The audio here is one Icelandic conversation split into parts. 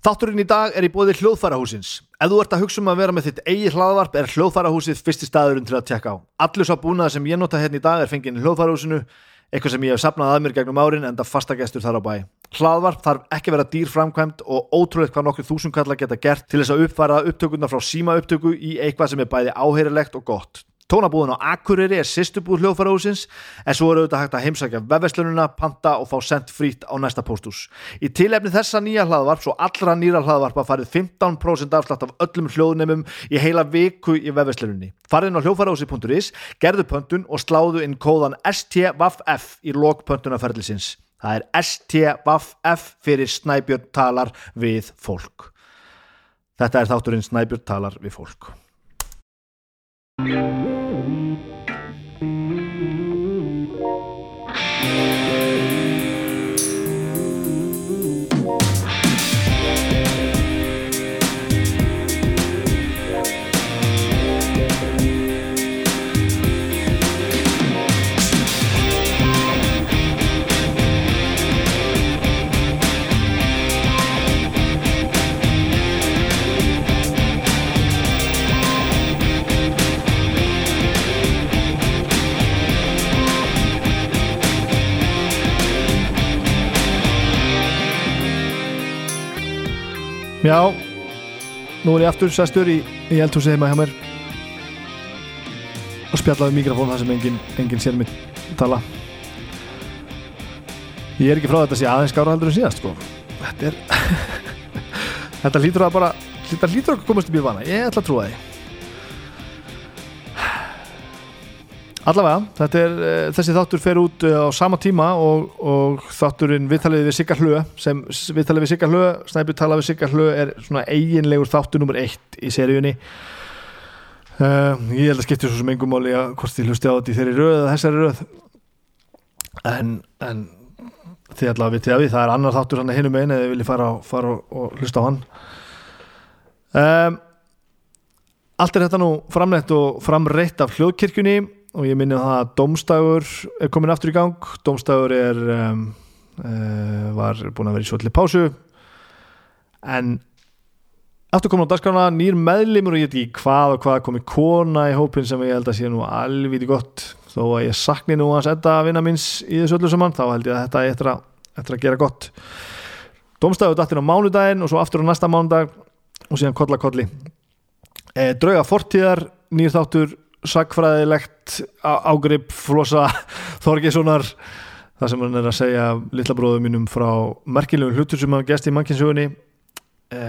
Þátturinn í dag er í bóði hljóðfærahúsins. Ef þú ert að hugsa um að vera með þitt eigi hlaðvarp er hljóðfærahúsið fyrsti staðurinn til að tjekka á. Allur sá búnað sem ég nota hérna í dag er fenginn í hljóðfærahúsinu, eitthvað sem ég hef sapnað að mér gegnum árin en það fastagestur þar á bæ. Hlaðvarp þarf ekki vera dýr framkvæmt og ótrúleitt hvað nokkur þúsundkallar geta gert til þess að uppfæra upptökuna frá síma upptöku í eitthvað sem er bæði áheyrilegt og gott. Tónabúðin á Akureyri er sýstubúð hljóðfærahúsins en svo er auðvitað hægt að heimsækja vefveslununa, panta og fá sendt frít á næsta póstús. Í tilefni þessa nýja hlaðvarp svo allra nýra hlaðvarpa farið 15% afslátt af öllum hljóðnemum í heila viku í vefveslununni. Farið inn á hljóðfærahúsi.is, gerðu pöntun og sláðu inn kóðan STVF í lok pöntunarferðlisins. Það er STVF fyrir Snæbjörn talar við fólk. Þetta er þátturinn Snæbjörn talar við fólk. Já, nú er ég aftur sestur í, í eldhúsi heima hjá mér. Og spjallaði mikrofón þar sem enginn engin sér mitt tala. Ég er ekki frá þetta að sé aðeins skára heldur en síðast sko. Þetta er Þetta lítur að bara Þetta lítur að komast upp í vana, ég ætla að trúa því Allavega, er, uh, þessi þáttur fer út uh, á sama tíma og, og þátturinn viðtalið við Sigga Hlö sem viðtalið við Sigga Hlö, Snæbjörn talað við Sigga Hlö er svona eiginlegur þáttur nummer eitt í seríunni. Uh, ég held að skipti svo sem engum máli að hvort þið hlusti á þetta í þeirri röð eða þessari röð. En, en þið allavega vitið að við það er annar þáttur hann að hinum einu eða þið viljið fara, fara og, og hlusta á hann. Um, Allt er þetta nú framleitt og framreitt af hljóðkirkjunni og ég minni það að Dómstægur er komin aftur í gang. Dómstægur er um, uh, var búin að vera í svolítið pásu. En aftur komin á dagskrána nýr meðlimur og ég veit ekki hvað og hvað komi kona í hópin sem ég held að sé nú alviti gott. Þó að ég sakni nú að setja vinna minns í þessu öllu saman þá held ég að þetta er eftir að, eftir að gera gott. Dómstægur dættir á mánudaginn og svo aftur á næsta mánudag og síðan kolla kolli. E, Drauga fortíðar nýr þáttur sagfræðilegt ágrip flosa Þorgessonar það sem hann er að segja litla bróðum mínum frá merkilegum hlutur sem hann gæst í mannkinsögunni e,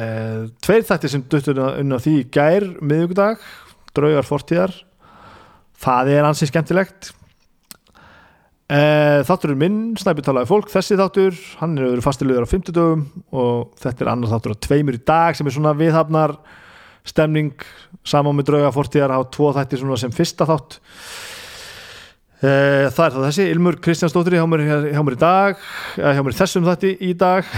tveir þættir sem duttur unna því gær miðugdag, draugar fortíðar. Það er ansið skemmtilegt. E, þátturinn minn snæpi talaði fólk, þessi þáttur hann er verið fastilegur á 50 dögum og þetta er annar þáttur á tveimur í dag sem er svona viðhafnar stemning saman með drauga fortíðar á tvo þætti sem fyrsta þátt. E, það er það þessi Ilmur Kristjánsdóttir hjá hjá mér í dag hjá mér þessum þætti í dag.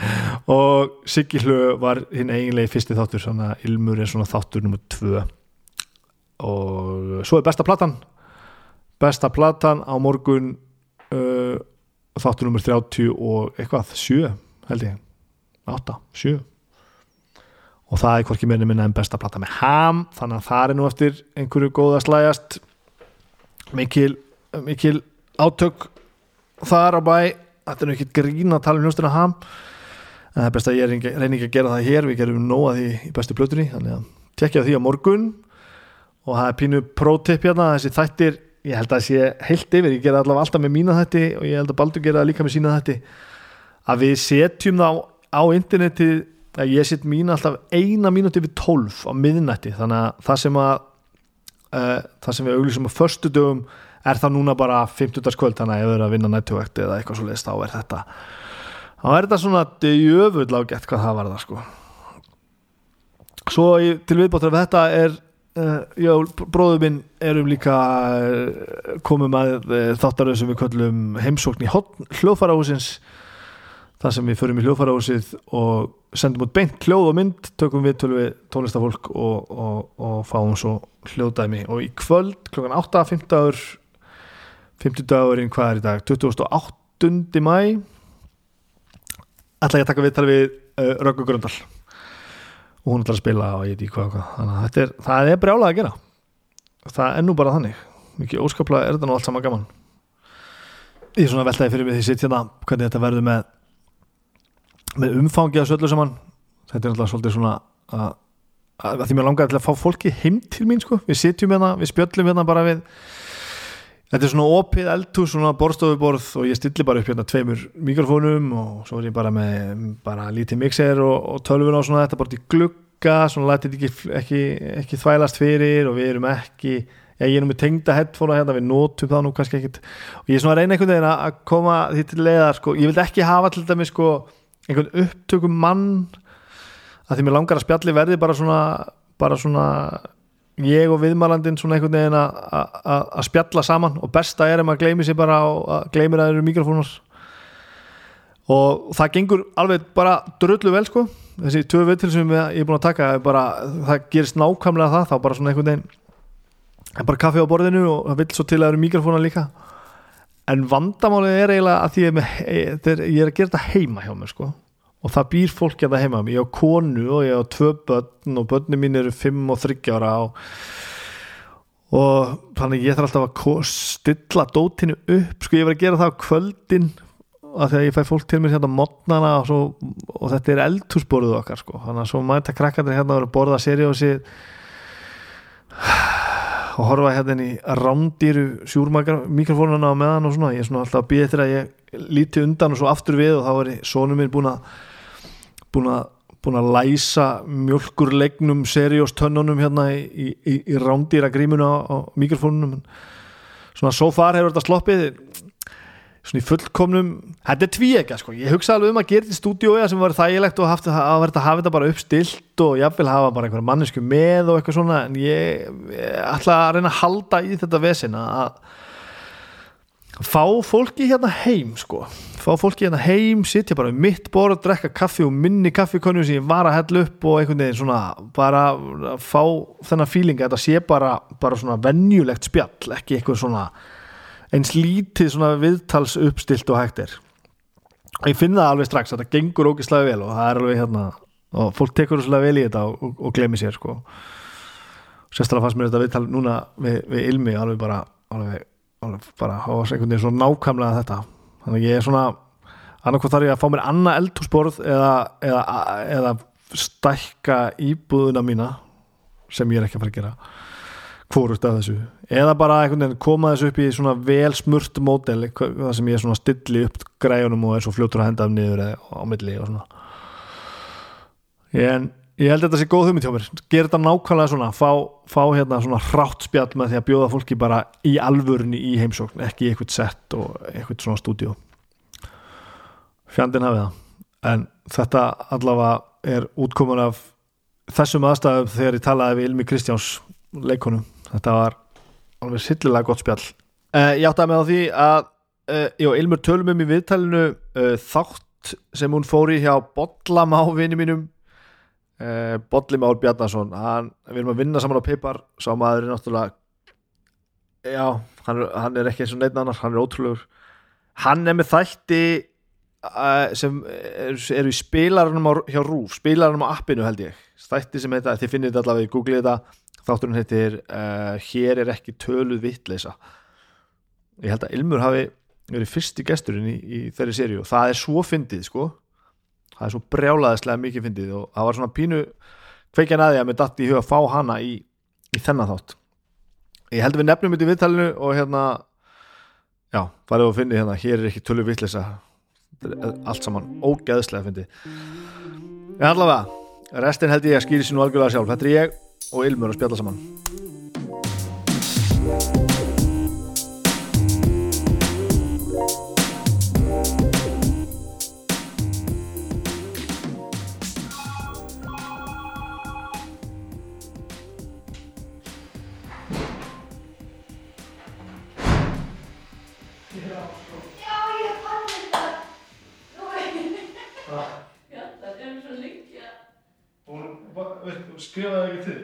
Og Siggi Hlu var hinn eiginlega fyrsti þáttur Ilmur er svona þáttur nummið tvö. Og svo er besta platan. Besta platan á morgun uh, þáttur nummið 30 og eitthvað 7 held ég. 8, 7 og það er hvorki meðin minna en besta platta með ham. Þannig að það er nú eftir einhverju góða slæjast mikil, mikil átök þar á bæ. Þetta er nú ekki grín að tala um hljóstina ham. En það er best að ég reyni ekki að gera það hér. Við gerum nóga því í bestu plötunni þannig að tekja því á morgun. Og það er pínu pro-tip hérna þessi þættir, ég held að það sé heilt yfir. Ég gera allavega alltaf með mína þætti og ég held að Baldur gera líka með sína þætti. Að við setjum það á, internetið að ég sitt mín alltaf eina mínúti við tólf á miðnætti þannig að það sem að uh, það sem við auglísum á förstu dögum er það núna bara 50. kvöld þannig að ef við erum að vinna nættuvökt eða eitthvað svo leiðist þá er þetta þá er þetta svona djöfull á gett hvað það var það sko svo til viðbóttur af þetta er uh, já, bróður minn erum líka uh, komum að þáttaröð sem við köllum heimsókn í hljóðfarahúsins þar sem við förum í hljóðfarahúsið og sendum út beint hljóð og mynd tökum við tölvi tónlistafólk og, og, og fáum svo hljóðdæmi. Og í kvöld klokkan 8, 50 50 dagurinn, hvað er í dag? 28. mæ ætla ég að taka viðtal við uh, Röggu Gröndal. Og hún ætlar að spila og ég veit ekki hvað, þannig að er, það er brjálað að gera. Það er nú bara þannig. Mikið óskaplega er þetta nú allt saman gaman. Ég er svona veltaði fyrir mig því sitt hérna hvernig þetta verður með með umfangi að söllu saman þetta er náttúrulega svolítið svona að, að, því mér langaði til að fá fólki heim til mín sko, við sitjum hérna, við spjöllum hérna bara við þetta er svona opið eldhús, svona borstofuborð og ég stilli bara upp hérna tveimur mikrofónum og svo er ég bara með bara lítið mixer og, og tölvun og svona þetta bara í glugga, svona lætið ekki, ekki, ekki þvælast fyrir og við erum ekki Já, ég er nú með tengda headphone hérna, við nótum það nú kannski ekkit og ég er svona að reyna einhvern veginn að koma því til leiðar sko, ég vildi ekki hafa til dæmi sko einhvern upptökum mann að því mér langar að spjalli verði bara svona bara svona ég og viðmælandin svona einhvern veginn að spjalla saman og besta er ef maður gleymir sér bara og gleymir að það eru mikrofónar. Og það gengur alveg bara dröllu vel sko. Þessi tvö vittil sem ég er búin að taka bara, það gerist nákvæmlega það þá bara svona einhvern veginn bara kaffi á borðinu og það vil svo til að það eru mikrofónar líka en vandamálið er eiginlega að ég er, með, ég er að gera þetta heima hjá mér sko. Og það býr fólk að það heima ég á konu og ég á tvö börn og börnum mín eru 5 og 30 ára og, og þannig ég þarf alltaf að stilla dótinu upp. Sko ég var að gera það á kvöldin að því að ég fæ fólk til mér hérna mótnana og, svo, og þetta er eldhúsborðuð okkar sko. Þannig að svo mæta krakkandir hérna að borða seriósi og horfa hérna í rándýru sjúrmikrofónuna á meðan og svona, ég er svona alltaf að býða eftir að ég líti undan og svo aftur við og þá er sónum minn búin að búin að, búin að læsa mjölkurlegnum serióstönnunum hérna í, í, í rándýra grímuna á, á mikrofónunum svona so far hefur þetta sloppið svona í fullkomnum þetta er tvíega sko, ég hugsa alveg um að gera þetta í stúdiója sem var þægilegt og haft, að verða að hafa þetta bara uppstilt og ég vil hafa bara einhverja mannesku með og eitthvað svona en ég, ég ætla að reyna að halda í þetta vesin að fá fólki hérna heim sko, fá fólki hérna heim sitja bara um mitt borð, drekka kaffi og minni kaffikonu sem ég var að hella upp og einhvern veginn svona, bara fá þennan fílinga, þetta sé bara bara svona venjulegt spjall, ekki eitthvað svona eins lítið svona viðtals uppstilt og hægt er. Ég finna það alveg strax að þetta gengur ógislega vel og það er alveg hérna og fólk tekur svolítið vel í þetta og, og, og glemir sér sko. Sérstaklega fannst mér þetta viðtal núna við, við Ilmi alveg bara alveg, alveg bara á einhvern veginn svona nákvæmlega þetta. Þannig ég er svona annarkoð þarf ég að fá mér annað eldhúsborð eða, eða, eða stækka íbúðuna mína sem ég er ekki að fara að gera hvort af þessu. Eða bara koma þessu upp í svona vel smurt mótel það sem ég svona stilli upp græunum og er svo fljóttur að henda af niður á milli og svona. En ég held að þetta sé góð hugmynd hjá mér. Gera þetta nákvæmlega svona. Fá, fá hérna svona hrátt spjall með því að bjóða fólki bara í alvörunni í heimsókn ekki í eitthvað sett og eitthvað svona stúdíu fjandin hafið það. En þetta allavega er útkomun af þessum aðstæðum þegar ég talaði við Ilmi Kristjáns leikonum þetta var alveg sillilega gott spjall. Uh, ég átti að með á því að uh, já, Ilmur tölum um í viðtælinu uh, þátt sem hún fóri hjá Bodlamá vinni mínum. Bodlimár Bjarnason hann, við erum að vinna saman á Pipar sá maður er náttúrulega já, hann er, hann er ekki eins og neitt annar hann er ótrúlegur. Hann er með þætti sem eru er í spilarunum á, hjá Rúf spilarunum á appinu held ég. Þætti sem heita, þið finnir þetta allavega í Google þetta þátturinn heitir uh, Hér er ekki töluð vittleisa ég held að Ilmur hafi verið fyrsti gesturinn í, í þeirri séri og það er svo fyndið sko. Það er svo brjálaðislega mikið fyndið og það var svona pínu kveikjan aðið að mér dætti í huga að fá hana í, í þennan þátt. Ég held að við nefnum þetta í viðtalinu og hérna já, farið að finna hérna hér er ekki töluð vittleisa allt saman ógeðslega fyndið. En allavega, restin held ég að skýri sín og algjörlega sjálf, þetta er ég og Ilmur að spjalla saman skrifaði ekki til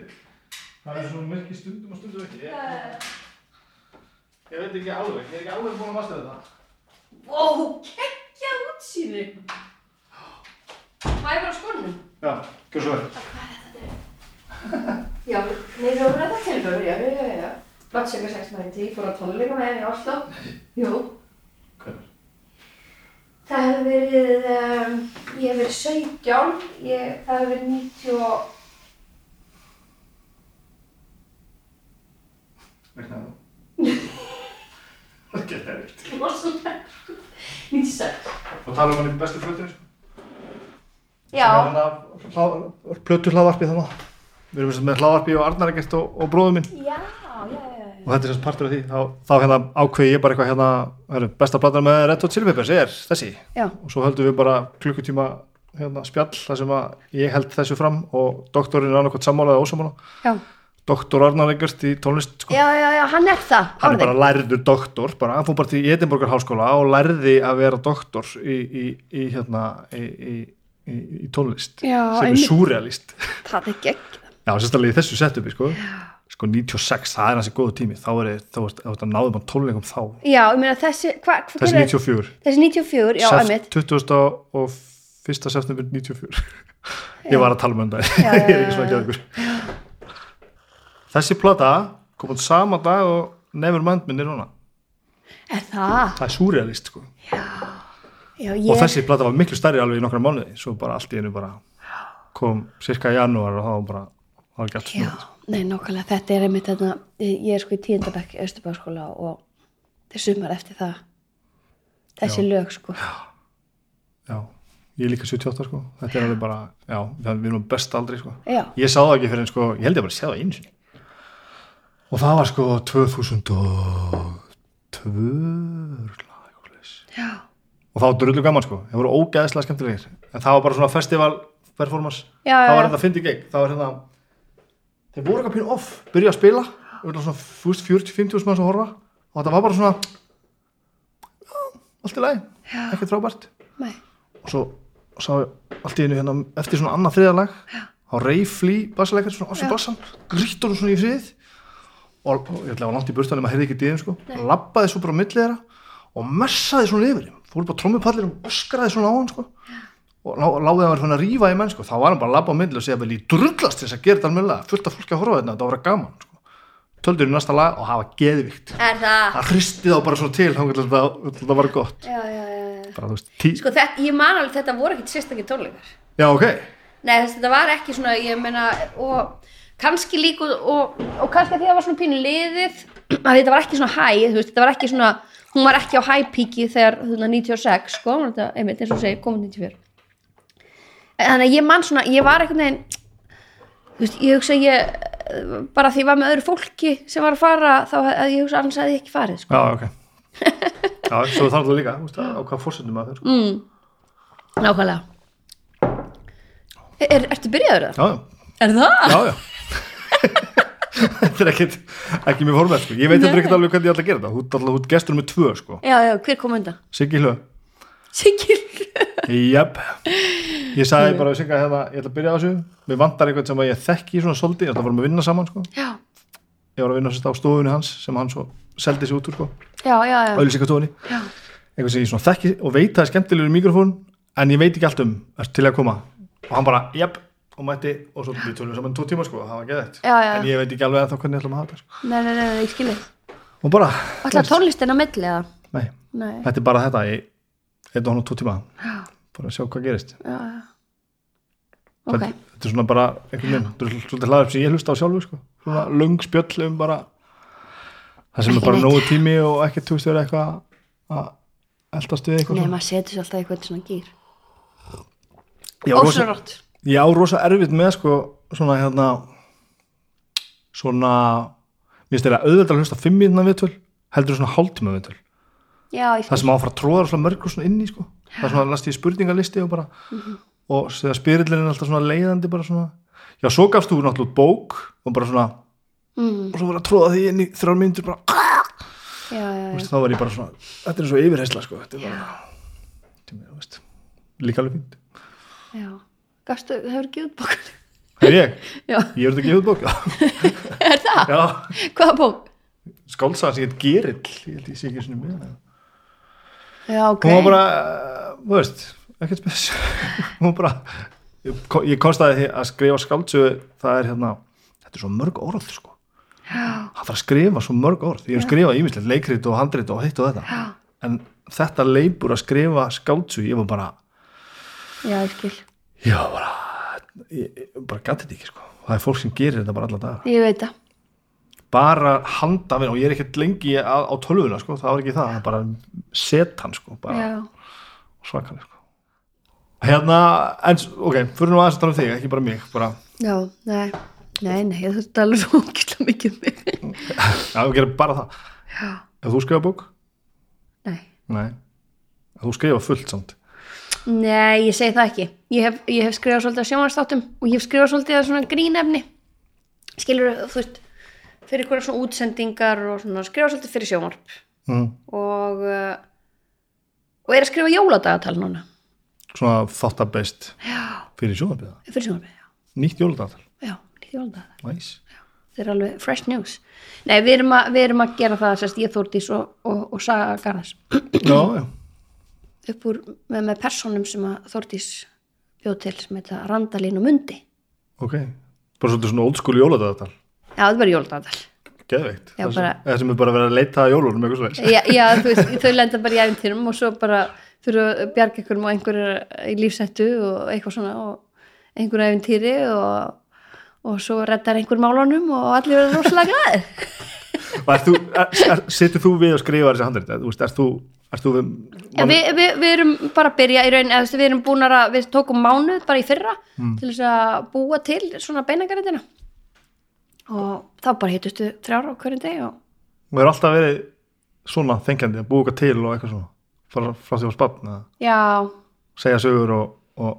það er svona myrkir stundum og stundum ekki ég, ég veit ekki alveg ég er ekki alveg búin að vaska þetta Ó, kekkja útsýni Má ég bara á skónum? Já, gjör svo vel Já, nei, það var þetta tilbörur, já, já, já, já. Bloodsöka 690, ég fór á tónleika með henni í Oslo. Jú. Hvernig? Það hefur verið, um, ég hef verið 17, ég, það hefur verið 90 og... Vekna það Það getur erfitt 96. Og tala um hann í bestu flötu Já, Plötu hlaðvarpi þannig Við erum sem með hlaðvarpi og Arnar ekkert og, og bróður minn. Já, já, já, já. og þetta er sem partur af því. Þá, þá hérna ákveði ég bara eitthvað hérna heru, besta platan með Red Hot Chili Peppers er þessi. Já, og svo höldum við bara klukkutíma hérna, spjall þar sem að ég held þessu fram og doktorinn er annarkot sammála eða ósamála já. Doktor Arnar ekkert í tónlist sko. Já, já, já, hann er það, hann er bara lærður doktor bara, hann fór bara til Edinborgar háskóla og lærði að vera doktor í, í, í, hérna, í, í, í, í tónlist Já, sem er súrealist Það er gegn. já, sérstaklega í þessu setupi sko. sko 96, það er hansi góðu tími þá er þetta náðum á tónleikum þá Já, ég meina þessi, hvað, hva, þessi 94 Þessi 94, já, Seft- einmitt. 20. og 1. september 94 ég var að tala um þetta ég er ekki svona já, að geða ykkur þessi plata kom út sama dag og Nevermind minn er núna. Er það? það er súrealist sko. Já, og ég, þessi plata var miklu stærri alveg í nokkra mánuði svo bara allt í einu bara kom cirka í janúar og þá var bara það var ekki allt já, snúið nei, nokkulega, þetta er einmitt þetta, ég er sko í tíundabæk í Östubáskóla og þetta er sumar eftir það. Þessi Já. lög, sko. já, ég er líka 78 sko. Þetta er alveg bara, já, það- við erum best aldrei sko. Já, ég sá það ekki fyrir en sko, ég held ég bara að sjá það einu sinni og það var sko 2002 örugglega, eitthvað svoleiðis. já, og það var drullu gaman sko, það voru ógæðislega skemmtilegir. En það var bara svona festival performance. Já, það var þetta að fyndi gegn, það var hérna þeir voru eitthvað pínu off, byrja að spila. Svona þú veist, 40-50 manns að horfa. Og þetta var bara svona allt í lagi, ekkert frábært. Og svo sá ég allt í einu hérna eftir svona annað þriðalag á Reyfli bassaleikar svona Já. sem bassan grýttur hún svona í frið og, ég ætla að var langt í burstanum að heyrði ekki dýðum sko. Labbaði svo bara á milli þeirra og messaði svona yfir þeim. Fór bara trommupallir og öskraði svona á hann sko. Og lá, láði að vera svona að rífa í menn sko. Þá var hann bara að labba á milli og segja vel í drullast þess að gera þetta almennilega? Fullt af fólki að horfa þetta þetta var gaman sko. Töldur í næsta lag og hafa geðvikt. Er það? það hristi þá bara svona til þá þetta, þetta var gott. Já, já, já, bara veist. Sko, þetta, ég man alveg, þetta voru ekkit sérstakir tónleikar. já ok. Nei, þess, kannski líka, og, og kannski að því það var svona pínu liðið, að þetta var ekki svona hæ, veist, þetta var ekki svona, hún var ekki á hæpíki þegar, þú veist, 96, sko, þetta, einmitt, eins og segir, komið 94. Þannig að ég man svona, ég var einhvern veginn, þú veist, ég hugsa að ég, bara því ég var með öðru fólki sem var að fara, þá að ég hugsa annars að ég ekki farið, sko. Já, ok Já, svo þarf það líka, þú veist, á hvað fórsendum að sko. Mm, nákvæmlega. Er, ertu byrjaður það? Já, já, Er það? já, já Þetta er ekkit, ekki mjög formell, sko. Ég veit þetta ekkert alveg hvernig ég ætla að gera þetta. Þú ert alltaf gestur með tvö, sko. Já, já, hver kom undan? Siggi Hlö Sigil. Jep. Ég sagði bara við Sigga hérna, ég ætla að byrja á þessu. Mér vantar eitthvað sem að ég þekki svona svolítið. Ég ætla að fara að vinna saman, sko. Ég var að vinna á stofunni hans sem hann svo seldi sig út úr, sko. Já. Eitthvað sem ég svona þekki og veit að það er skemmtilegur mikrofón En ég veit ekki allt um, er til að koma. Og hann bara, jep, og mætti Og svo við tölum saman tvo tíma, sko, það var já. En ég veit ekki alveg ennþá hvernig ég ætla að hafa þetta, sko Nei, nei, nei, nei, ég skilji. Og bara, Alltaf tónlistin á milli eða? nei, Nei, þetta er bara þetta í einn og hann og tvo tíma já, bara að sjá hvað gerist já, já. Ok, þetta, þetta er svona bara einhvern veginn, þetta er svolítið hlaður sem ég hlusta á sjálfu sko. svona löng spjöll um bara það sem er bara nógu tími og ekki túst verið eitthvað að eldast við eitthvað nei, maður setur sér alltaf eitthvað. Ég á rosa, erfitt með sko svona hérna svona mér finnst þeirra auðvitað að hlusta fimm mínúna viðtöl heldur svona hálftíma viðtöl. Það sem á að fara að tróða svona mörgur svona inn í sko. það er svona að lasta í spurningalisti og bara og þegar spyrillin er alltaf svona leiðandi bara svona, já svo gafst þú náttúrulega bók og bara svona Mm, og svo var að tróða því inn í þrjár myndir bara, já, já, já. þá var ég bara svona þetta er svo yfirheysla sko þetta er bara, líka alveg fínt. Já. Gastu, það hefur ekki út bókun. er ég, Já, ég þetta ekki út bók? Er það? já. Hvaða bók? skálsaðan sem ég heit Gerill ég held ég sé ekki svona með. Já, ok. hún var bara, þú veist ekkert spes hún var bara ég, konstaði því að skrifa skáldsögu það er hérna, þetta er svo mörg orð sko. Já, það þarf að skrifa svo mörg orð. Ég hef skrifað ímislegt, leikrit og handrit og hitt og þetta. Já, en þetta leipur að skrifa skáldsögu, ég var bara já, ég var bara ég, bara gæti þetta ekki sko. Það er fólk sem gerir þetta bara alla daga. Ég veit það, bara handafinn og ég er ekkert lengi á, á tölvuna sko, það var ekki það, það bara setan sko, bara já, svakalega sko. hérna, en ok, fyrir nú aðeins að tala um þig ekki bara mig, bara, já, nei nei, nei, þurfti alveg svo ógæslega mikið um mig já, við gerum bara það. Já, ef þú skrifa bók, nei. Nei. Ef þú skrifa fullt samt Nei, ég segi það ekki. Ég hef, ég hef skrifað svolítið að sjónvarstáttum og ég hef skrifað svolítið að svona grínefni. Skilur, þú veist, fyrir eitthvað svona útsendingar og svona skrifað svolítið fyrir sjónvarp mm. og, uh, og er að skrifa jóladagatal núna. svona þáttabeist Já, fyrir sjóðanbiða, fyrir sjónvarpið, já. nýtt jóladatal Já, nýtt jóladagatal. nice. Þetta er alveg fresh news. Nei, við erum að, við erum að gera það, sérst, ég Þórdís og, og, og Saga Garðars já, já, upp úr með, með personum sem að Þórdís bjóð til sem heita Randalín og Mundi. ok. Bara svolítið svona old school jóladatal Já, það var jóladagatal. geðveikt, Já, það sem, bara- það sem er bara verið að leita að jólunum eitthvað svo já, já veist, þau lenda bara í æfintýrum og svo bara þurfa að bjarga ykkur og einhver er í lífsættu og eitthvað svona og einhver æfintýri og, og svo reddar einhver málunum og allir verður rosalega glæðir er þú, við að skrifa þessi handrið, þú veist, er þú er þú við, ja, við, við, við erum bara að byrja í raun, við erum búin að við tókum mánuð bara í fyrra til þess að búa til svona beinagaritina og þá bara hittustu þrjára á hverjum deg og og er alltaf verið svona þengjandi að búa til og eitthvað svona frá, frá því að spann að já, segja sögur og, og,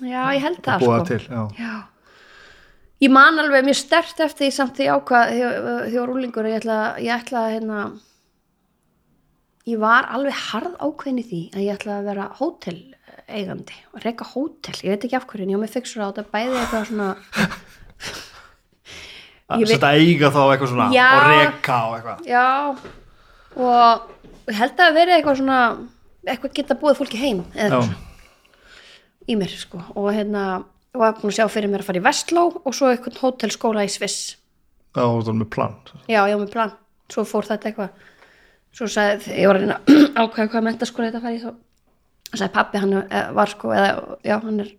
já, ég held það sko. til já. Já. Ég man alveg mjög stert eftir því samt því ákvað því því var rúlingur ég ætla, ég ætla að hérna ég var alveg harð ákveðin í því að ég ætla að vera hótel eigandi og reyka hótel, ég veit ekki af hverju en ég var með fixur á þetta bæði eitthvað svona að veit- setja eiga þá eitthvað svona Já. og reka og eitthvað. Já. Og ég held að vera eitthvað svona eitthvað geta búið fólki heim eða í mér sko. Og hérna var búin að sjá fyrir mér að fara í Vestló og svo eitthvað hótelskóla í Sviss. Já, það er með plan. Já, ég var með plan, svo fór þetta eitthvað svo sagði, ég var að reyna að ákveða hvað mentaskóla þetta færi þá sagði pappi, hann var sko eða, já, hann er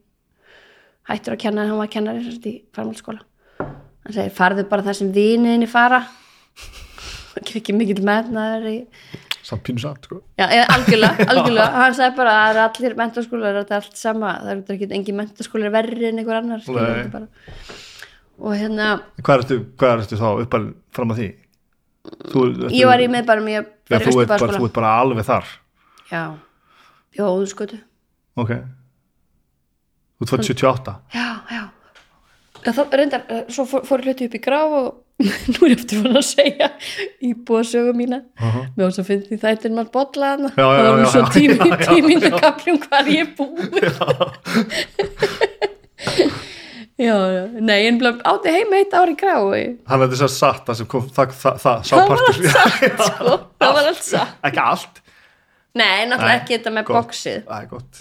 hættur að kenna en hann var kennari sérst í farmálskóla hann segi, farðu bara það sem viniðinni fara. Ekki ekki mikill metnaður í samt pínu samt sko. já, algjörlega, algjörlega. Hann sagði bara að allir mentaskólar er allt sama, það er ekki engin mentaskólar verri en einhver annar skilur, og hérna hvað ertu, hvað ertu þá uppal fram að því? Þú, ég var í miðbærum ég var í þú, ert bara, bara alveg þar. Já, bjóðu skötu ok. Þú ert fætt 78 Já, já. Þá reyndar, eh, svo fór, fór hluti upp í graf og nú er ég eftir fann að segja íbúa sögu mína. Aha. mér var svo fyndið því þættir maður bolla hana Já, já, það var nú svo já, tími, já, já. tíminu kaplum hvað ég búi. Já, já, nei, en átti heima eitt ár í graf og ég, hann er þess að satt það sem kom það, það, það, það var allt satt sko, það var allt satt. Ekki allt. Nei, náttúrulega ekki þetta með boxið. Það er gott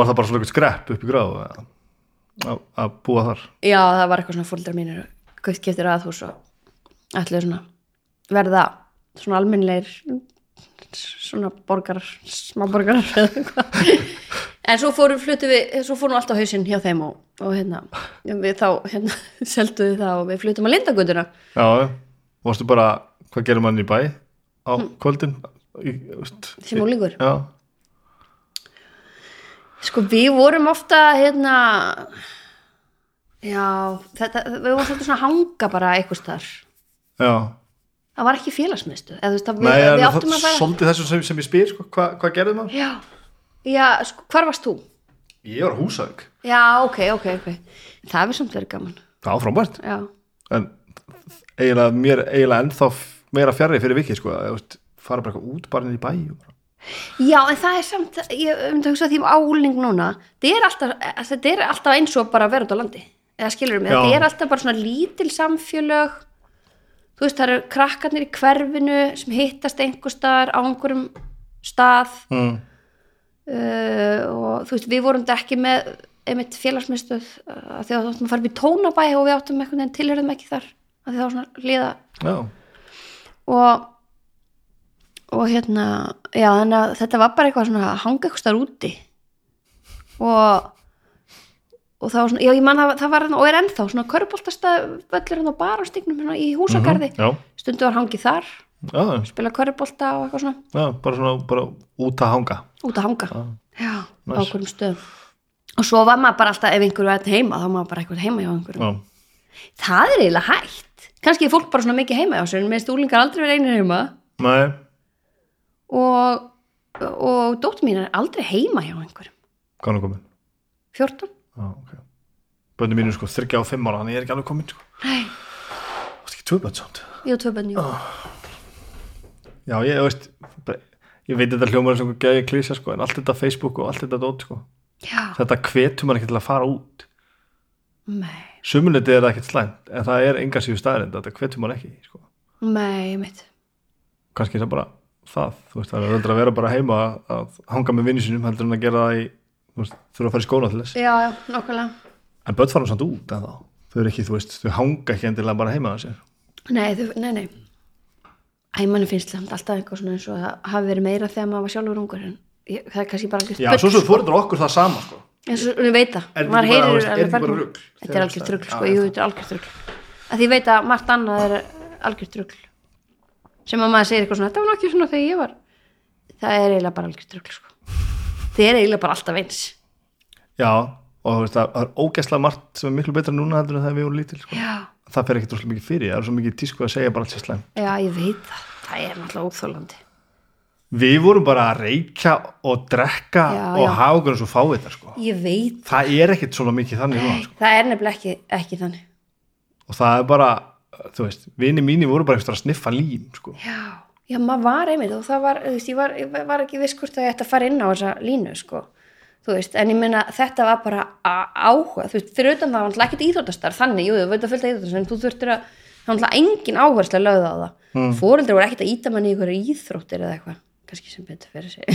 var- það bara svona eitthvað skrepp upp í gráð að, búa þar? Já, það var eitthvað svona fóldrar mínir keftir aðhús og allir svona verða svona almennleir svona borgarar smáborgarar eða eitthvað. En svo fórum flutu við svo fórum við alltaf hausinn hjá þeim og, og hérna, við þá hérna, selduðu það og við flutum að lindagutuna já, varstu bara hvað gerir mann í bæ á kvöldin? Í, veist, sem úlingur já, sko við vorum ofta hérna já, þetta, við vorum svolítið svona hanga bara eitthvað starf já. Það var ekki félagsmiðstu Nei, það, fara svolítið þessu sem, sem ég spyr sko, hvað, hvað gerði maður? Já, já sko, hvar varst þú? Ég var húsauk Já, ok, ok, ok. Það hefur samt verið gaman. var frábært Já, en eiginlega, mér, eiginlega ennþá meira fjarrið fyrir vikið sko, að, fara bara eitthvað út bara inn í bæ og já en það er samt, ég myndi að hugsa því um áling núna, þetta er alltaf, þetta er alltaf eins og bara út á landi. Eða skilur mig, Já. þetta er alltaf bara svona lítil samfélög, þú veist, það eru krakkarnir í hverfinu sem hittast einhver staðar á einhverjum stað, mm. Uh, og þú veist, við vorum þetta ekki með einmitt félagsmyndstöð uh, því að þú áttum að fara upp í tónabæ og við áttum einhvern veginn tilhörðum ekki þar að því var svona líða já, og og hérna, já þannig að þetta var bara eitthvað svona að hanga eitthvað starf úti. Og og það var svona, já ég man það, það var og er ennþá svona köruboltastað völlur hérna bara á stignum hérna í húsagarði. Já, stundu var hangið þar, já, spila körubolta og eitthvað svona, já, bara svona bara út að hanga út að hanga. Já. já, á Nice. hverjum stöðum. Og svo var maður bara alltaf ef einhverju var heima þá var maður bara eitthvað heima hjá einhverjum. Já, það er eiginlega hægt, kannski er fólk bara svona mikið heima hjá sér, en minnst úlingar aldrei verið einir heima. Nei, og, og dóttir mín er aldrei heima hjá einhverjum. Er hann komin? 14? já, ok. Bönni mínu sko, þryggja á fimm ára, þannig ég er ekki alveg komin sko, Nei, það er ekki tvö bönn samt? Og tvö bönni já, ég veist bara- ég veit þetta hljómar sem gæði klísja sko, en allt þetta Facebook og allt þetta dót sko já, þetta hvetur maður ekki til að fara út. Nei, sumuleiti er það ekkert slæmt en það er enga síðu staðrind þetta hvetur maður ekki sko. nei, mitt kannski er það bara það þú veist, það er öllur að vera bara heima að, hanga með vinni sínum heldur en að gera það í þú veist, þurfa að fara í skóna til þess. Já, já, nokkulega en börn fara samt út en þá þau eru ekki, þú veist, þau hanga ekki endilega bara heima að sér. Nei, þau, nei, nei Æ, manni finnst það alltaf eitthvað svona eins og það hafi verið meira þegar maður var sjálfur ungur en ég, það er kannski bara algjört já, svo svo fóreldur okkur það sama sko. eins og ég veit það, maður heyrir alveg hvernig- rugl? þetta er algjört rugl, Já, sko, já. jú, þetta er algjört rugl. Að því ég veit að margt annað er algjört rugl. Sem að maður segir eitthvað svona, þetta var nokkið svona þegar ég var. Það er eiginlega bara algjört rugl sko. það er eiginlega bara alltaf eins. Já, og það er ógæslega margt sem er miklu betra núna það fer ekkert rosalega mikið fyrir, það er svo mikið tísku að segja bara allt sér slæm já, ég veit það það er náttúrulega óþólandi við vorum bara að reykja og drekka Já, og já. hafa okkur eins og fáið þetta sko. ég veit, það er ekkert svona mikið þannig núna sko. það er nefnilega ekki, ekki þannig og það er bara, þú veist vini mínir voru bara eitthvað að sniffa lím sko. já, já, maður var einmitt og það var, þú veist, ég var, ég var ekki viss hvort að ég ætti að fara inn á þessa línu sko. Þú veist, en ég meina þetta var bara áhuga, þú veist, fyrir utan það var alltaf ekkert íþróttastar, þannig, jú, þú veit að fylgta íþróttastar en þú þurftir að, það var alltaf engin áherslu að lögða á það, mm. fóreldrar voru ekkert að íta manni í ykkur íþróttir eða eitthvað kannski sem betur fyrir sig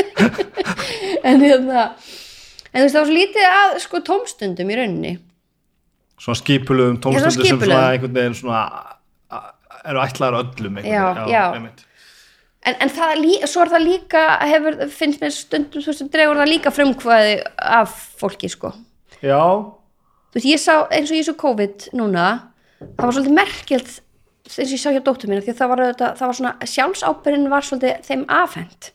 en hérna en þú veist, það var svo lítið að sko tómstundum í rauninni svona skipulögum Já, tómstundir svona sem svona einhvern veginn svona eru ætlaðar öllum einhvern Já, veginn. já. En, en það, lí- svo er það líka, hefur, finnst mér stundum, þú veist, dregur það líka frumkvæði af fólki, sko. já, Þú veist, ég sá, eins og ég svo COVID núna, það var svolítið merkilt, eins og ég sá hjá dóttur mína, því að það var, auðvitað, það var svona, sjálfsábyrinn var svolítið þeim afhent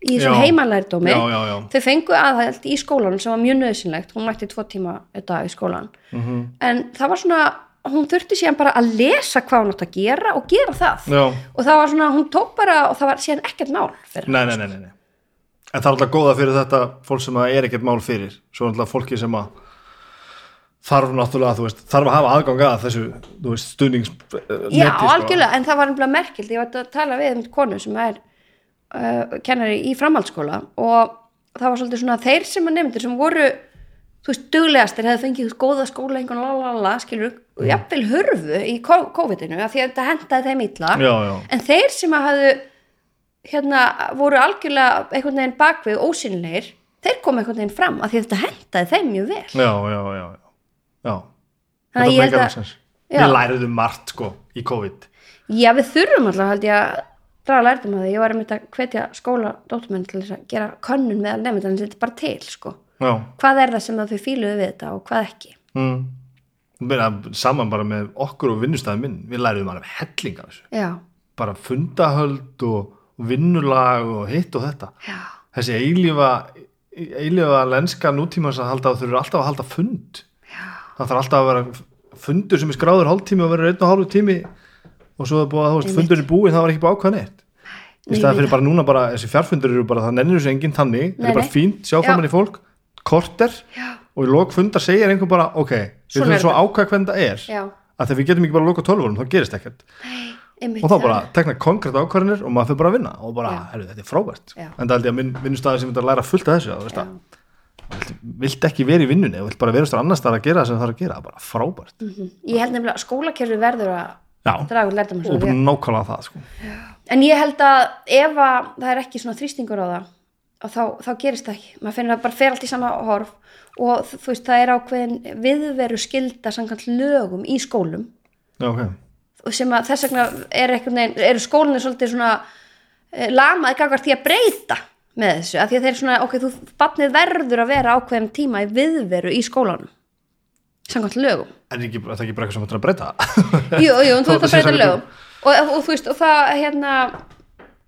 í þessu Já. heimalærdómi. já, já, já. Þau fengu aðhælt í skólanum sem var mjög nöðsynlegt, hún mætti tvo tíma dag í skólan. Mhm. En það var svona, hún þurfti síðan bara að lesa hvað hún átt að gera og gera það. já. Og það var svona, hún tók bara, og það var síðan ekkert mál fyrir Nei, nei, nei, nei, nei. En það er alltaf góða fyrir þetta fólk sem það er ekkert mál fyrir svo er alltaf fólki sem að þarf náttúrulega, þú veist, þarf að hafa aðgang að þessu, þú veist, stuðnings uh, Já, sko. algjörlega, en það var nefnilega merkild ég var að tala við um konu sem er uh, kennari í framhaldsskóla og það var svolítið svona þeir sem að nefndir sem voru þú veist, duglegastir, hefði fengið góða skóla einhvern lalala, skilur, og jafnvel hörfu í COVID-inu, af því að þetta hendaði þeim illa, Já, já, en þeir sem að hafðu hérna, voru algjörlega einhvern veginn bakvið ósynleir þeir kom einhvern veginn fram, af því að þetta hendaði þeim mjög vel. Já, já, já, já. að Þetta að- alveg sens. Við læriðum margt, sko, í COVID. Já, við þurfum alltaf held ég að draga lærdum að því, ég var einmitt að hvetja skóla dóttumenn til þess að gera könnun meðal nefnd, en þetta er bara til, sko Já, hvað er það sem þau fíluðu við þetta og hvað ekki? Mm. Saman bara með okkur og vinnustæði minn. Við læriðum alveg helling af þessu. Já, bara fundahöld og vinnulag og hitt og þetta. Já, þessi eilífa eilífa lenska halda þau eru alltaf að halda fund. Já, það þarf alltaf að vera fundur sem er skráður hálftími og verður einn og hálfu tími og svo er búið að þú veist, fundur er búið það var ekki búið ákvæðan eitt í staðan fyrir bara núna bara þessi fjárfundur eru bara það nennir þessu enginn það Nei, er bara fínt, sjá Já. framan í fólk korter já, og í lok fundar segir einhver bara ok, við þurfum svo þetta. ákvæð hvernig það er. Já. Að þegar við getum ekki bara að loka tölvurum þá gerist ekkert. Einmitt, og þá bara tekna konkrétt ákvarðinir og maður fyrir bara að vinna og bara, herru, þetta er frábært. En það held ég að minn vinnustæði sem þetta að læra fullt af þessu þú vilt, ekki vera í vinnunni og vilt bara vera stór annars þar að gera það sem það þarf að gera, er bara frábært. Mhm. Ég held nefnilega að skólakerfi verður að draga og nákvæmlega það sko. En ég held að ef að það er ekki svona þrýstingur á það og þá, þá gerist það ekki. Maður finnir að bara fer allt í sama horf og þú veist það er ákveðin viðveru skilda samkvæmt lögum í skólum. Já, ok. Og sem að þess vegna er eru skólinni svolítið svona eh, lamaði gagvart því að breyta með þessu, að því að þeir svona, ok, þú barnið verður að vera ákveðin tíma í viðveru í skólanum samkvæmt lögum. En ekki, það er ekki bara eitthvað sem þetta að breyta? Jú, jú, þú það að breyta lögum. Og, og, og þú veist, og það hérna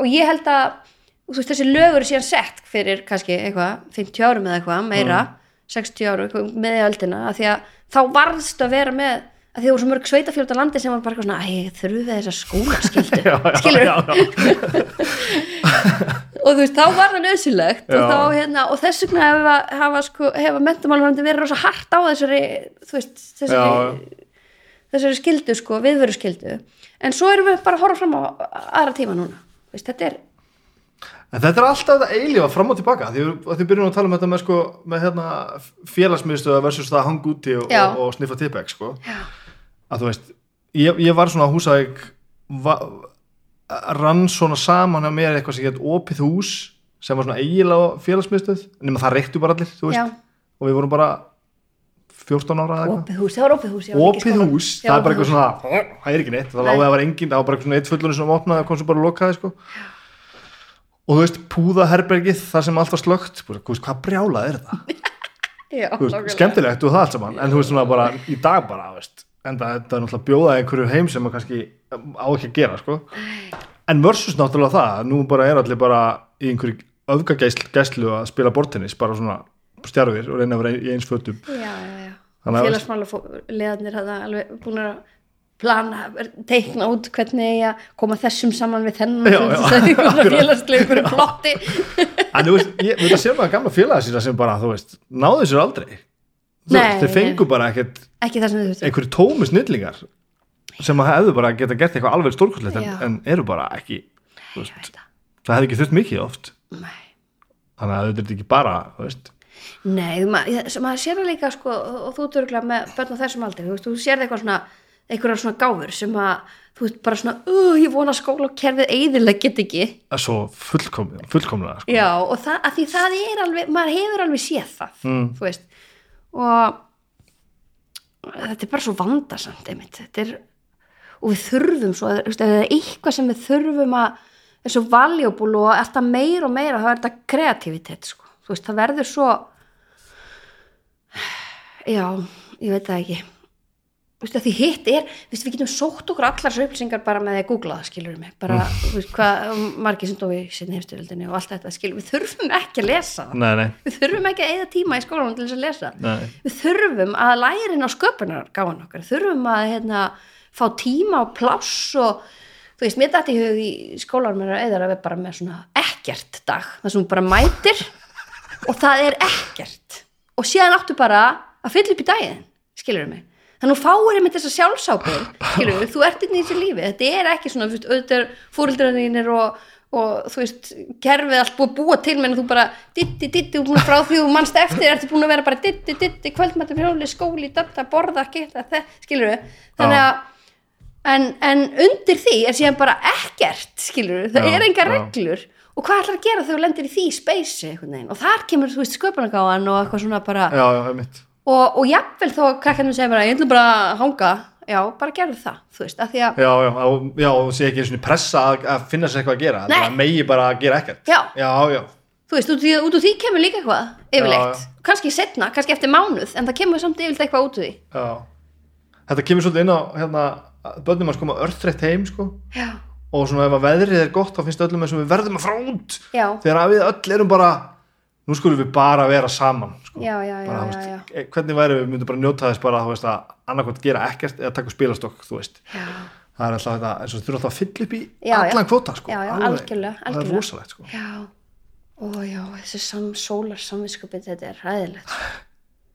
og ég held að þú veist, þessi lögur er síðan sett fyrir kannski eitthvað, 50 árum eða eitthvað meira, 60 árum, með í öldina að því að þá varðst að vera með að því það voru svo mörg sveitafjölda landi sem var bara svona, æ, þurfum við þessa skólaskildu Já, já, skilur já, já. og þú veist, þá var það nöðsilegt og, Já. þá, hérna, og þess vegna hefa, hafa, sko, hefa mentamálurandi verið rosa hart á þessari þú veist, þessari, Já, þessari skildu sko, viðveru skildu en svo erum við bara að horfa fram á aðra tíma núna. Veist, þetta er, En þetta er alltaf þetta eilífa fram og tilbaka því að þið byrjum að tala um þetta með, sko, með hérna, félagsmiðstöða versus það að hanga úti og, og, og sniffa tippeg sko. að þú veist, ég, ég var svona húsæk va, rann svona saman að mér eitthvað sem hétt opið hús sem var svona eiginlega félagsmiðstöð nema það reyktu bara allir, og við vorum bara 14 ára eða eitthvað. Opið hús, það var opið hús opið hús, það er bara eitthvað svona það er ekki neitt, það láði að það var engin það var bara eitthvað svona eitt fullunni sem opnaði og kom svo bara lokaði sko. Og þú veist, púða herbergið það sem allt var slögt hvað brjálað er það já, veist, skemmtilegt og það allt saman en þú veist svona bara í dag bara veist, en það, er náttúrulega bjóða einhverju heim sem maður kannski á ekki að gera sko. en versus náttúrulega það nú bara er allir bara í einhverju öfgagæslu að spila bortinnis bara svona stjarfir og reyna að vera í eins fötum já, já, já. Félagsmála leðarnir hafa alveg búin að plana, teikna út hvernig ég að koma þessum saman við þennan félagslega einhverju plotti. En þú veist, ég veit að sér maður gamla félaga sína sem bara, þú veist, náðu sér aldrei. Þeir fengu bara ekkert ekki það sem þau þurftu. einhverju tómi snillingar sem að hefðu bara geta gert eitthvað alveg stórkostlegt en, en eru bara ekki veist, það. hefði ekki þurft mikið oft. Nei. þannig að þetta er ekki bara þú veist, Nei, ma ég- sem maður sér það líka sko, og og þú törgla með börn á þessum aldri. Þú, veist, þú sér það eitthvað svona einhverjar svona gáfur sem að þú veist bara svona, uh, ég vona skóla og kerfið eiðileg get ekki að svo fullkom, fullkomlega sko. Já, og það, að því það er alveg maður hefur alveg séð það Mm. þú veist og þetta er bara svo vandarsamt einmitt, þetta er og við þurfum svo, það er eitthvað sem við þurfum að er svo valjúbúl og alltaf meira og meira þá er þetta kreativitet sko. þú veist, það verður svo já, ég veit það ekki Að því hitt er, veist, við getum sótt okkur allar þessu upplýsingar bara með að googla það, skilur mig, bara, þú veist, hvað margir sem dói sinni heimstyrjöldinni og allt þetta, skilur, við þurfum ekki að lesa það, nei, nei, við þurfum ekki að eyða tíma í skólanum til þess að lesa, nei. við þurfum að læra inn á sköpunar gáðan okkar, þurfum að, hérna, fá tíma og pláss og, þú veist, mér dætti í hug í skólanum er að eyða að við bara með svona ekkert dag, það sem bara mætir og það er ekkert. Og síðan áttu bara að fylla upp í daginn skilur mig þannig að fáir einmitt þessa sjálfsábyrð skilur mig, þú ert inn í þessu lífi. Þetta er ekki svona, auðvitað fóreldrarnir og, og þú veist kerfið allt búið að búa til menn þú bara ditti, ditti, þú búin að frá því þú mannst eftir ertu búin að vera bara ditti, ditti, kvöldmættum hjóli, skóli, dötta, borða, geta það, skilur við þannig að en, en undir því er síðan bara ekkert skilur það Já, er enga já. reglur. Og hvað ætlar að gera þegar þú lendir í því veginn? Og þar kemur þú veist sköpunargáðan og eitthvað svona bara já, og, og jafnvel þó að krakkarnir segja bara ég ætla bara að hanga. Já, bara gerðu það, þú veist, af því að já, já, og, já, og sé ekki svona pressa að, að finna sér eitthvað að gera Nei. það megi bara að gera ekkert. Já. já, já, þú veist, út, út úr því kemur líka eitthvað yfirleitt, Já, kannski setna, kannski eftir mánuð en það kemur samt yfirleitt eitthvað út úr því. Já. þetta kemur svolítið inn á hérna, börnum að koma örþreitt heim sko. já, og svona ef að veðrið er gott þá finnst öllum eins og við verðum að fara út. Þegar að við öll erum bara nú skulum við bara vera saman sko. já, já, já, bara, já, já, veist, e- hvernig væri við myndum bara njóta þess bara veist, að annarkvæmt gera ekkert eða taka spilastokk já. það er alltaf þetta, þú þurfa alltaf að fylla upp í Já, já. allan kvóta sko. Já, já, það er rosalegt sko. já. Ó, já, þessi sam, sólar samvinskupið, þetta er ræðilegt.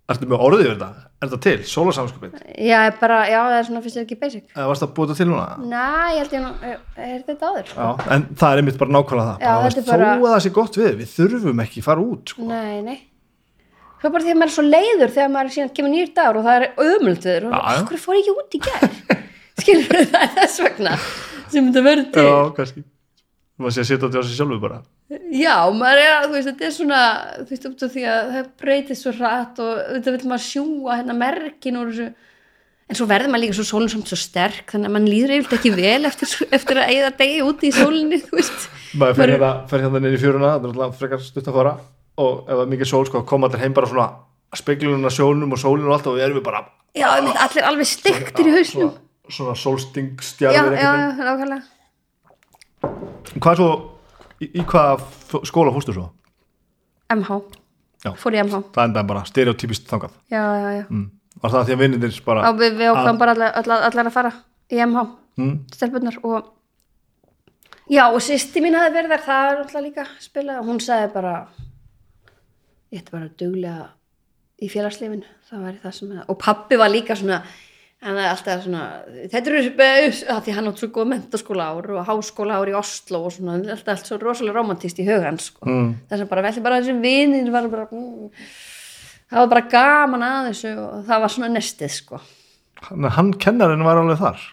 Ertu með orðið yfir þetta? Er þetta til? Sólarsamskupið? Já, bara, já, það er svona fyrst ekki basic. Eða varst það búið þetta til núna? Næ, ég held ég nú, er, er þetta áður? Já, en það er einmitt bara nákvæmlega það Já, bara, þetta veist, er bara- Þó að það sé gott við, við þurfum ekki fara út sko. Nei, nei. Svo bara því að maður er svo leiður þegar maður síðan kemur nýr dagur og það er ömult við já. okkur fór ég ekki út í gær? Skilur það er þess vegna sem þetta verður til. Já, kannski maður sé að setja á sig sjálfu bara Já, maður er að, þú veist, þetta er svona, þú veist, út af því að það breytist svo hratt og þetta vil maður sjúga hérna merkin úr þessu, en svo verður maður líka svo sólinn samt svo sterk, þannig að mann líður eiginlega ekki vel eftir, eftir að eigða degi úti í sólinni, þú veist. maður fer hérna, fer hérna í fjöruna það er náttúrulega frekar stutt að fara og ef það er mikið sól sko, koma allir heim bara svona speglununa sjónum og sólinu og allt og við erum við bara Já, allir alveg stektir í hausnum. svona, svona Já, hvað í, í hvaða f- skóla fórstu svo? MH, Já. fór í MH. það endaði bara stereotypist þangað Já, já, já. mm. var það því að vinninir bara Já, við, við ákvæmum bara allar, allar, allar að fara í MH, mm. stelpunnar og já, og sýsti mín hafi verið þar, það er alltaf líka að spila og hún sagði bara ég ætti bara duglega í félagslifinu, það væri það sem og pappi var líka svona hann er alltaf svona, þetta eru að því hann átt svo góð mentaskóla ár og háskóla ár í Oslo og svona alltaf allt svo rosalega romantist í hugan sko. Mm. þess að bara velli bara þessum vinir var bara mm, það var bara gaman að þessu og það var svona nestið sko hann, hann kennarinn var alveg þar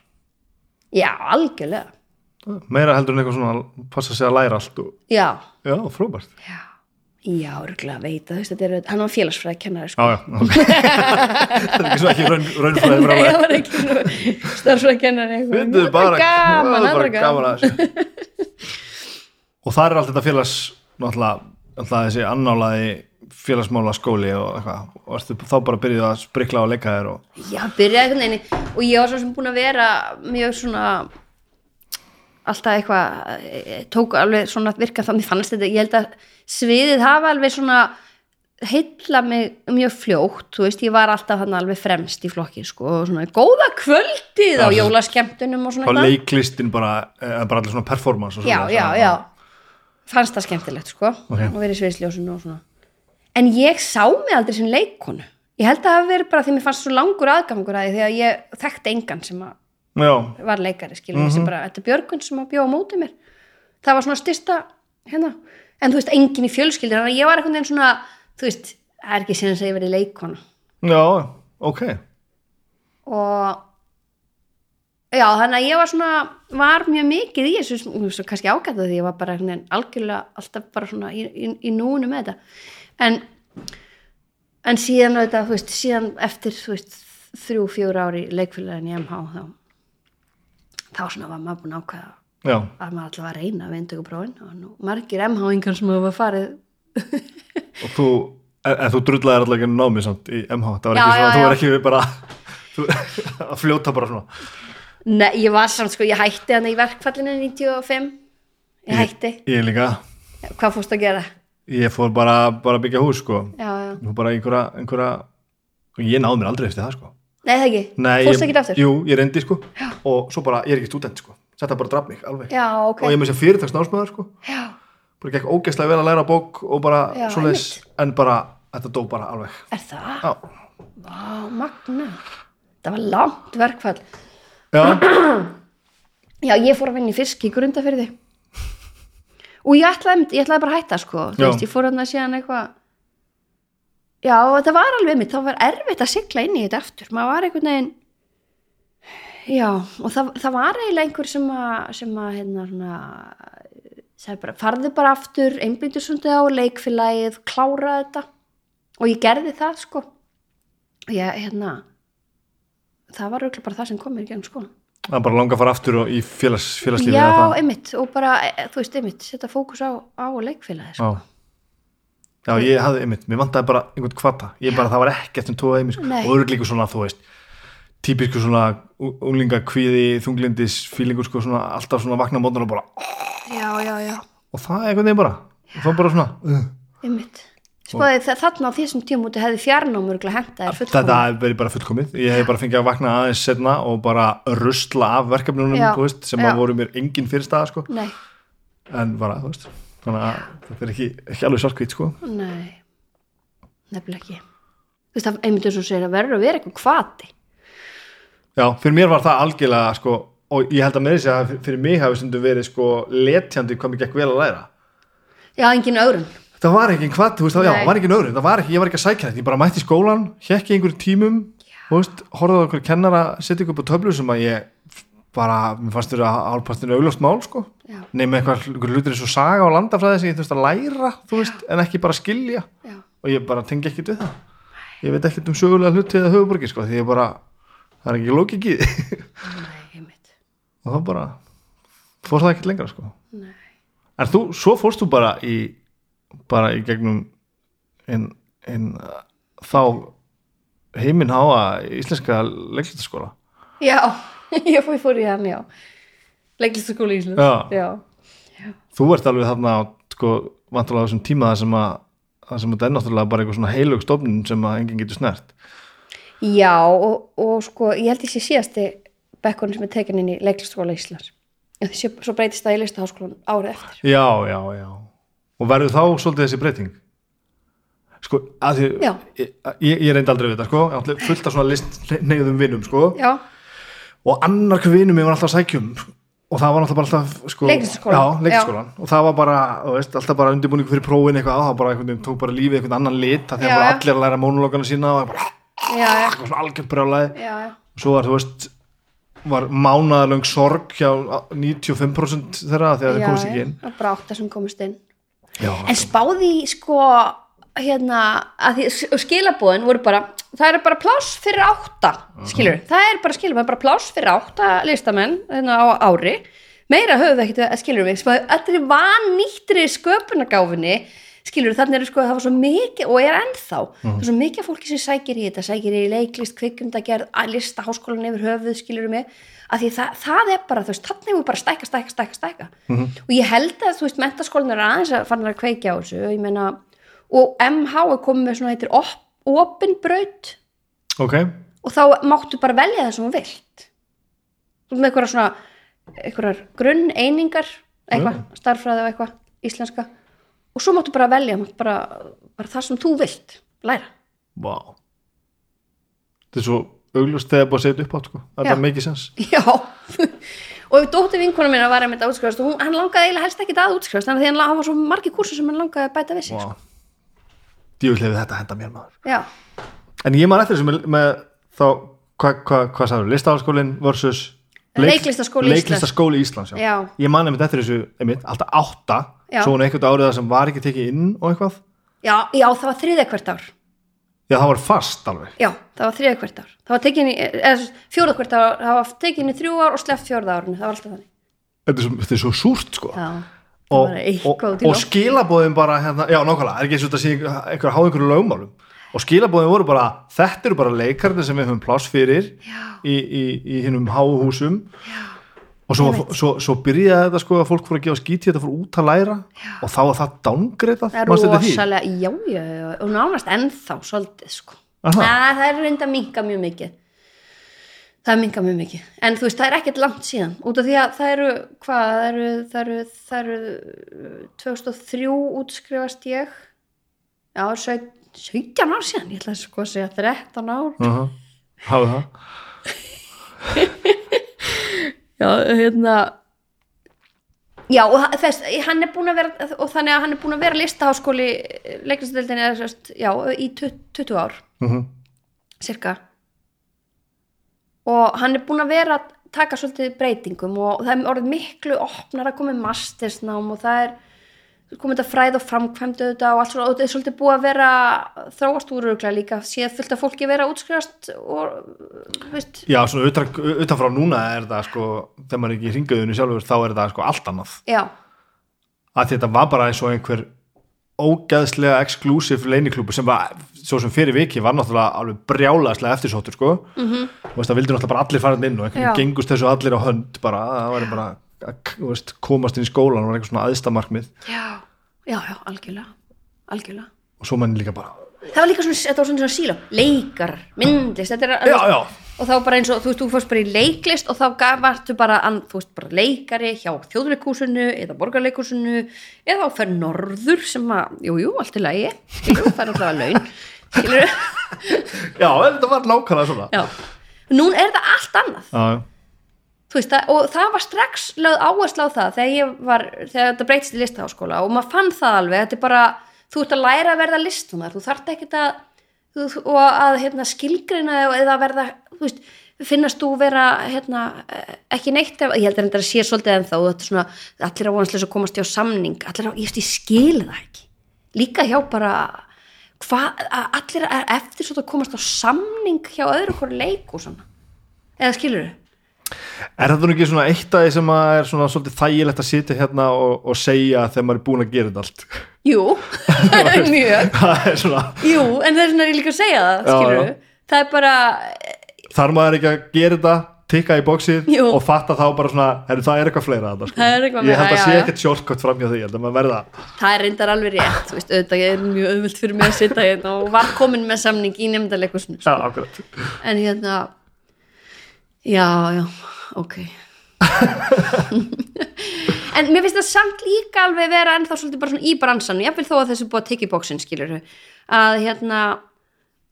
Já, algjörlega. meira heldur en eitthvað svona passa sig að læra allt og, Já, já, fróbært já. Já, örgulega veit að þú veist, þetta er, hann var félagsfræði kennari, sko. já, já, ok. það er ekki svo ekki raun, raunfræði Nei, framlega. það var ekki starfsfræði kennari. eitthvað. Það var bara, gaman, það það bara gaman að þessu og það er allt þetta félags náttúrulega, náttúrulega þessi annálaði félagsmála skóli og eitthvað og ertu þá bara byrjuð að sprikla og leika þér og Já, byrjaði einhvern veginn og ég var svo sem búin að vera mjög svona alltaf eitthvað eh, tók alveg svona að virka þannig fannst þetta, ég held að sviðið hafa alveg svona heilla mig mjög fljótt, þú veist, ég var alltaf hann alveg fremst í flokki, sko, og svona góða kvöldið á Já. jólaskemmtunum og svona eitthvað. leiklistin bara, eða bara allir svona performance og já, svoleiðis, já, að- já fannst það skemmtilegt sko Ok. og verið sviðsljósinu og svona en ég sá mig aldrei sem leikonu ég held að það hafi verið bara því mér fannst svo langur aðgangur að því þegar ég þekkti engan sem að já, var leikari skilur mm bara, þetta er Björgun sem að bjóða á móti mér. Það var svona styrsta hérna, en þú veist, engin í fjölskyldir þannig að ég var einhvern veginn svona, þú veist það er ekki sinni að ég verið leikona já, ok. Og já, þannig að ég var svona var mjög mikið í þessu þú veist, kannski ágætt að því ég var bara veginn algjörlega alltaf bara svona í, í, í núinu með þetta. En en síðan auðvitað, þú veist, síðan eftir þú veist, þrjú, fjór ári leikfélagin í MH þá þá svona var maður búin ákveða já, að maður alltaf var að reyna við indökuprófin og nú margir MH-ingar sem hafa farið. Og þú en, en þú drullaðir alltaf ekki námið samt í MH það var Já, ekki svona, já, þú var ekki bara að fljóta bara svona. Nei, ég var samt sko, ég hætti hann í verkfallinu 95 ég hætti, ég líka, hvað fórst að gera? ég fór bara, bara að byggja hús sko, Já, Ég bara einhverja, einhverja ég náði mér aldrei eftir það sko nei það ekki, fórst ekki aftur? Jú, ég reyndi sko. Já. og svo bara, ég er ekki stúdent sko. Þetta bara draf mig alveg. Já, ok, og ég með sér fyrirtagsnámsmaður sko. Já, bara gekk ógeðslega vel að læra bók og bara svoleiðis, en bara, þetta dó bara alveg. Er það? já, Vá, magna Það var langt verkfall. Já, Já, ég fór að vinna í fisk í grundafyrði og ég ætlaði, ég ætlaði bara að hætta sko, veist, ég fór að síðan eitthvað Já, þetta var alveg mitt, þá var erfitt að sigla inn í þetta aftur, maður var einhvern veginn Já, og það, það var eiginlega einhver sem að, sem að hérna svona bara, farðu bara aftur, einbyndu svolítið á leikfélagið, klára þetta. Og ég gerði það sko. Og ég, hérna það var auðvitað bara það sem kom mér í gegn skóla það er bara langa að fara aftur í félags, félagslífi Já, það. einmitt, og bara, e, þú veist, einmitt setja fókus á, á leikfélagi sko. já Já, ég hafði einmitt, mér vantaði bara einhvern kvata, ég bara, það var ekkert sem tóða einmitt, Nei. og örugglega svona, þú veist típisku svona unglinga kvíði, þunglindis, fílingur sko, svona, alltaf svona vakna mótnar og bara Já, já, já, og það er einhvern veginn bara, og það bara svona uh, einmitt. Spáði, þa- þarna á þessum tímúti hefði fjarnám örgulega henda þér þetta fullkomið hefur verið bara fullkomið. Ég hef bara fengið að vakna aðeins setna og bara rusla af verkefnunum, þú veist, sem að voru mér engin fyrirstaða, sko, Nei, en bara, þú veist þannig að þetta er ekki, ekki alveg svartkvít, sko. Nei. Nefnilega ekki. Þú veist, það einmitt eins og segir að verður að vera eitthvað kvati Já, fyrir mér var það algjörlega sko, og ég held að með þessi að fyrir mig hafi stundum verið sko letjandi hvað mér gekk vel að læra. Já, engin ögrun. Það var ekki hvað, þú veist, það já, Nei. var ekki öðru það var ekki, ég var ekki að sækja þetta, ég bara mætti skólan hekki einhverjum tímum, þú veist á einhverjum kennara, ykkur upp á töflu sem að ég bara, mér fannst þér að hálfpastinu augljóst mál, sko. Já, nema eitthvað hlutir eins og saga og landafræði sem ég þurfti að læra þú veist, en ekki bara skilja. Já, og ég bara tengi ekkit við það. Ég veit ekkit um sögulega hluti eða höfuborgi sko, því ég bara, það er ekki lókik í því og þá bara fór það ekkit lengra sko. Nei, en þú, svo fórst þú bara í bara í gegnum einn ein, þá heiminháa íslenska leiklistaskóla já, ég fór, fór í hann, já leiklistaskóli í Íslands Já. já, þú ert alveg þarna sko, vantulega á þessum tíma það sem að það er náttúrulega bara eitthvað svona heilug stofnun sem að enginn getur snert Já, og, og sko, ég held sé síðasti bekkurinn sem er tekin inn í leiklistaskóla Íslands. En þessi, svo breytist það í listaháskólan árið eftir. já, já, já og verður þá svolítið þessi breyting sko, að því Já. ég, ég, ég reyndi aldrei við þetta sko fullt af svona list neyðum vinnum sko Já, og annar hver vinnum ég var alltaf sækjum og það var náttúrulega bara alltaf sko, Leiklistarskólann. já, leiklistaskólan og það var bara, veist, alltaf bara undirbúningu fyrir prófin eitthvað, það var bara einhvern veginn, tók bara lífið einhvern annan lit, það Já, þegar bara já. allir að læra mónulókana sína og bara, já, já, svona algjörn brjálæði. Já, já. og svo var, þú veist var mánaðalöng sorg hjá 95% þeirra þegar þeir komast ekki inn. Já, bara átta sem komist inn. já, En spáði sko, hérna, því og skilabóðin voru bara, það er bara pláss fyrir átta, skilur, það er bara skilabóðin, bara pláss fyrir átta listamenn hérna á ári, meira höfum við ekkert að skilur við, spáði allir vannýttri sköpunagáfinni, skilur þannig er sko, það var svo mikið, og er ennþá það er svo mikið fólki sem sækir í þetta sækir í leiklist, kvikmyndagerð, að lista háskólan yfir höfuð, skilur mig. Að því það, það er bara, þú veist, þannig er bara stækka, stækka, stækka, stækka. Og ég held að, þú veist, mentaskólan er aðeins að fann að kveikja á þessu, ég meina og MH er komið með svona heitir op, opin braut. Ok, og þá máttu bara velja það sem þú vilt. Með eitthvað svona eitthvað grunn einingar eitthvað, starffræði og eitthvað, íslenska. Og svo máttu bara velja máttu bara, bara það sem þú vilt læra. Vá. Þetta er svo augljóst þegar búið að segja þetta upp átt sko. þetta er mikið sens já. Og ef dóttir vinkona mín var einmitt að útskrifast og hún, hann langaði eiginlega helst ekki að útskrifast þannig að hann var svo margir kursur sem hann langaði að bæta við sig sko. Djúvillega þetta henda mér maður. Já, en ég man eftir þessu með, með þá, hvað hva, hva sagður, listaháskólin versus Leiklistarskóli Íslands. leiklistaskóli Íslands já. Já. ég man eftir þessu, einmitt, alltaf átta. Svo hún eitthvað árið það sem var ekki tekið inn og eitthvað, já, já, það var þriðja hvert ár. Já það var fast alveg. Já, það var þriðja hvert ár. Það var tekin í, eða fjóða hvert ár það var tekin í þrjú ár og sleppt fjórða árinu það var alltaf þannig. Þetta er svo, þetta er svo súrt sko. Já, og, og, eitthvað og loft. skilabóðin bara hérna, já nákvæmlega, er ekki eins og þetta sé einhver að hafa einhverju lögmálum. Og skilabóðin voru bara þetta eru bara leikarnir sem við höfum pláss fyrir Já. í, í, í hinnum háhúsum. Og svo, svo, svo byrjaði þetta sko að fólk fór að gefa skíti þetta fór út að læra. Já. og þá var það downgreitað það er rosalega, já, já, og nánast ennþá svolítið sko. Aha. Næ, það er reynda að minka mjög mikið það minka mjög mikið en þú veist, það er ekkert langt síðan út af því að það eru, hvað, það eru það eru, það eru uh, 2003 útskrifast ég já, saut- 17 ár síðan ég ætla að sko að segja 13 ár uh -huh. Hafðu það? já, hérna já, og þess, hann er búin að vera og þannig að hann er búin að vera listaháskóli eða sérst, já, í 20, 20 ár Uh -huh. cirka og hann er búin að vera að taka svolítið breytingum og það er orðið miklu opnar að koma mastersnám og það er komið þetta fræð og framkvæmdu þetta og allt svona og þetta er svolítið búið að vera þróast úruglega líka fullt af fólki vera útskrifast og veist, Já, svona utan, utanfrá núna er það sko, þegar maður er ekki í ringaðunni sjálfur þá er það sko allt annað. Já, að þetta var bara eins og einhver ógæðslega exklusív leiniklúbu sem var, svo sem fyrir viki var náttúrulega alveg brjálaðslega eftirsóttur sko. Mm -hmm. veist, það vildi náttúrulega bara allir fara inn og einhvern veginn gengust þessu allir á hönd bara, það var bara að veist, komast inn í skólan var eitthvað svona aðstamarkmið já, já, já, algjörlega. Algjörlega. Og svo mann líka bara það var líka svona, þetta var svona, svona síló. Leikar, myndist, þetta er já, já, og þá bara eins og, þú veist, þú fórst bara í leiklist og þá varstu bara, an, þú veist, bara leikari hjá þjóðleikúsinu eða borgarleikúsinu eða á fer norður sem að, jú, jú, allt í lagi. Skilur, fær alltaf að laun. Skilur, já, þetta var nákvæmlega svona. Já. Nún er það allt annað, já, já. veist, það, og það var strax lögð áherslu á það þegar ég var þegar þetta breytist í listaháskóla og maður fann það alveg, þetta er bara þú ert að læra að verða listunar, þú þarft ekkert að og að hérna, skilgreina eða verða, þú veist finnast þú vera hérna, eh, ekki neitt ef, ég held að þetta sé svolítið en þá svona, allir á vonanslega komast hjá samning allir á, ég, veist, ég skil það ekki líka hjá bara hvað, að allir eftir svo að komast á samning hjá öðru hverju leik og svona eða skilur þau? Er þetta nú ekki svona eitt af því sem er svona svolítið þægilegt að sitja hérna og, og segja þegar maður er búin að gera þetta allt? Jú, mjög. Það er svona, Jú, en það er svona líka að segja það, skilur já. það er bara, þarf maður ekki að gera þetta tikka í bóksið Jú. og fatta þá bara svona, heru, það er eitthvað fleira að sko. Það er eitthvað ég held að sé ekkert sjálfkvæmt því, að maður verða það er reyndar alveg rétt þú veist, auðvitað er mjög auðvilt fyrir mig að sitja hérna og var komin með samning í nefndaleikursinu já, akkurat. En hérna já, já, ok. En mér finnst það samt líka alveg vera ennþá svolítið bara svona í bransan ég vil þó að þessu búið að tekja í bóksin skilur að hérna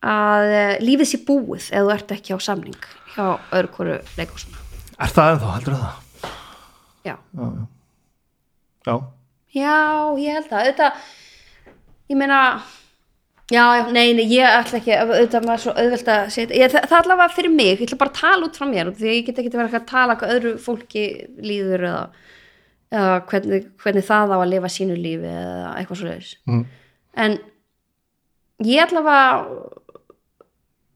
að eh, lífið sé búið ef þú ert ekki á samning hjá öðru hverju leikursinu er það ennþá, heldur það? já, já, já, ég held að þetta, ég meina já, já, nei, nei, ég ætla ekki auðvitað maður svo auðvelt að setja ég, það, það allavega fyrir mig, ég ætla bara að tala út frá mér því að ég get ekki verið að tala hvað öðru fólki líður eða, eða hvernig, hvernig það á að lifa sínu lífi eða eitthvað svo leiðis mm. en ég allavega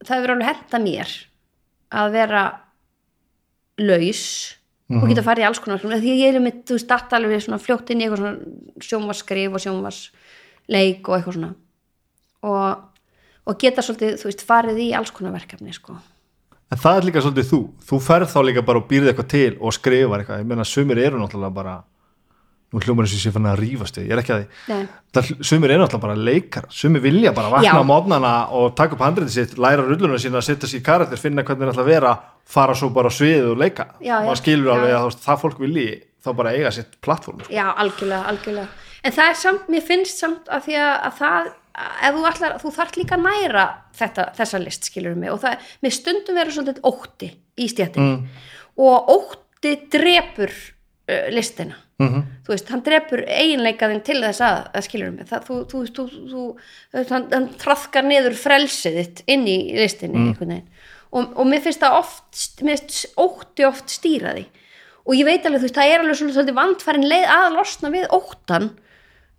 það hefur alveg henta mér að vera laus og geta farið í alls konar því ég er með, þú veist, svona fljótt inn í eitthvað svona sjónvarskrif og sjónvarsleik og eitthvað svona og, og geta svolítið, þú veist, farið í alls konar verkefni sko. en það er líka svolítið þú. Þú ferð þá líka bara og býrð eitthvað til og skrifar eitthvað, ég meina sumir eru náttúrulega bara nú hljómar þessi sé fann að rífast við, ég er ekki að því. Það, sumir eru náttúrulega bara leikar sumir vilja bara vakna á mótnana og taka upp handriðið sitt, læra rulluna sína setja sér í karakter, finna hvernig það ætla að vera fara svo bara sviðið og leika. Já, já. maður skilur Já. alveg að það fólk vilji þá bara eiga sitt plattform sko. já, algjörlega, algjörlega. En það er samt, mér finnst samt að því að, að það, ef þú ætlar þú þarft líka að næra þetta, þessa list skilur mig og það, mér stundum vera svolítið ótti í stjættinni Mm. og ótti drepur uh, listina. Mm þú veist, hann drepur eiginleikaðin til þess að, að skilur mig. Það, þú, þú, þú, þú, hann, hann trafkar niður frelsið þitt inn í listinni einhvern veginn. Og, og mér finnst það oft, mér finnst ótti oft stýra því. Og ég veit alveg, þú veist, það er alveg svolítið, svolítið vandfærin leið að losna við óttan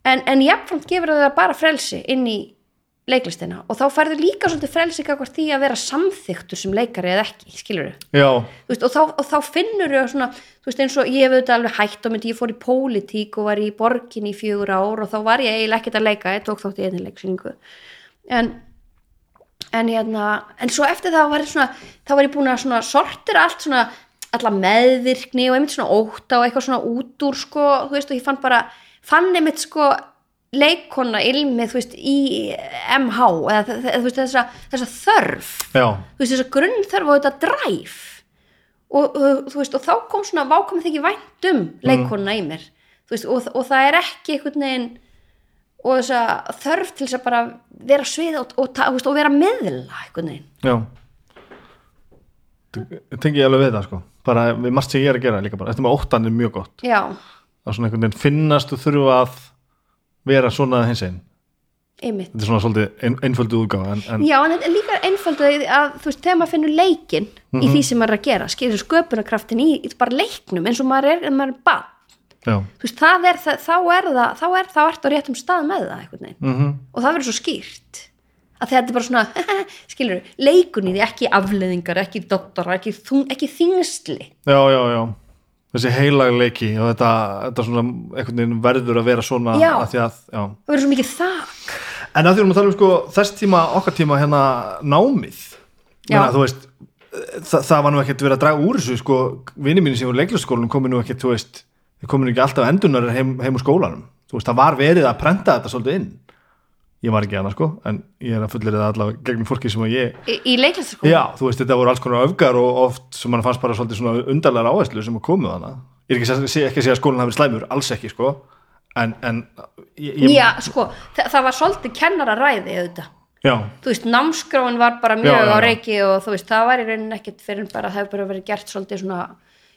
en, en jafnframt gefur það bara frelsi inn í leiklistina. Og þá færðu líka svolítið frelsi kakvart því að vera samþyktur sem leikari eða ekki, skilur veist, og, þá, og þá finnur þau svona þú veist eins og ég hef auðvitað alveg hætt á myndi ég fór í pólitík og var í borgin í fjögur ár og þá var ég eiginlega ekkert að leika ég tók þátt í einnig leiksýningu. En en, hérna, en svo eftir það var ég svona þá var ég búin að svona sortira allt svona alla meðvirkni og einmitt svona óta og eitthvað svona út úr sko, þú veist og ég fann bara fann einmitt sko leikona ilmið, þú veist, í MH eða veist, þessa, þessa þörf. Já, þú veist, þessa grunnþörf og þetta dræf og, og þú veist, og þá kom svona vákomið þykir vænt um leikonuna í mér. Veist, og, og það er ekki einhvern veginn og þessa þörf til þess að bara vera svið og, og, og vera meðla einhvern veginn. Já. Tengi ég alveg við það sko. Bara við margt sem ég er að gera líka bara. Þetta með óttan er mjög gott. Já, að svona einhvern veginn finnast þú þurfa að vera svona hins einn. Einmitt. Þetta er svona svolítið ein, einföldu útgáfa en, en Já, en þetta er líka einföldu að þú veist, þegar maður finnur leikinn í því sem maður er að gera, skilur sköpunarkraftin í í bara leiknum eins og maður er, en maður er bann, þú veist, það er það, þá er það, þá er þá ert á réttum stað með það mm og það verður svo skýrt. Að þetta er bara svona, skilur leikun í því, ekki afleðingar, ekki doktora, ekki, þung, ekki þingsli já, já, já þessi heilagleiki og þetta, þetta verður að vera svona Já. að því að, já. Það verður svo mikið þak. En að því að tala um sko þess tíma, okkar tíma hérna námið. Menna, þú veist, það, það var nú ekkert verið að draga úr þessu sko, vinni mínu sem voru leiklisskólanum komi nú ekkert, þú veist þeir komi nú ekki alltaf endunar heim, heim úr skólanum. Þú veist, það var verið að prenta þetta svolítið inn ég var ekki hana sko en ég er að fullir það allavega gegnum fólki sem að ég í, í leiklistaskóla já, þú veist, þetta voru alls konar öfgar og oft sem mann fannst bara svolítið svona undarlegar áherslu sem að komu hana. Ég er ekki, að segja- ekki að segja að skólan hafi slæmur, alls ekki sko en, en ég, ég, Já, sko, það, það var svolítið kennararæði auðvitað. Já, þú veist, námskráin var bara mjög Já, já, á já. reiki og þú veist, það var í rauninni ekkert fyrir bara, það hefur bara verið gert svolítið svona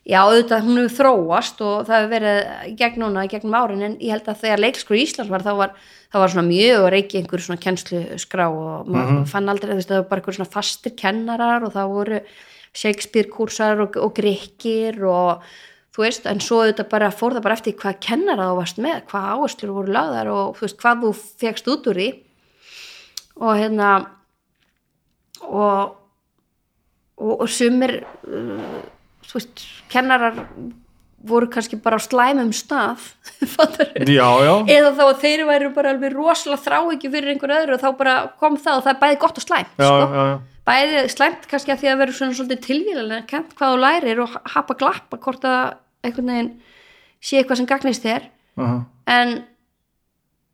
já, auðvitað hún hefur þróast og það hefur verið í gegn núna, í gegnum árin en ég held að þegar leikskrú Íslands var þá var, það var svona mjög á reiki einhver svona kennslu skrá og maður Mhm. fann aldrei, veist, það var bara einhver svona fastir kennarar og það voru Shakespeare kursar og, og grikkir og þú veist, en svo þetta bara fór það bara eftir hvað kennara þú varst með, hvað áherslur voru lagðar og þú veist, hvað þú fegst út úr því og hérna og og, og sumir uh, þú veist, kennarar voru kannski bara á slæmum stað já, já, eða þá að þeir væru bara alveg rosalega þrá ekki fyrir einhver öðru og þá bara kom það og það er bæði gott og slæmt já, sko. bæði slæmt kannski að því að vera svona svolítið tilvíðlega kent hvað þú lærir og hapa glappa hvort að einhvern veginn sé eitthvað sem gagnist þér. Aha. en,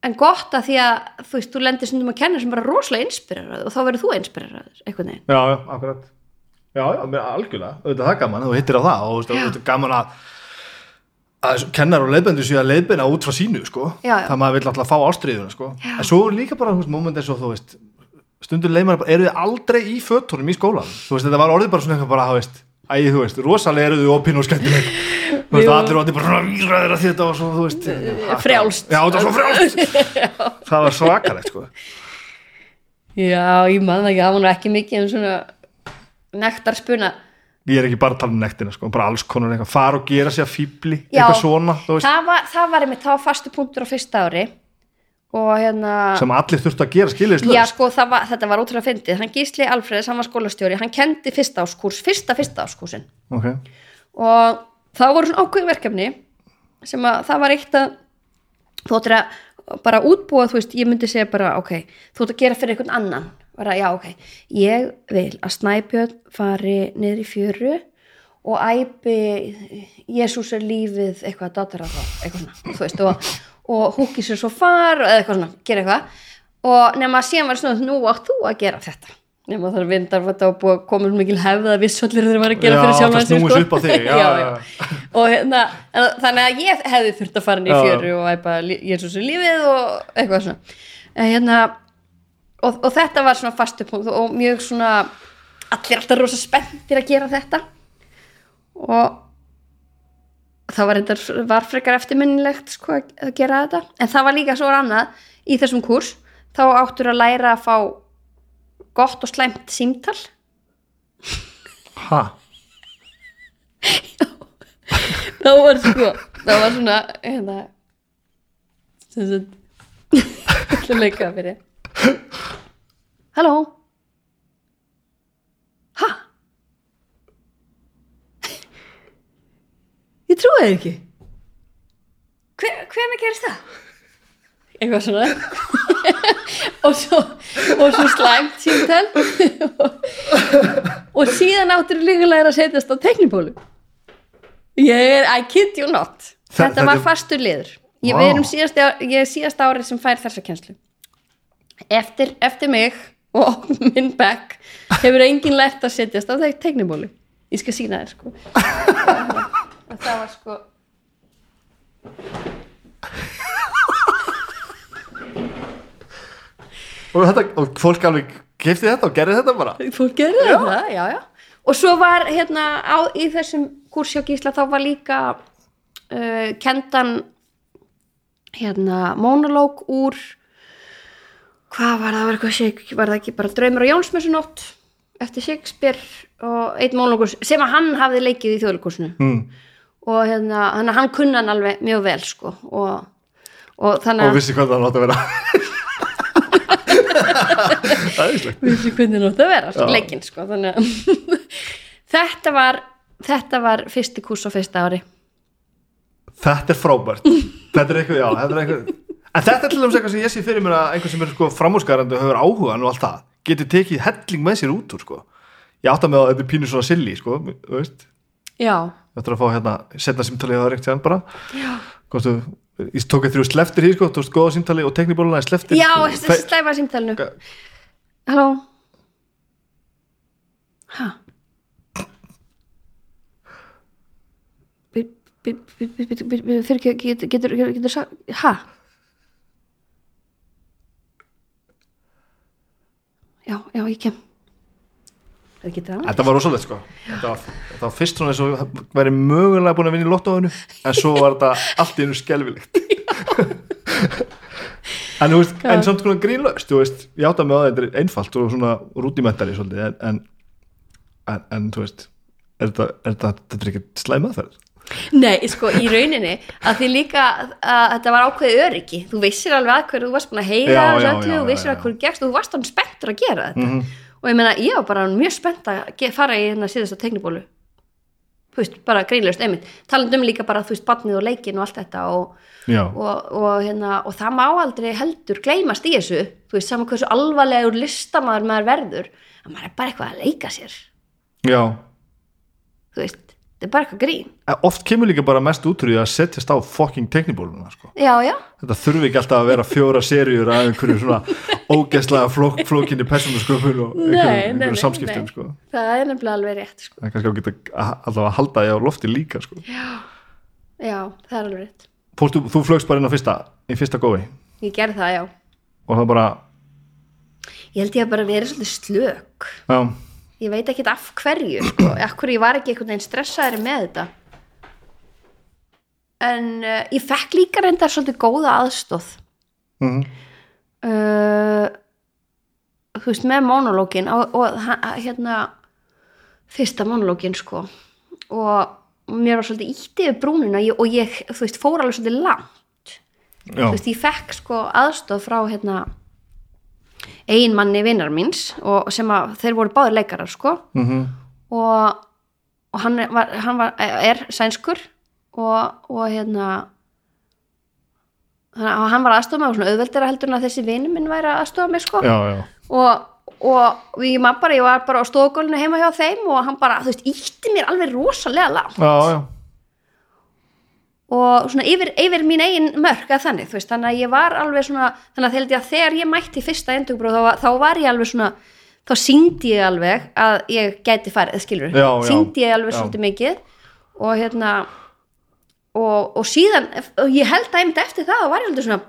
en gott að því að þú veist, þú lendir stundum að kenna sem bara rosalega inspirerað og þá verður þú inspireraður einhvern veginn. Já, já, akkurat já, já, algjörlega, auðvitað það er gaman þú hittir á það og auðvitað er gaman að að kennar og leiðbendur séu að leiðbena út frá sínu sko, það maður vil alltaf fá ástriðuna sko, Já. en svo líka bara moment eins og þú veist stundur leimar, eru þið aldrei í fötunum í skólan þú veist, þetta var orðið bara svona eitthvað bara, þú veist æ, þú veist, rosalega eru þið opinn og skemmtileg. Þú veist, allir orðið bara að þetta var svo, þú veist frjálst. já, þetta var svo frjálst. Það var svakalegt, sko. Já, ég man það ekki, það var ekki mikið um svona nektarspuna. Ég er ekki bara að tala um nektina, sko, bara alls konar eitthvað, fara og gera sér fíbli, Já. eitthvað svona það var, það var einmitt, það var fastu punktur á fyrsta ári. Og hérna sem allir þurftu að gera skiljiðist Já, sko, var, þetta var ótrúlega fyndið. Hann Gísli Alfreðs, hann var skólastjóri, hann kendi fyrsta áskurs, fyrsta fyrsta áskúsin ok, og það voru svona ákveð verkefni sem að það var eitt að þú ættir að bara útbúa, þú veist, ég myndi segja bara ok, þú ættir að gera fyrir einhvern annan bara, já, ok, ég vil að Snæbjörn fari niður í fjöru og æpi Jésús er lífið eitthvað dátara þá, eitthvað svona, þú veist og, og húki sér svo far eða eitthvað svona, gera eitthvað. Og nema að síðan var svona, nú átt þú að gera þetta. Nema þar vindar þetta var búið að koma svo mikil hefða að vissallir þeir var að gera Já, fyrir sjálfan það snúist upp á þig, já, já, já. og hérna þannig að ég hefði þurft að fara inn í Já. fjöru og æpa Jésús í lífið og eitthvað svona. Hérna, og, og þetta var svona fastu punkt og mjög svona allir alltaf rosa spenntir að gera þetta. Og það var, var frekar eftirminnilegt sko, að gera þetta. En það var líka svo annað í þessum kurs þá áttur að læra að fá gott og slæmt símtal. Ha? Það var sko það var svona hérna sem sagt ég ætla að leika það fyrir halló? Ha? Ég trúi þér ekki. Hver, hvernig gerist það? Eitthvað svona. Og svo svo slæmt símtal. Og, síðan áttur líka læra að setjast á teknibólu ég er, I kid you not. Þa- þetta þetta var er- fastur liður. Ég, Vá. við erum síðast, ég er síðast árið sem fær þessa kennslu eftir, eftir mig og minn bekk hefur enginn lært að setjast á teknibólu ég skal sína þér sko. Og það var sko og, þetta, og fólk alveg kefti þetta og gerði þetta bara? Fólk gerði þetta, já, já. Og svo var hérna á, í þessum Gísla þá var líka uh, kendan hérna monolog úr hvað var það, var, eitthvað, Shake- var það ekki bara draumur á Jónsmessunótt eftir Shakespeare og einn monologur sem að hann hafði leikið í þjóðlikursinu mm. og hérna, hann, hann kunna hann alveg mjög vel sko og, og þannig og að vissi hvað það átt að vera. Er vissi hvernig það átti að vera Já. leikinn sko þannig að þetta var þetta var fyrsti kurs á fyrsta ári. Þetta er frábært. Þetta er eitthvað, já, þetta er eitthvað en þetta er til dæmis eitthvað sem ég sé fyrir mér að einhver sem er sko framúrskarandi og hefur áhugan og allt það getur tekið helling með sér út úr sko ég átta með að þetta er pínu svona silly sko, þú veist já, Þetta er að fá hérna, setna símtalið það reynt séðan bara já, Kostu, Ég tók eitthvað sleftir hér sko, þú veist, góða símtali og teknibóluna er sleftir já Fe- þessi slæfa símtalinu halló ha fyrir ekki getur getur getur sagt ha já, já, ég kem. Það getur það Þetta var rosalegt sko. Þetta var, þetta var fyrst svona eins og væri mögulega búin að vinna í lottóinu en svo var þetta allt í einu skelfilegt. En þú veist, en samt svona grínlaust þú veist, ég átta með að þetta er einfalt og svona rútimentari svolítið en, en en, en þú veist er þetta, er þetta, þetta er ekki slæm aðferð Nei, sko, í rauninni að því líka að þetta var ákveðið öryggi. Þú vissir alveg að hverju þú varst búin að heyra þessu öllu, þú vissir að hverju gegst og þú varst hann spenntur að gera þetta. Mhm. og ég meina, ég var bara mjög spennt að fara í hérna síðasta teknibólu þú veist, bara grínlaust einmitt, talandi um líka bara, þú veist, barnið og leikin og allt þetta og, og, og, hérna, og það má aldrei heldur gleymast í þessu, þú veist, saman hversu alvarlegur listamaður maður verður að maður er bara eitthvað að leika sér. Já. Þú veist, þetta er bara eitthvað grín. Oft kemur líka bara mest út úr því að setjast á fucking teknibóluna sko. já, já, þetta þurfi ekki alltaf að vera fjóra seríur að einhverju svona ógeðslega flók, flókinni persónusköpun og einhverjum nei, samskiptum sko. það er nefnilega alveg rétt sko. það er kannski að alltaf að halda því á lofti líka sko. já, það er alveg rétt. Fórstu, þú flögst bara inn á fyrsta í fyrsta gói ég gerði það, já. Og það bara ég held ég að bara verið svolítið slök. Já, ég veit ekki af hverju sko. af hverju ég var ekki einhvern veginn stressaðri með þetta. En uh, ég fekk líka reyndar svolítið góða aðstóð mm uh, þú veist með monologin og, og hérna fyrsta monologin sko. Og mér var svolítið ítti yfir brúnina og ég þú veist, fór alveg svolítið langt. Já, þú veist, ég fekk sko aðstóð frá hérna eiginmanni vinnar míns og sem að þeir voru báðir leikarar sko. Mm og, og hann, var, hann var, er sænskur og, og hérna hann, hann var aðstofa mig og svona auðveldara heldur en að þessi vinur minn væri að aðstofa mig sko. Já, já, og, og ég, bara, ég var bara á stofgólinu heima hjá þeim og hann bara, þú veist, ítti mér alveg rosalega langt. Já, já. Og svona yfir, yfir mín eigin mörk að þannig, þú veist, þannig að ég var alveg svona, þannig að þegar, þegar ég mætti fyrsta endugbrú þá, var- þá var ég alveg svona þá síndi ég alveg að ég gæti farið, skilur, Já, síndi ég alveg já. svolítið mikið. Og hérna og, og síðan, og ég held að einmitt eftir það, var ég alveg svona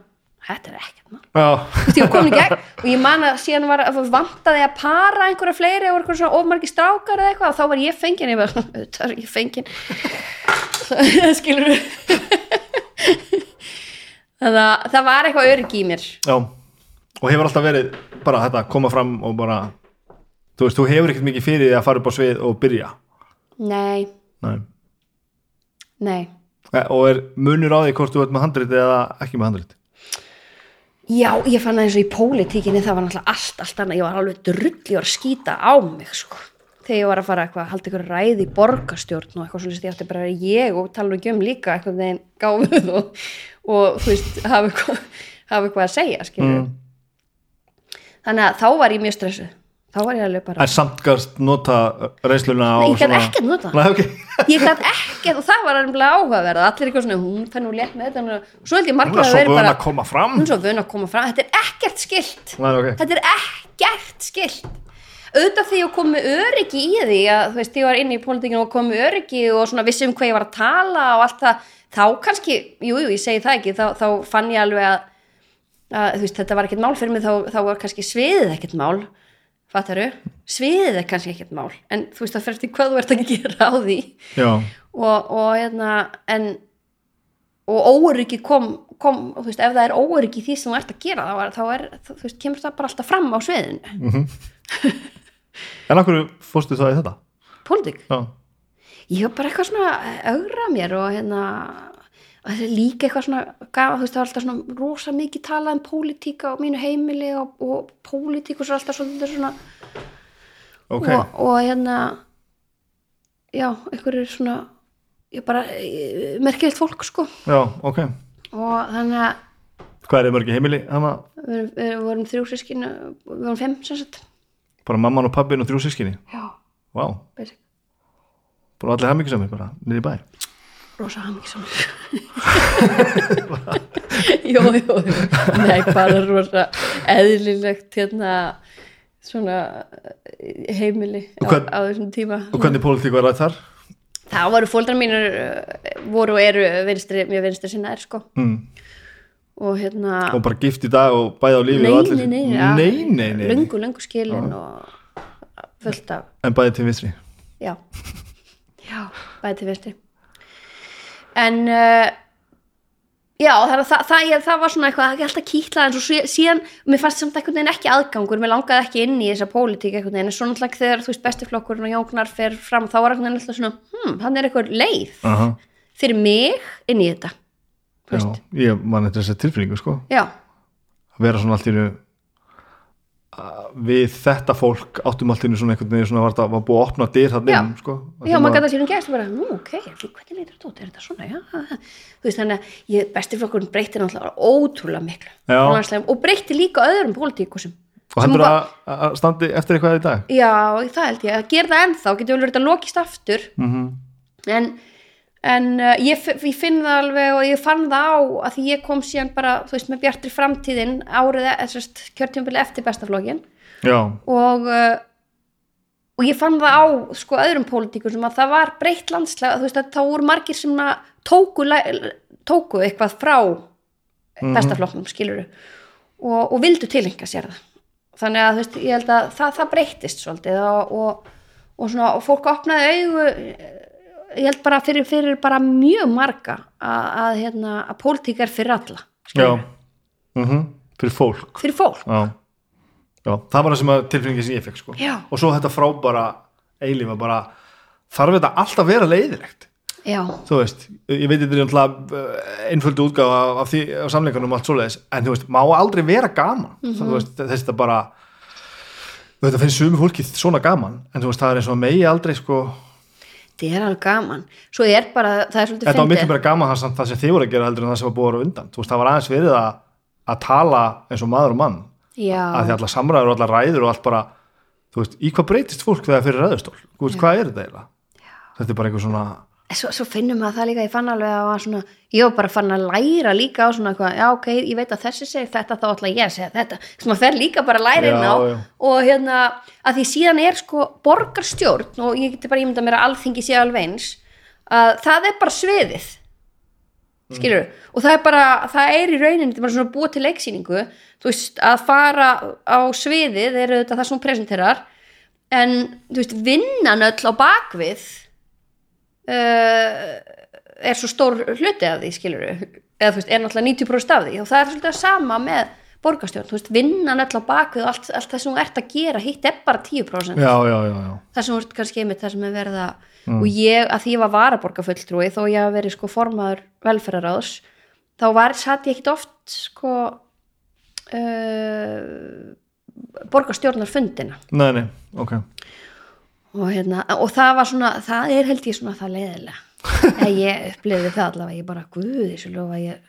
þetta er ekkert maður ég komin í gegn og ég man að síðan var vantaði að para einhverja fleiri og einhverja svona ofmargi strákar eða eitthvað og þá var ég fengin ég var, auðvitað ég fengin. Skilur þannig að það var eitthvað öryggi í mér. Já. og hefur alltaf verið bara þetta koma fram og bara þú veist, þú hefur ekkert mikið fyrir því að fara upp á svið og byrja. Nei, Nei. nei. Eh, og er munur á því hvort þú ert með handrit eða ekki með handrit já, ég fann það eins og í pólitíkinni það var náttúrulega allt, allt annað, ég var alveg drull ég var að skýta á mig sko. Þegar ég var að fara eitthvað, halda ykkur ræði borgarstjórn og eitthvað svona, ég átti bara að ég og tala ekki um líka eitthvað þegar gáfuð og, og þú veist, hafa eitthvað, hafa eitthvað að segja, Mm. þannig að þá var ég mjög stressuð þá var ég alveg bara, en samt gast nota reynsluna á Nei, ég svona- ekkert notað. Nei, okay. ég gæt ekkert og það var alveg áhugaverð allir eitthvað svona, hún fær nú létt með þetta og svo held ég er að vera bara hún er svo vön að koma fram, þetta er ekkert skilt Nei, okay. þetta er ekkert skilt auðvitað því að kom með öryggi í því að þú veist, ég var inni í pólitíkinu og kom með öryggi og svona vissi um hvað ég var að tala og allt það, þá kannski jú, jú, ég segi það ekki, þá, þá fann ég alveg að, að þú veist, þetta var ekkert mál fyrir mig, þá, þá var kannski sviðið ekkert mál fattaru, sviðið er kannski ekkert mál, en þú veist, það fyrir hvað þú ert að gera á því. Já, og, og hérna en og óöryggi kom, kom veist, ef það er óöryggi í því sem þú ert að gera þá, er, er, veist, kemur það bara alltaf fram á sviðinu. En akkur fórstu það í þetta? Pólitík, já, ég var bara eitthvað svona augra mér og hérna og þetta er líka eitthvað svona gafa, þú veist, það var alltaf svona rosa mikið talað um pólitíka á mínu heimili og, og pólitík og svo alltaf svona, svona ok. Og, og hérna já, er svona ég bara, eh, merkilegt fólk sko. Já, ok, og þannig að hvað er þið mörgi heimili við, við vorum þrjú sískinu við vorum fimm sem sagt. Bara mamman og pappin og þrjú sískinni já, basic, bara allir hamingisamir bara, niður í bæ rosa hamingisamur jú, jú, jú. Nei, bara rosa eðlilegt hérna svona eh, heimili á, hvern- á þessum tíma. og hvernig pólitík var rætt þar? Það voru fóldrar mínur eh, voru og eru vinstri, mjög vinstri sinnaðir sko. Mm. og hérna og bara gift í dag og bæði á lífi nei, og allir nei, nei, nei, nei, nei. löngu, löngu skilin og fullt af en bæði til vinstri? Já, já, bæði til vinstri en uh, já, það, það, það, ég, það var svona eitthvað, það er alltaf kýtlað en svo sí- síðan, mér fannst samt einhvern veginn ekki aðgangur mér langaði ekki inn í þessa pólitík einhvern veginn, en svo náttúrulega þegar þú veist bestiflokkurinn og Jóngnar fer fram, þá var einhvern veginn alltaf svona, hm, hann er eitthvað leið uh -huh. fyrir mig inn í þetta. Já, ég man þetta þessa tilfinningu sko. Já, að vera svona allt í að við þetta fólk áttum allt einu svona einhvern veginn svona var, þetta, var búið að opna dyr Já. inn sko. Já, maður gæti að sínum gæst og bara, nú, ok, hvernig leitur þetta út, er þetta svona, já þú veist, þannig að ég, bestiflokkurinn breytti náttúrulega ótrúlega miklu og breytti líka öðrum pólitíkusum og heldur að, að standi eftir eitthvað í dag? Já, það held ég, að gera það ennþá getur vel verið þetta lokist aftur. Mm -hmm. en, en uh, ég, ég finn það alveg og ég fann það á að því ég kom síðan bara, þú veist, með bjartri framtíðin árið, þessast kjörtjömbili eftir bestaflokkin já, og uh, og ég fann það á sko öðrum pólitíkur sem að það var breytt landslega, þú veist, að þá voru margir sem tóku, tóku eitthvað frá bestaflokknum, skiluru og, og vildu tilenga sér það. Þannig að þú veist, ég held að það, það breyttist svolítið og, og, og svona og fólk opnaði augu ég held bara fyrir, fyrir bara mjög marga að, að, hérna, að pólitík er fyrir alla mm fyrir fólk. Fyrir fólk. Já. já, það var það sem að tilfinningin sem ég fekk sko. Og svo þetta frábara eilífa bara þarf þetta alltaf að vera leiðilegt? Já, þú veist, ég veit þetta er náttúrulega einföldu útgáfa af, af af samleikunum og allt svoleiðis, en þú veist, má aldrei vera gaman, þú veist, þessi þetta bara þetta finnst sumi fólki svona gaman, en þú veist, það er eins og megi aldrei sko, þetta er alveg gaman. Svo er bara, það er svolítið þetta var fyndið. miklu bara gaman það, það sem þið voru að gera heldur en það sem var búið að vera undan, veist, það var aðeins verið að, að tala eins og maður og mann. Já, að því allar samræður og allar ræður og allt bara, þú veist, í hvað breytist fólk þegar fyrir ræðustól, veist, hvað er þetta eiginlega? Þetta er bara einhver svona svo, svo finnum maður það líka, ég fann alveg að svona, ég var bara fann að læra líka á svona eitthvað, já ok, ég veit að þessi segir þetta þá ætla ég að segja þetta, sem maður fer líka bara að læra inn á og hérna að því síðan er sko borgarstjórn og ég geti bara ímynda mér að alþingi sé alveg eins að það er bara sviðið. Skilur og það er bara, það er í rauninni þetta er bara svona búið til leiksýningu. Þú veist, að fara á sviðið er auðvitað það sem hún presenterar. En þú veist, vinnan öll á bakvið er svo stór hluti af því skilur eða þú veist, er náttúrulega 90% af því. Og það er svolítið að sama með borgarstjórn, þú veist, vinnan bakvið og allt, allt það sem þú ert að gera, hitt er bara 10% já, já, já, já, það sem þú ert kannski einmitt það sem er verið að og ég, að því ég var varaborgarfulltrúi þó ég hafa verið sko formaður velferðaráðs þá var, satt ég ekkit oft sko uh, borgarstjórnarfundina. Nei, nei, ok og, hérna, og það var svona það er held ég svona það leiðilega ég upplifði það allavega ég bara, guði, þessu lofa ég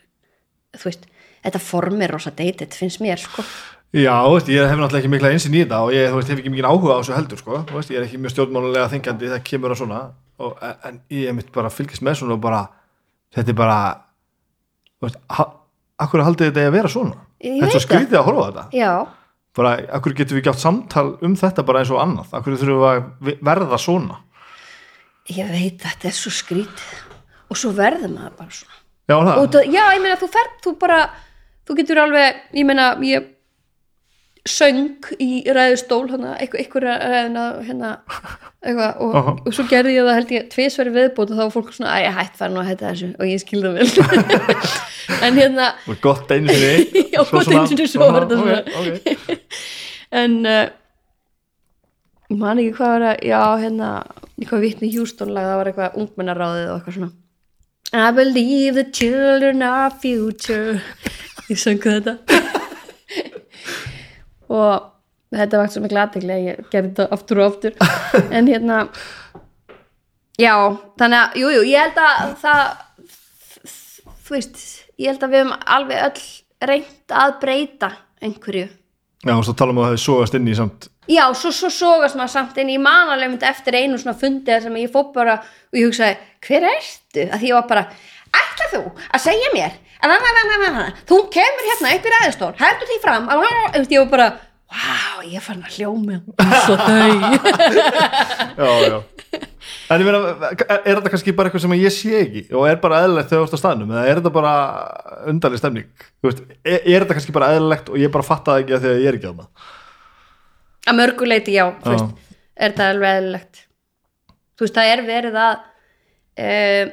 þú veist, þetta form er rosa deytið finnst mér, sko. Já, veist, ég hef náttúrulega ekki mikla einsinn í þetta og ég veist, hef ekki mikið áhuga á þessu heldur sko. Veist, ég er ekki mjög stjórnmálulega þengjandi það kemur að svona. Og, en ég er mitt bara að fylgjast með svona og bara þetta er bara akkur haldið þetta eigi að vera svona? Ég þetta er svo það. skrítið að horfa þetta. Já, bara, akkur getum við gjátt samtal um þetta bara eins og annað, akkur þurfum við að verða svona? Ég veit þetta er svo skrítið. Og svo verður maður bara svona. Já, það, það, já, ég meina, þú fer, þú bara þú getur alveg, ég meina ég söng í ræðustól eitthvað ræðina hérna, eitthvað, og, Aha. og svo gerði ég það held ég tvisveri viðbót og þá var fólk svona, æ, hætt fær nú að hætta þessu og ég skilði það vel en hérna það var gott einu sinni Já, gott einu sinni, svo var þetta ok, svona. ok. en uh, ég man ekki hvað var að já, hérna, eitthvað vitni Houston lag, það var eitthvað ungmennaráðið og eitthvað svona I believe the children are future ég söngu þetta og þetta var svo miklu aðtegli að ég gerði þetta aftur og aftur en hérna já, þannig að, jú, jú, ég held að það þú veist, ég held að við höfum alveg öll reynt að breyta einhverju Já, og svo tala um að það hefði sogast inn í samt Já, svo, svo sogast maður samt inn í manalegum eftir einu svona fundi þar sem ég fór bara og ég hugsaði, hver ertu? Að því ég var bara, ætla þú að segja mér að þú kemur hérna upp í ræðustól, hættu því fram að, að, að, ég var bara, wow, ég fann að hljóma eins og þau. Já, já. En ég meina, er þetta kannski bara eitthvað sem ég sé ekki? Og er bara eðlilegt þegar þú ert á staðnum? Eða er þetta bara undarleg stemning? Veist, er, er þetta kannski bara eðlilegt og ég bara fatta ekki að þegar ég er ekki á það að mörguleiti já, Já. veist, er það alveg eðlilegt? Þú veist, það er verið að uh,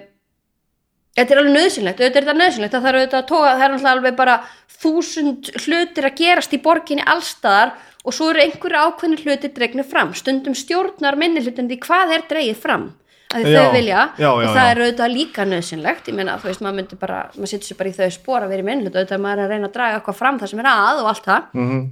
þetta er alveg nöðsynlegt, auðvitað er þetta nöðsynlegt það þarf auðvitað að tóka, það er náttúrulega alveg bara þúsund hlutir að gerast í borginni allstaðar og svo eru einhverju ákveðni hlutir dregnir fram, stundum stjórnar minni hlutin því hvað er dregið fram að þau vilja. já, og já, það já. er auðvitað líka nöðsynlegt ég meina, þú veist, maður myndi bara, maður setur sér bara í þau spór að vera í minni hlut, auðvitað er maður að reyna að draga eitthvað fram það sem er að og allt það. Mm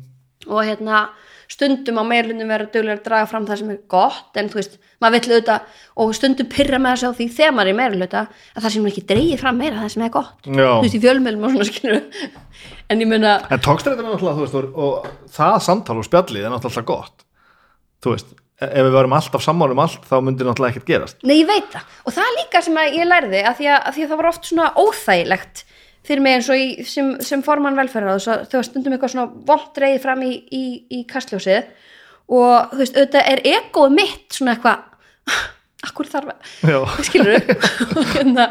og hérna stundum á meirlundum vera duglega að draga fram það sem er gott en þú veist, maður vill auðvitað og stundum pyrra með þessu á því þegar maður er í meirluta að það sem ekki dreigir fram meira það sem er gott. Já. þú veist, í fjölmjölum og svona skilur en ég meina, En tókstræðin er náttúrulega, þú veist, og, það samtal og spjallið er náttúrulega gott. Þú veist, e- ef við varum alltaf sammála um allt, þá myndir náttúrulega ekkert gerast. Nei ég veit það. Og það líka sem ég lærði að því að, að, því að fyrir mig eins og í, sem, sem formann velferðar þau var stundum eitthvað svona vond dreigið fram í, í, í kastljósið. Og þú veist, auðvitað er egoð mitt svona eitthvað akkur þarf að skilur hérna,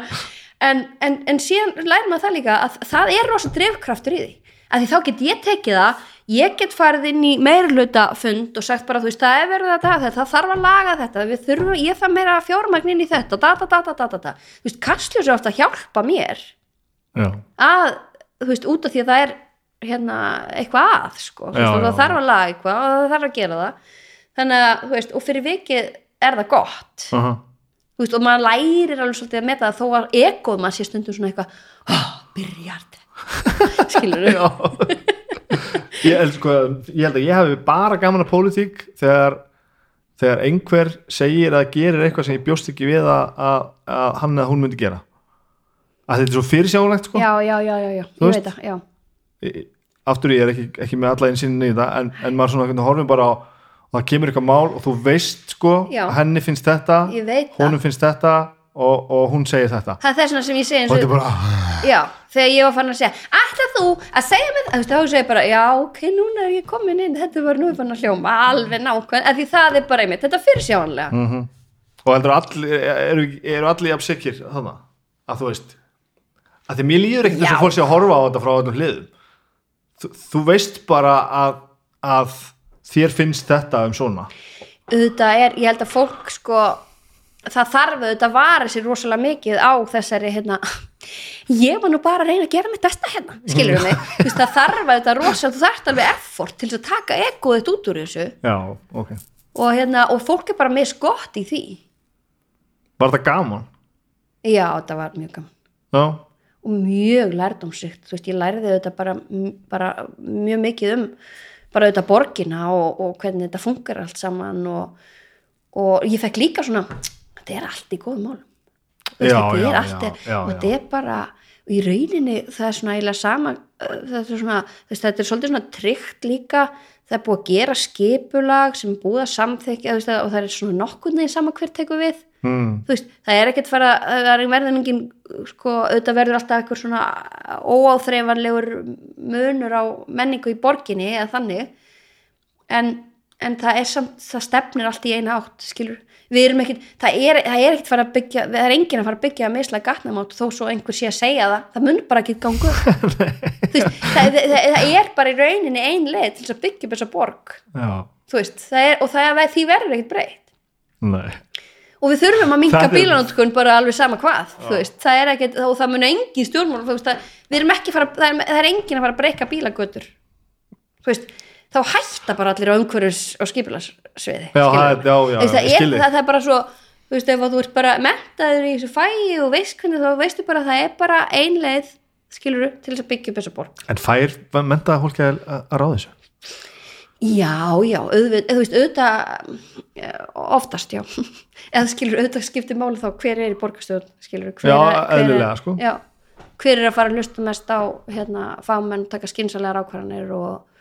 en, en, en síðan lærir maður það líka að það er rosa drifkraftur í því. Að því þá get ég tekið það ég get farið inn í meirluta fund og sagt bara þú veist það er verið að þetta það þarf að laga þetta, við þurfum ég þarf meira fjármagn inn í þetta, data, data, data, data. þú veist, kastljós er ofta hjálpa mér já, að, þú veist, út af því að það er hérna, eitthvað að sko, Já, veist, það þarf að laga eitthvað og það þarf að gera það. Þannig að, þú veist, og fyrir vikið er það gott. Aha. Þú veist, og maður lærir alveg svolítið að meta það þó að egoð maður sé stundum svona eitthvað oh, byrjart skilur Já. Ég, sko, ég held að ég hafi bara gaman að pólitík þegar, þegar einhver segir að gerir eitthvað sem ég bjóst ekki við að, að, að hann eða hún myndi gera að þetta er svo fyrirsjánlegt sko. já, já, já, já, já, Þú ég veit það já. Aftur ég er ekki, ekki með alla einsinn í þetta en, en maður svona horfum bara á og það kemur eitthvað mál og þú veist sko að henni finnst þetta það. honum finnst þetta og, og hún segir þetta. Það er þess vegna sem ég segi og þetta er og bara já, þegar ég var fann að segja ætla þú að segja mig það? Þú veist, þá segir bara, já, ok, núna er ég komin inn. Þetta var nú fann að hljóma alveg nákvæm af því það er bara einmitt, þetta er fyrir sjáanlega mm og heldur allir eru, eru allir jafn sikir þannig að þú veist að því mér líður ekkert þess að fólk sé að horfa á þetta frá öllum hliðum. Þú, þú veist bara að, að þér finnst þetta um svona. Auðvitað er, ég held að fólk sko það þarf auðvitað að vara sér rosalega mikið á þessari hérna ég var nú bara að reyna að gera mitt besta hérna skilur við mig, þú veist það þarf auðvitað rosalega þú þarft alveg effort til að taka egoðið út úr þessu. Já, ok. Og hérna, og fólk er bara með skott í því. Var þetta gaman? já, þetta var mjög gaman. Já, og mjög lærdómsrikt, þú veist, ég lærði auðvitað bara, bara mjög mikið um bara auðvitað borgina og, og hvernig þetta funkar allt saman og, og ég fekk líka svona þetta er allt í góðum Já, þetta er allt, og þetta er bara og í rauninni það er svona eiginlega sama uh, þetta er svona, þetta er svolítið svona tryggt líka, það er búið að gera skipulag sem búið að samþekja veist, og það er svona nokkurn veginn sama hver tekur við. Mm. veist, það er ekkert fara það er verður engin, sko, auðvitað verður alltaf eitthvað svona óáþreifanlegur munur á menningu í borginni eða þannig. En, en það er samt, það stefnir allt í eina átt, skilur við erum ekkert, það er, það er ekkert fara að byggja það er enginn að fara að byggja að misla gatnamátt þó svo einhver sé að segja það, það mun bara ekki gangu veist, það, það, það, er bara í rauninni ein leið til þess að byggja upp þessa borg, veist það er, og það, er- því verður ekkert breytt. Og við þurfum að er- bílanótkun bara alveg sama hvað veist, það er ekkert, og það mun engin stjórnmál það er engin að fara að breyka bílagötur. Þú veist, þá hætta bara allir á umhverfis og skipilarsviði Já, það já, já, það, er, það, það er bara svo þú veist, ef þú ert bara mentaður í þessu fæi og veist hvernig þá veistu bara að það er bara ein leið, skilur til þess að byggja upp þessa borg. En fær mentaða fólki að, að, ráða þessu? Já, já, auðvitað, þú veist, auðvitað eh, oftast, já. Eða skilur, auðvitað skiptir máli þá hver er í borgarstjórn, skilur, hver, Já, er, hver, er, sko. já, hver er að fara að lusta mest á hérna, fámenn, taka skynsalegar ákvarðanir og,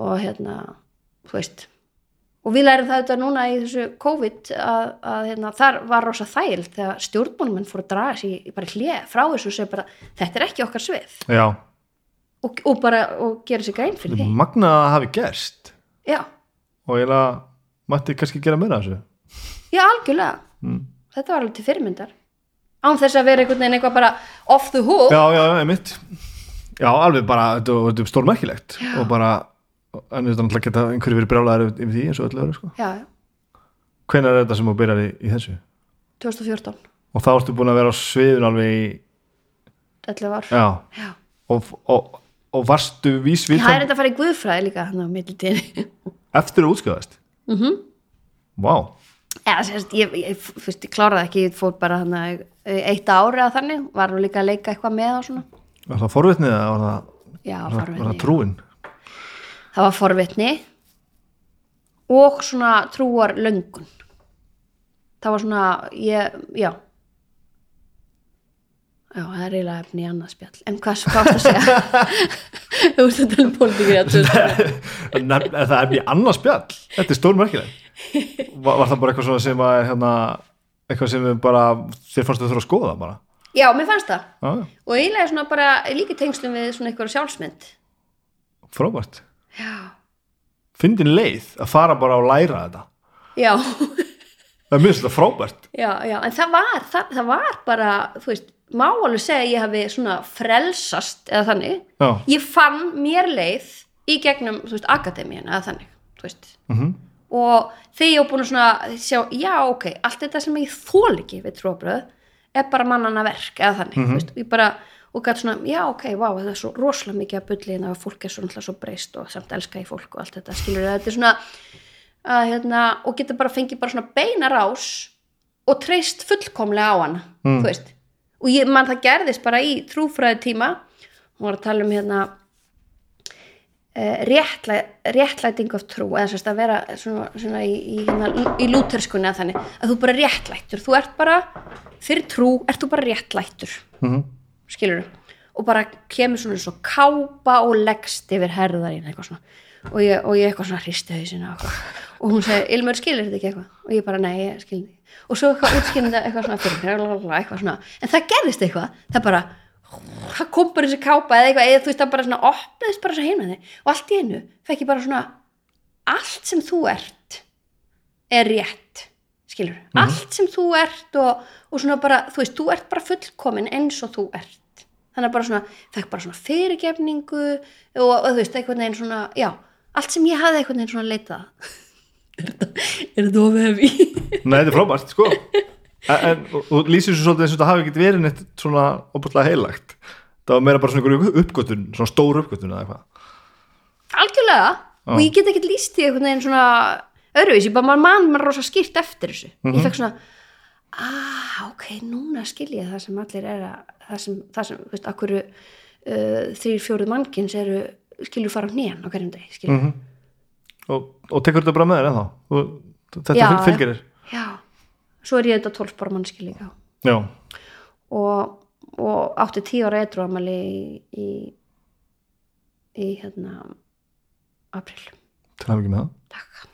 og hérna, þú veist og við lærum það auðvitað núna í þessu COVID að, að hérna, þar var rosa þæl þegar stjórnmálmenn fór að draga sér bara hlið frá þessu segja bara, þetta er ekki okkar svið. Og, og bara, og gera sér grein fyrir því. Magna að hafi gerst. Já, og ég la mætti kannski gera meira þessu. Já, algjörlega. Mm. Þetta var alveg til fyrirmyndar. Án þess að vera einhvern veginn eitthvað bara off the hook. já, já, einmitt. Já, alveg bara, þetta þetta er stórmerkilegt. Og bara, en þetta náttúrulega geta einhverju verið brjálæðar yfir, því eins og öllu öðru sko. Já, já. hvenær er þetta sem þú byrjar í, í þessu 2014. og þá ertu búin að vera á sviðun alveg í, 11 ár já, Já. og, og, og varstu vísvita það er þetta að fara í guðfræði líka hann á millitíðinni eftir að útskjáðast mm Mhm. -hmm. Vá, eða sérst, ég, ég, fyrst, ég kláraði ekki ég fór bara hann að eitt ári að þannig var nú líka að leika eitthvað með og svona var það forvitnið eða var það, já, var, var forvitni það trúin? Það var forvitni og svona trúar löngun það var svona ég, já. Já, það er eiginlega efni í annað spjall. En hvað varstu að segja? Þú veist að tala um í er það er mjög annað spjall? Þetta er stórmerkileg var, var það bara eitthvað svona sem að hérna, eitthvað sem við bara þér fannst þau þurfa að skoða bara? Já, mér fannst það. Já, já, og eiginlega svona bara líka í tengslum við svona eitthvað sjálfsmynd. Frábært fyndin leið að fara bara og læra þetta. Já. Það er mjög þetta frábært. Já, já, en það var það, það var bara, þú veist má alveg segja að ég hafi svona frelsast eða þannig, já, ég fann mér leið í gegnum, þú veist, akademíun eða þannig, þú veist. Mm og þegar ég var búin að svona sjá, já, ok, allt þetta sem ég þól ekki við tróbröð, er bara mannana verk eða þannig, þú veist, ég bara og gæti svona, já, ok, vá, það er svo rosalega mikið að bulli en að fólk er svo, náttúrulega svo breyst og samt elska í fólk og allt þetta, skilur þetta er svona, að, hérna, og geta bara fengið bara svona beina rás og treyst fullkomlega á hana þú veist, og ég, man það gerðist bara í trúfræði tíma hún var að tala um hérna uh, réttlæ, réttlæting of trú eða sérst að vera svona, svona í, í, hérna, í lúterskunni að þannig að þú bara réttlættur, þú ert bara fyrir trú, ert þú bara réttlættur. -hmm. Skilur og bara kemur svona eins og kápa og leggst yfir herðarinn eitthvað svona. Og ég, og ég eitthvað svona hristi hausina og, og hún segi, Ilmur skilir þetta ekki eitthvað? Og ég bara, nei, ég skilur þetta og svo eitthvað þetta eitthvað svona fyrir eitthvað svona, en það gerðist eitthvað. Það bara, það kom bara þessi kápa eða eitthvað, eða þú veist, það bara svona opnaðist bara svo heima þig. Og allt í einu fekk ég bara svona allt sem þú ert er rétt skilur, allt sem þú ert og, og svona bara, þú veist, þú ert bara fullkomin eins og þú ert þannig að bara svona, fekk bara svona fyrirgefningu og, og þú veist, einhvern veginn svona já, allt sem ég hafði einhvern veginn svona leitað er þetta er þetta ofið hefi Nei, þetta er frábært, sko. En, en, og, og lýsir svo svolítið eins og þetta hafi ekki verið neitt svona opaslega heilagt það var meira bara svona einhverju uppgötun svona stór uppgötun eða eitthvað. Algjörlega, og ég get ekki líst því einhvern veginn svona öðruvísi, bara mann maður rosa skýrt eftir þessu. Ég fekk svona, ah, ok núna skil ég það sem allir er að það sem, það sem, þú veist, akkur uh, þrýr fjóruð mannkins eru skilur fara á hnén á hverjum deg skilur, mm og, og tekur þetta bara með þér ennþá? Og þetta Já, fylg, fylgir þér? Já. Svo er ég þetta tólfbara mannski líka. Já, og, og átti tíu ára eitthvað amali í, í í hérna april, til ekki með það. Takk.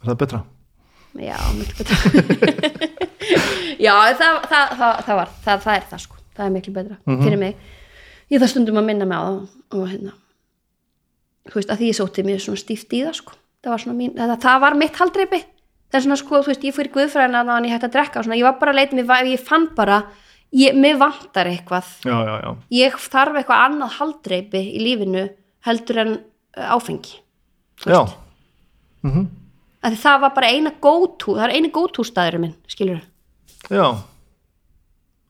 Er það betra? já, miklu betra já, það, það, það, það var það, það er það sko, það er miklu betra fyrir mig, ég það stundum að minna mig á það og hérna þú veist, að því ég sótti mér svona stíft í það sko. Það var svona mín, það, það var mitt haldreipi. Það er svona sko, þú veist, ég fyrir guðfræðina þannig að ég hætti að drekka og svona, ég var bara að leita mér, ég fann bara, ég, mér vantar eitthvað. Já, já, já, ég þarf eitthvað annað haldreipi í lífinu heldur en uh, áfengi já. veist. að það var bara eina gótú það er eina gótú staðurinn minn, skilur já.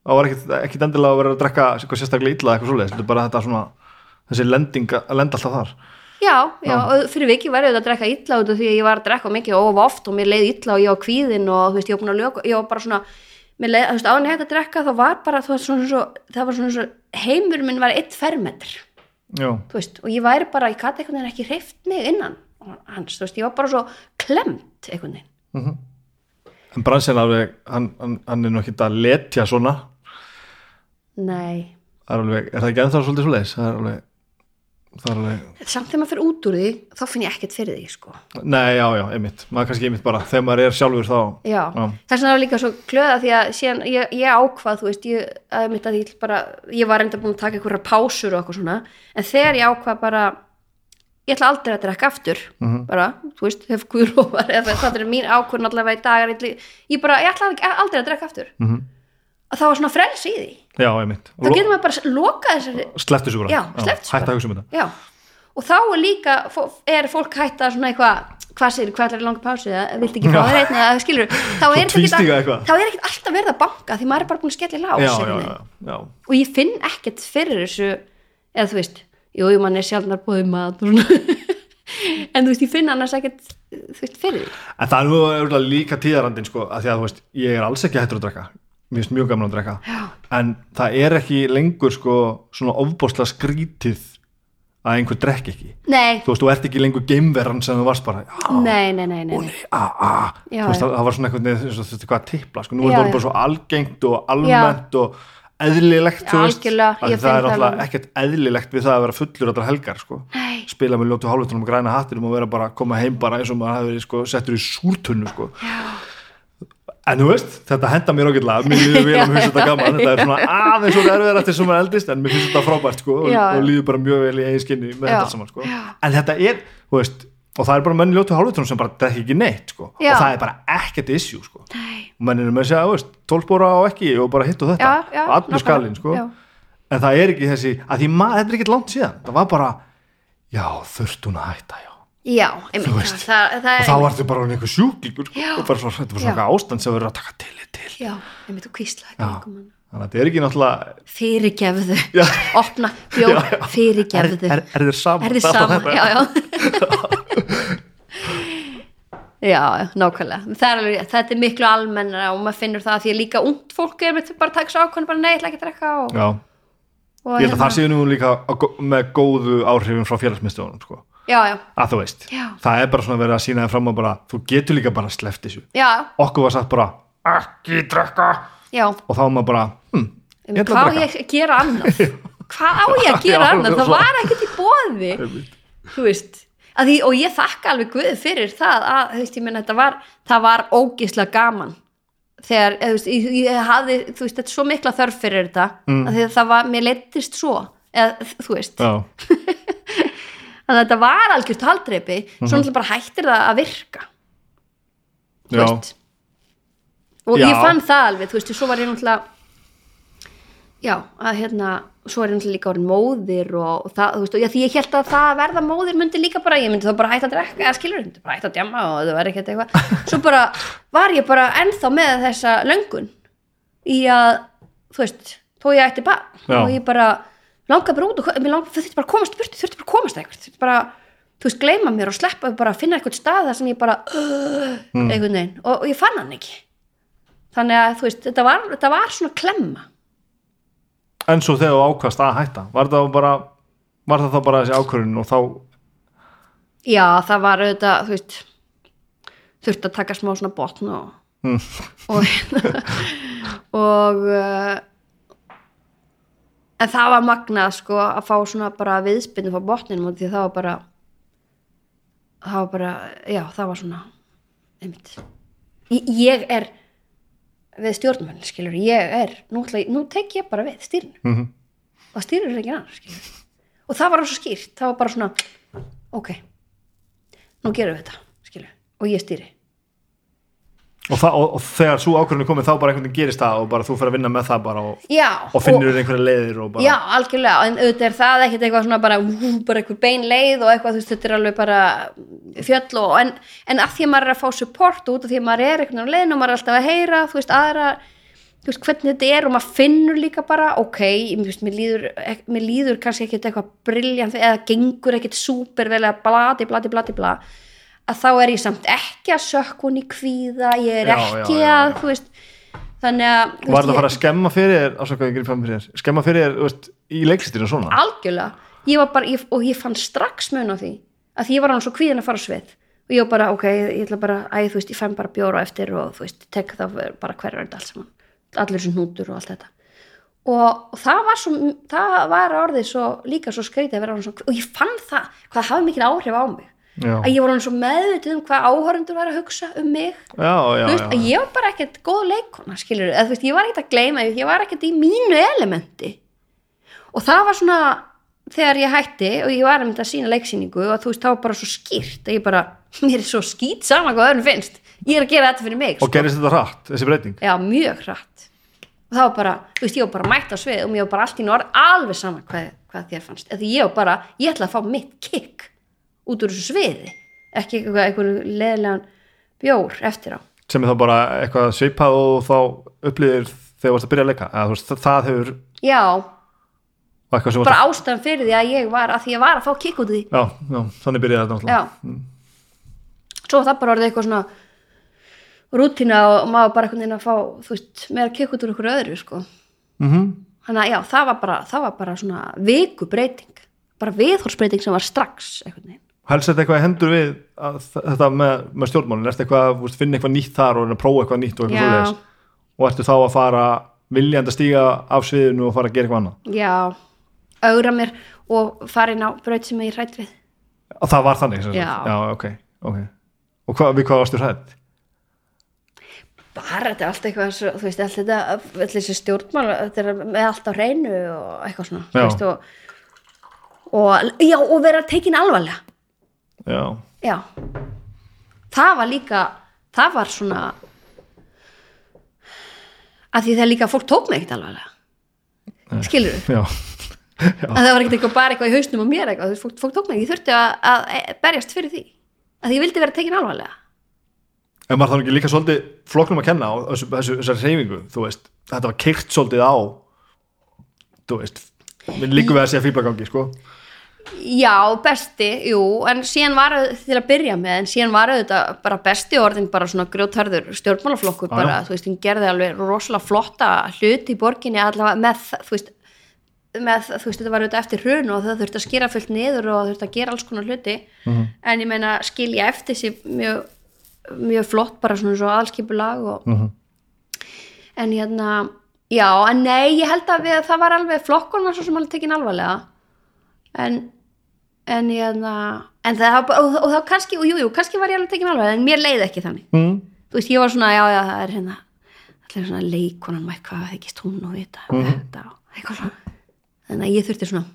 Það var ekkit, ekkit endilega að vera að drekka eitthvað sérstaklega illa eitthvað svoleiðis, þetta er bara þetta svona þessi lending að lenda alltaf þar. Já, já, og fyrir viki var ég að drekka illa út af því að ég var að drekka mikið og of oft og mér leið illa og ég var kvíðin og þú veist, ég var búin að lög ég var bara svona, mér leið, þú veist, áðan ég hætti að drekka þá var bara, þú veist, svona svo það var svona svo, heimur minn var eitt fermetr Já, þú veist, og ég væri bara, ég gæti einhvern veginn ekki hreift mig innan hans, þú veist, ég var bara svo klemt einhvern veginn en bransin alveg hann, hann, hann er nú ekki að letja svona. Nei, það er, alveg, er það ekki ennþá svolítið það er alveg, það er alveg samt þegar maður fyrir út úr því þá finn ég ekkert fyrir því, sko. Nei, já, já, einmitt, maður kannski einmitt bara þegar maður er sjálfur þá já, Já. þess vegna var líka svo klöða því að síðan ég, ég ákvað, þú veist ég, að mitt að ég bara, ég var enda búin að taka einhverja pásur og eitthvað svona. En þegar ég ákvað bara ég ætla aldrei að drekka aftur bara, þú veist, hef guðrófar eða það er mín ákvörn allavega í dag ég, ég bara, ég ætla aldrei að drekka aftur. Mhm. að það var svona frels í því. Já, einmitt. Þá getur maður bara lokað þessari Slepptu svo bara Hætta að hugsa um þetta. Já, og þá er líka er fólk hætt að svona eitthvað hvað segir, hvað er langa pásu eða viltu ekki fá þér einn eða skilur þá er ekkert er alltaf verið að banka því maður er bara búin að skella í lás og ég finn ekkert fyrir þessu eða þú veist, jú, jú, mann er sjálfnar og svona. En þú veist, ég finn annars ekkert þú veist, fyrir því. En það er nú örugglega líka tíðarandinn sko, að því að þú veist, ég er alls ekki hættur að drekka. Mér finnst mjög gaman að drekka. Já. en það er ekki lengur sko svona ofbóðslega skrítið að einhver drekk ekki. Nei, þú veist, þú ert ekki lengur geimveran sem þú varst bara, já, nei, nei, nei, nei, og nei. a, a. Já, þú veist, já. það, það var svona eitthvað neð, þú veist, hvað að tippla, sko, nú er Já, það já. bara svo algengt og almennt og eðlilegt, ég það er alltaf ekkert eðlilegt við það að vera fullur allar helgar, sko spila með ljótu hálfutunum og græna hattinum og vera bara að koma heim bara eins og maður verið sko, settur í súrtunnu sko. en þú veist, þetta henda mér ágætlega mér líður vel að mér finnst þetta gaman þetta er svona aðeins og erfið eftir sem maður eldist en mér finnst þetta frábært sko, og, og líður bara mjög vel í eigin skinni með Já. þetta saman sko. en þetta er, þú veist og það er bara menn í ljótu hálfutunum sem bara drekki ekki neitt sko. Og það er bara ekkert issue sko. Nei. Og menn er með að segja, þú veist, tólbóra og ekki og bara hitt og þetta, Já, já, og allur nákvæmlega. skalinn sko. Já. en það er ekki þessi að því maður, þetta er ekki langt síðan. Það var bara, já, þurft hún að hætta já. Já, einmitt, veist. það, það og er þá var þetta bara einhver sjúklingur sko, og bara svo, þetta var svona eitthvað ástand sem verður að taka til til. Já, einmitt, þú kvíslaði Já. kringum hann þannig að þetta er ekki náttúrulega fyrirgefðu, opna Já, já. er, fyrirgefðu. Er, er þér saman er þið saman, já, já já, nákvæmlega. Það er alveg, rétt, þetta er miklu almennara og maður finnur það að því að líka ungt fólk er með bara að taka svo ákvæmlega bara nei, ég ætla ekki að drekka og, já, og ég held að það séu nú líka með góðu áhrifum frá félagsmyndstöðunum sko. já, já, að þú veist, Já. það er bara svona verið að sína þeim fram að bara, þú getur líka bara sleppt þessu. Já, okkur var sagt bara, ekki drekka. Já. Og þá var maður bara, hm, ég ætla að ég drekka. að gera annað? Hvað á ég að gera Já, því, og ég þakka alveg Guði fyrir það að veist, þetta var, það var ógislega gaman þegar, veist, ég, ég hafði þú veist, þetta er svo mikla þörf fyrir þetta mm. að það var, mér leittist svo eða, þú veist, já, að þetta var algjört haldreipi, svo náttúrulega bara hættir það að virka þú Mhm. já, veist og Já. ég fann það alveg, þú veist, og svo var ég náttúrulega já, að hérna svo er ég náttúrulega líka orðin móðir og, og það, þú veist, og já, því ég held að það að verða móðir myndi líka bara, ég myndi þá bara hætta að drekka eða skilur, myndi bara hætta að djama og það verði ekkert eitthvað. Svo bara var ég bara ennþá með þessa löngun í að, þú veist þó ég ætti bara, og ég bara langaði bara út og langaði, þurfti bara að komast burt þurfti bara að komast eitthvað, bara þú veist, gleyma mér og sleppa bara að finna eitthvað stað þar sem ég bara, uh, einhvern veginn. Og, og ég fann hann ekki. Þannig að, þú veist, þetta var, þetta var svona klemma en svo þegar þú ákvast að hætta var það bara var það þá bara þessi ákvörðun og þá Já, það var auðvitað, þú veist þurfti að taka smá svona botn og Mm. og og uh, en það var magnað sko að fá svona bara viðspinnu frá botninum og því það var bara það var bara, já, það var svona einmitt ég er við stjórnmenn, skilur, ég er nú, nú tek ég bara við stýrinu. Mhm. og það stýrir ekki annar, skilur og það var svo skýrt, það var bara svona ok, nú gerum við þetta skilur, og ég stýri og, það, og, og þegar svo ákvörðun er komið þá bara einhvern veginn gerist það og bara þú fyrir að vinna með það bara og, já, og finnur einhverja leiðir bara já, algjörlega, en auðvitað er það ekkert eitthvað svona bara, ú, bara einhver bein leið og eitthvað, þú veist, þetta er alveg bara fjöll og, en, en að því að maður er að fá support út af því að maður er einhvern veginn á leiðin og maður er alltaf að heyra, þú veist, aðra þú veist, hvernig þetta er og maður finnur líka bara, ok, veist, mér, líður, mér líður kannski ekkert eitthvað briljant eða gengur ekkert súper vel eða blati, blati, blati, bla að þá er ég samt ekki að sökkun í kvíða, ég er Já, ekki já, já, að, þú veist þannig að var það að ég- fara að skemma fyrir þér ásakaði ekki fram fyrir þér? Skemma fyrir þér þú veist, í leikstýrinu svona? Algjörlega. Ég var bara, ég, og ég fann strax mun á því að því ég var hann svo kvíðin að fara svið. Og ég var bara, ok, ég ætla bara æ, þú veist, ég fæm bara bjóra eftir og þú veist tek það bara hverju er þetta allt saman. Allir þessu hnútur og allt þetta. Og, og það var svo, það var orðið svo, líka svo að svo, og ég fann það, hvað hafði mikil áhrif á mig já, að ég var hann svo meðvitið um hvað áhörundur var að hugsa um mig. Já, já, veist, já, að ég var bara ekkert góð leikona skilur, eða þú veist, ég var ekkert að gleyma ég var ekkert í mínu elementi. Og það var svona þegar ég hætti og ég var einmitt að sína leiksýningu og þú veist, það var bara svo skýrt að ég bara, mér er svo skýt sama hvað öðrum finnst. Ég er að gera þetta fyrir mig og gerist þetta hratt, þessi breyting? Já, mjög hratt. Og það var bara, þú veist, ég var bara mætt á svið og mér var bara allt í norð alveg sama hvað, hvað þér fannst. Eða ég var bara, ég ætla að fá mitt kick út úr þessu sviði ekki eitthvað, eitthvað leðilegan bjór eftir á. Sem er þá bara eitthvað svipað og þá upplýðir þegar þú varst að byrja að leika þú veist, það, hefur já, bara varst ástæðan fyrir því að ég var að því ég var að fá kikk út í já, já, þannig byrjaði þetta náttúrulega. Já. Svo það bara orðið eitthvað svona rútína og maður bara einhvern veginn að fá þú veist, meira kikk út úr ykkur öðru sko. mm þannig að já, það var bara, það var bara svona viku breyting bara viðhórsbreyting sem var strax einhvern veginn þetta eitthvað í hendur við að, þetta með, með stjórnmálin. Ertu eitthvað, veist, finna eitthvað nýtt þar og að prófa eitthvað nýtt og eitthvað svoleiðis? Og ertu þá að fara viljandi að stíga af sviðinu og fara að gera eitthvað annað? Já, augra mér og fara inn á braut sem ég hrætt við. Og það var þannig. Já. já ok, ok. Og hvað, við hvað varstu hrætt? bara þetta er allt eitthvað svo, þú veist, allt þetta allir þessi stjórnmál, þetta er með allt á hreinu og eitthvað svona og, og, já, og vera tekin alvarlega já, já. Það var líka það var svona að því það líka fólk tók mig ekkert alvarlega skilur þú? já, að það var ekkert eitthvað bara eitthvað í hausnum og mér eitthvað, fólk, fólk tók mig, ég þurfti að, að berjast fyrir því, að ég vildi vera tekin alvarlega. En maður þannig ekki líka svolítið floknum að kenna á þessu, þessu, þessari reyfingu, þú veist? Þetta var keirt svolítið á þú veist, við líkum við að segja fýblagangi, sko Já, besti, jú, en síðan var til að byrja með, en síðan var auðvitað bara besti orðin bara svona grjótharður stjórnmálaflokkur Já, bara, þú veist, hún gerði alveg rosalega flotta hluti í borginni allavega með, þú veist, með, þú veist, þetta var auðvitað eftir hrun og það þurfti að skera fullt niður og þurfti að gera alls konar hluti, en ég meina skilja eftir sér mjög, mjög flott bara svona svo aðalskipulag og, en hérna, já, en nei, ég held að við, það var alveg flokkun var svo sem alveg tekin alvarlega en en hérna en það, og, og þá kannski, og jú, jú, kannski var ég alveg tekin alveg en mér leiði ekki þannig. Mm. þú veist, ég var svona, já, já, það er hérna allir svona leikonan og eitthvað þykist hún og vita mm þetta og eitthvað svona. Þannig að ég þurfti svona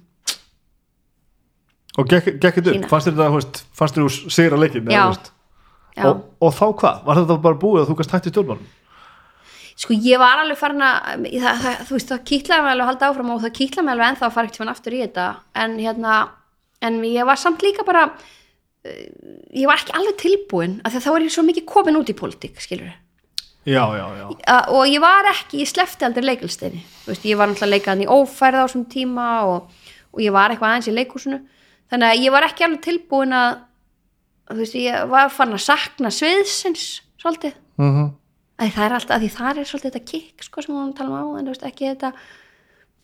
og gekk, þetta upp, fannst þetta þú veist, fannst þér þú sigra leikin Já. já, og, og þá hvað, var þetta bara búið að þú gast hægt í stjórnmálum sko ég var alveg farin að það, það, þú veist, það kýtlaði mig alveg að halda áfram og það kýtlaði mig alveg ennþá að fara ekkert fyrir aftur í þetta. En hérna, en ég var samt líka bara eh, ég var ekki alveg tilbúin af því að þá var ég svo mikið komin út í pólitík skilur já, já, já, og ég var ekki, ég slefti aldrei leikilsteini veist, ég var náttúrulega leikaðan í ófærð á þessum tíma og, og ég var eitthvað aðeins í leikhúsinu. Þannig að ég var ekki alveg tilbúin að þú veist, ég var fann að sakna sviðsins svolítið. Mm að það er alltaf, því það er svolítið þetta kikk sko sem hún tala um á, en þú veist ekki þetta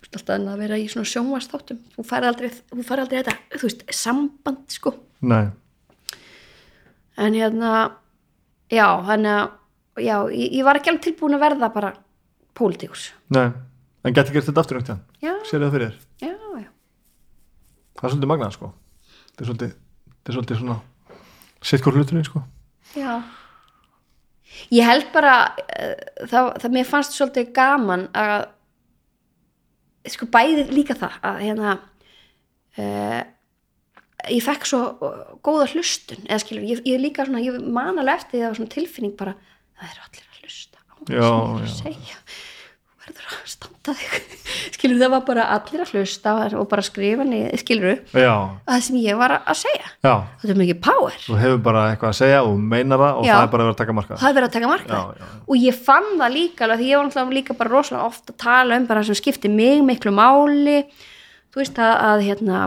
þú veist alltaf að vera í svona sjónvastáttum þú færði aldrei, aldrei þetta þú veist, samband sko. Nei. En hérna já, þannig að já, ég, ég var ekki alveg tilbúin að verða bara pólitíkus. En getur gert þetta aftur einhvern tíðan já, Sér það fyrir já, já. Það er svolítið magnað sko. Þetta er svolítið, þetta er svolítið svona Sitt hvort hluturinn sko. Já. Ég held bara uh, það, það mér fannst svolítið gaman að sko bæði líka það að hérna uh, ég fekk svo góða hlustun eða skilur, ég, ég líka svona ég man alveg eftir því að það var svona tilfinning bara það eru allir að hlusta á það sem ég er að segja verður að standa þig. Skilur það var bara allir að hlusta og bara skrifa niður, skilur það sem ég var að segja. Já, þetta er mikið power. Þú hefur bara eitthvað að segja og meinar það og Já. það er bara að vera að taka marka það er verið að taka marka Já, og ég fann það líka alveg, því ég var náttúrulega líka bara rosalega ofta að tala um bara sem skipti mig miklu máli. Þú veist að, að hérna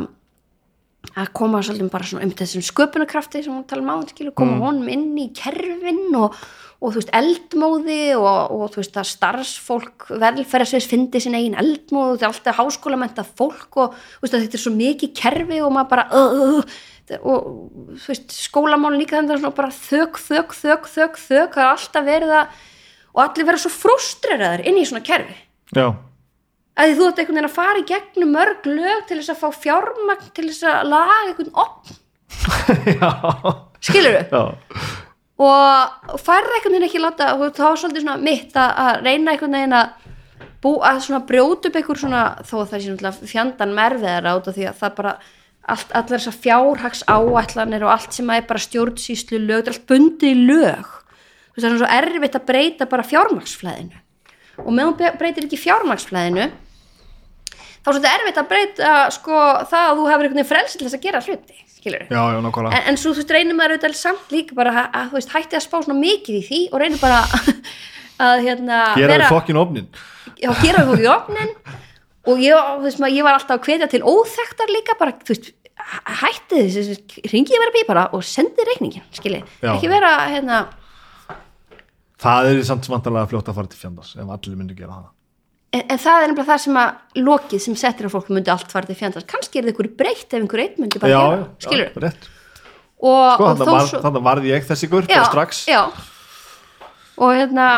að koma svolítið bara svona um þessum sköpunarkrafti sem hún tala um á koma honum inn í kerfin og, og þú veist eldmóði og, og þú veist að starfsfólk velferðasveis fyndi sin eigin eldmóð þetta er alltaf háskólamenta fólk og veist þetta er svo mikið kerfi og maður bara uh, uh, og þú veist skólamálin líka þannig að þök, þök, þök, þök, þök það er alltaf verið að og allir vera svo frustreraðir inn í svona kerfi. Já, að þú ert einhvern veginn að fara í gegnum mörg lög til þess að fá fjármagn til þess að laga einhvern opn skilur já. Og færði einhvern veginn ekki láta og þá var svolítið svona mitt að, reyna einhvern veginn að bú, að svona brjóta upp einhver svona þó að það sé náttúrulega fjandan merfiðar át af því að það bara allt, allar þessar fjárhags áætlanir og allt sem er bara stjórnsýslu lög, þetta er allt bundið í lög. Þú veist, það er svo erfitt að breyta bara fjármagsflæðinu og meðan breytir ekki fjármagsflæðinu þá er svolítið erfitt að breyta sko það að þú hefur einhvern veginn frelsi til þess að gera hluti já, já, en, en svo þú veist reynir maður auðvitað samt líka bara að, að veist hætti að spá svona mikið í því og reynir bara að hérna gera við fokkin ofnin já, gera þú í opnin og ég, veist, maður, ég var alltaf að hvetja til óþektar líka bara, þú veist hæ- hætti þessi, ringið vera pípara og sendi reikningin, skilji ekki vera, hérna, það er samt vantarlega fljótt að fara til fjandars ef allir myndi gera það en, en það er nefnilega það sem að lokið sem settir á fólk myndi allt fara til fjandars kannski er það ykkur breytt ef einhver einn myndi bara já, gera, já, skilur já, og, sko, og var, svo þannig varði ég þessi gur bara strax. já. og hérna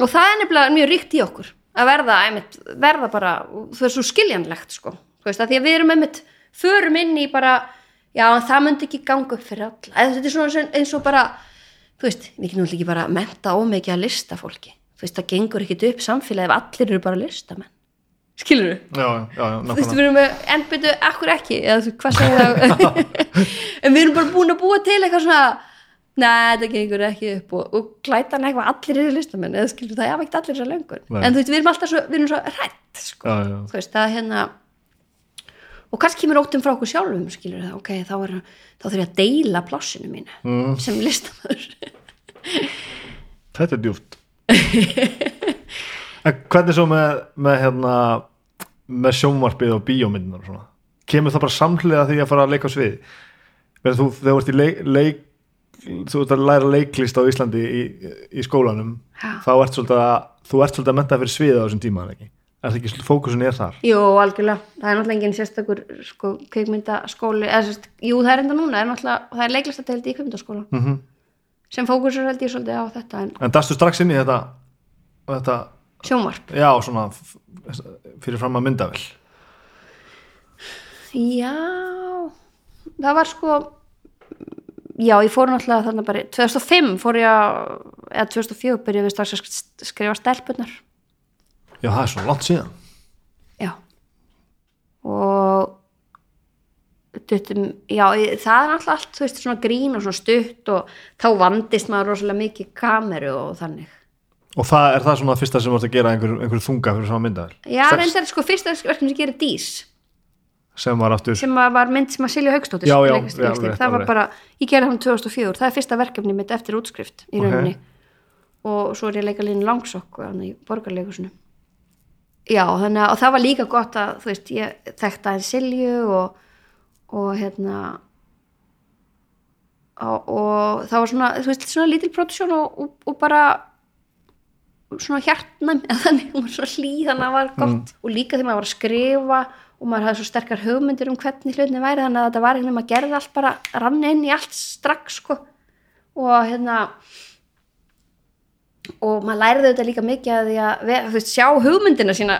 og það er nefnilega mjög ríkt í okkur að verða, einmitt, verða bara það er svo skiljanlegt sko. Veist, því að við erum einmitt, förum inn í bara já, það myndi ekki ganga upp fyrir alla. Eða þetta er svona eins og bara þú veist, við getum náttúrulega ekki bara menta ómikið að lista fólki, þú veist, það gengur ekkit upp samfélagi ef allir eru bara listamenn. Skilur við? já, já, já, þú veist, við erum með ennbyttu akkur ekki, eða þú, hvað segir það en við erum bara búin að búa til eitthvað svona neða, þetta gengur ekki upp. Og, og glæta hann eitthvað allir eru listamenn, eða skilur það, ég hafa ekkert allir þessar löngun, Nei. en þú veist, við erum alltaf svo, við erum svo rætt, sko, já, já. þú veist, það hérna og kannski kemur óttum frá okkur sjálfum skilur það, ok, þá, er, þá þurf ég að deila plássinu mínu Mm. sem listamöður þetta er djúpt en hvernig svo með, með hérna með sjónvarpið og bíómyndunar og svona kemur það bara samhliða því að fara að leika á svið þegar þú ert í leik, leik þú ert að læra leiklist á Íslandi í, í skólanum Já. þá ert svolítið að þú ert svolítið að menta fyrir svið á þessum tíma er er það ekki svolítið fókusin er þar? Jú, algjörlega, það er náttúrulega engin sérstakur sko, kveikmyndaskóli eða sérst, jú, það er enda núna, það er það er leiklistateld í kveikmyndaskóla Mm -hmm. Sem fókusur held ég svolítið á þetta en en dastu strax inn í þetta, þetta sjónvarp. Já, svona fyrir fram að myndavel Já, það var sko já, ég fór náttúrulega þannig bara 2005 fór ég að eða 2004 byrjuði við strax að sk- skrifa stelpunar já, það er svo langt síðan. Já. Og duttum, já, það er náttúrulega allt þú veist, svona grín og svona stutt og þá vandist maður rosalega mikið kameru og þannig. Og það er það svona fyrsta sem ert að gera einhver, einhver þunga fyrir svona myndavel Já, Strax reyndar sko fyrsta verkefni sem gerir Dís. Sem var aftur sem var mynd sem að Silja Haugstóttir Já, já, leikst- já, leikstýrði. rétt, það var alveg. bara, ég gerði hann 2004 það er fyrsta verkefni mitt eftir útskrift í rauninni. Og svo er ég að leika línu langsokk í borgarleikusinu já, þannig að það var líka gott að þú veist, ég þekkti aðeins Silju og, og hérna og, og það var svona, þú veist, svona lítil produksjón og, og, og bara svona hjartnæm eða þannig, hún var svona hlý þannig að það var gott. Og líka þegar maður var að skrifa og maður hafði svo sterkar hugmyndir um hvernig hlutinni væri þannig að þetta var einhvern veginn maður gerði allt bara rann inn í allt strax sko. Og hérna og maður læriði þetta líka mikið að því að ve- þú veist, sjá hugmyndina sína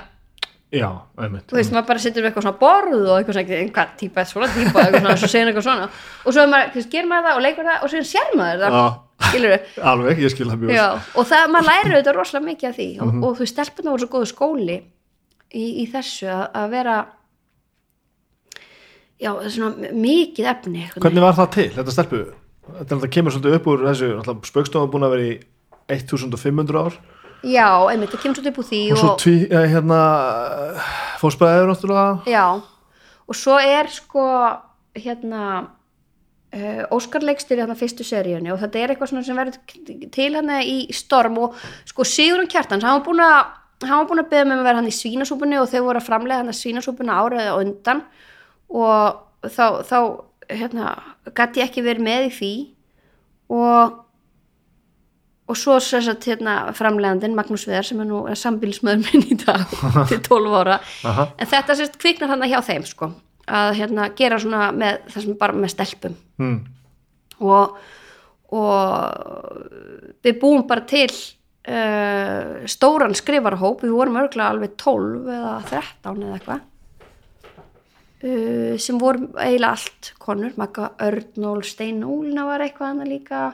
já, einmitt þú veist, maður bara setur við eitthvað svona borð og eitthvað svona, einhvað típa, svona típa eitthvað svona, svo segir eitthvað svona. Og svo maður, þú veist, gerir maður það og leikur það og svo sér maður það, skilur við alveg, ég skil það mjög Já, og það, maður lærir auðvitað rosalega mikið af því. Og, og þú veist, stelpunum voru svo góðu skóli í, í þessu að, að vera já, svona mikið efni einhvern hvernig var það til, þetta stelpu? Þetta kemur svolítið upp úr þessu spöggstofan búin að vera í 1500 ár. Já, einmitt, það kemur svo upp úr því og svo tví, eh, hérna fósbæður náttúrulega. Já, og svo er sko hérna uh, Óskar leikstýri hérna fyrstu seríunni og þetta er eitthvað svona sem verður til hérna í storm og sko Sigurinn Kjartans, hann var búin að hann að beða með að vera hann í svínasúpunni og þau voru að framlega hann að svínasúpunni árið á undan og þá, þá hérna, gæti ég ekki verið með í því og og svo sagt hérna framlegandinn Magnús Veðar sem er nú sambílismöður minn í dag til 12 ára. En þetta sérst kviknar hann hjá þeim sko að hérna gera svona með það sem bara með stelpum. Hmm. og, og við búum bara til uh, stóran skrifarhóp. Við vorum örgulega alveg 12 eða 13 eða eitthvað. Uh, sem vorum eiginlega allt konur, Magga Örnól Stein Úlina var eitthvað hann líka.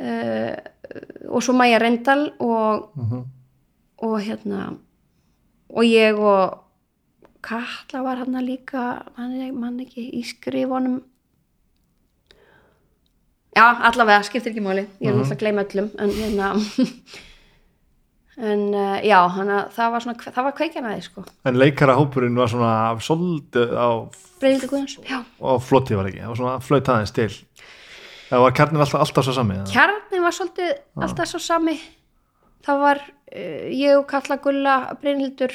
Uh, og svo Maja Rendal og, og hérna og ég og Katla var hann líka mann, ekki í skrifunum. Já, allavega, skiptir ekki máli. Ég er náttúrulega að gleyma öllum en hérna en uh, já, hana, það var svona það var kveikjan að því sko. En leikara hópurinn var svona svolítið á, á floti var ekki, það var svona flöt aðeins til það var kjarnin alltaf, alltaf svo sami kjarnin var svolítið alltaf svo sami. Það var uh, ég og Kalla Gulla, Brynhildur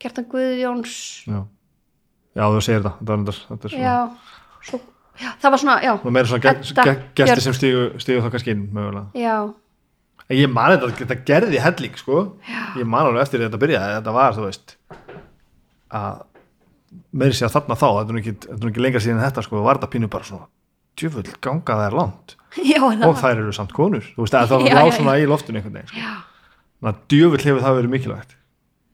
Kjartan Guðjóns. Já. já, þú segir það þetta, var, er svona, já, svo, já, það var svona, já. Og meira svona gestir Björk. sem stígu, þá kannski inn mögulega. Já, En ég man þetta, þetta gerði helling sko. Ég man alveg eftir þetta byrjaði þetta var, þú veist að meiri sé að þarna þá þetta er nú ekki, ekki lengra síðan þetta sko var þetta pínu bara svona djöfull ganga er langt já, og þær eru samt konur þú veist að það Já, var já, svona í loftinu einhvern veginn sko. já þannig að djöfull hefur það verið mikilvægt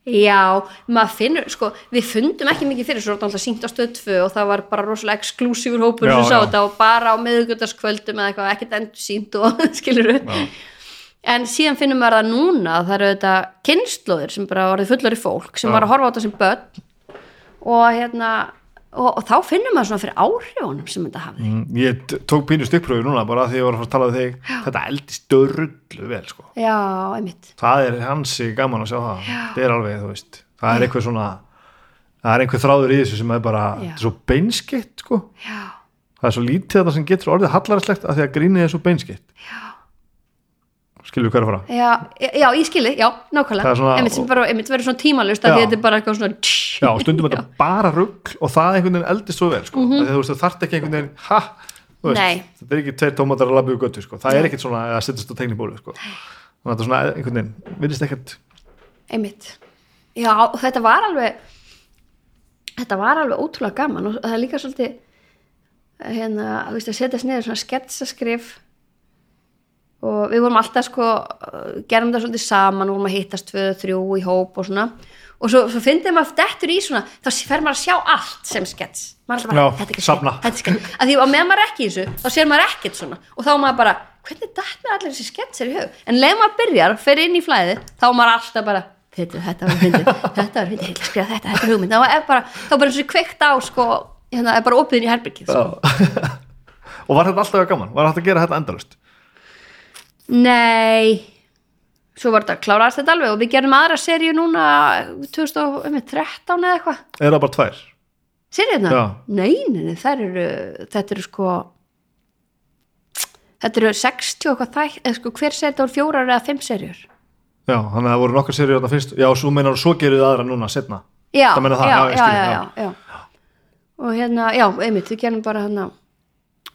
Já, maður finnur, sko, við fundum ekki mikið fyrir svo alltaf sínt á stöð 2 og það var bara rosalega exklusífur hópur Já, sem sá já. þetta og bara á miðugöldaskvöldum eða eitthvað, ekkert endur sínt og skilur Já. En síðan finnum maður það núna, það eru þetta kynnslóðir sem bara orðið fullari fólk sem Já. var að horfa á þetta sem börn og hérna, og, og þá finnum maður svona fyrir áhrifunum sem þetta hafði. Mm, ég tók pínu stikkpröfu núna bara því ég var að fara að tala við þig. Þetta eldist dörrullu vel sko. Já, einmitt. það er hansi gaman að sjá það. Það er alveg, þú veist, það er einhver svona það er einhver þráður í þessu sem er bara Já. þetta er svo beinskitt sko. Já, það er svo lítið þetta sem getur orðið hallarslegt af því að grínið er svo beinskitt. Já. Skilur við hvað er að fara Já, já, ég skilji, já, nákvæmlega. Einmitt verður svona tímalust að þetta er bara eitthvað svona já, stundum þetta bara rugg og það einhvern veginn eldist svo vel sko. mm -hmm. þú þarft ekki einhvern veginn ha. Nei. þetta er ekki tveir tómatar að labba í göttu, sko. það er ekkert svona að setjast á tegnibólu sko. þannig að þetta er svona einhvern veginn, virðist ekkert einmitt já þetta var alveg þetta var alveg ótrúlega gaman og það er líka svolítið hérna, þú veist að setjast niður svona sketsaskrif og við vorum alltaf sko gerum það svolítið saman, vorum að hittast tvö, þrjú í hóp og svona. Og svo, svo fyndið maður dettur í svona þá fer maður að sjá allt sem skets. Maður er alltaf bara, þetta er skets, þetta er skets. Að því að meðan maður ekki í þessu, þá sér maður ekkert svona. Og þá maður bara, hvernig dætt mér allir þessi sketsir í hug, en leið maður byrjar fer inn í flæði, þá maður alltaf bara þetta, var fyndið, þetta var skrifa þetta, þetta er hugmynd, þá er bara þá er bara eins og kveikt á, sko hérna, er bara opiðin í herbyrgið, sko. og var þetta alltaf gaman, var þetta að gera þetta endalust Nei Svo var þetta kláraðast þetta alveg og við gerum aðra seríu núna 2013 eða eitthvað er það bara tvær Seríuna? Já. Nei, nei, nei, þær eru þetta eru sko þetta eru 60 og eitthvað þætt eða sko hver serið voru fjórar eða fimm seríur já, þannig að það voru nokkar serið þarna fyrst já, svo meinar svo gerir þið aðra núna setna Já, Það það, já, já, já. já, já. og hérna, já, einmitt, við gerum bara hérna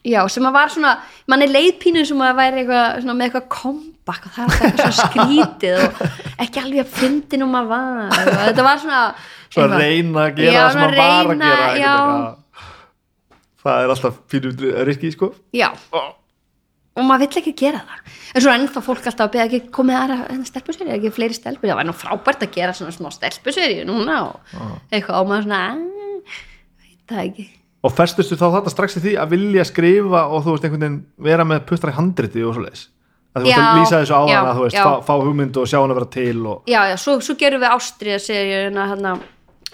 já, sem að var svona mann er leiðpínu sem að væri eitthvað svona, með eitthvað comeback og það er eitthvað svona skrítið og ekki alveg að fyndin um að var og þetta var svona svo að eitthvað- reyna að gera Já, það sem svona hann var að gera já. það er alltaf pínu riski sko. Já, og maður vill ekki gera það. En svo ennþá fólk alltaf að beða ekki komið aðra stelpuseri, ekki fleiri stelpur. Það var nú frábært að gera svona smá stelpuseri núna og eitthvað og maður svona "Ah, veit það ekki og festustu þá þetta strax í því að vilja skrifa og þú veist einhvern veginn vera með puttra í handriti og svo leiðis að þú veist að lýsa þessu á já, hana þú veist, já. fá, fá hugmynd og sjá hana vera til og já, já, svo, svo gerum við ástriða seríuna hérna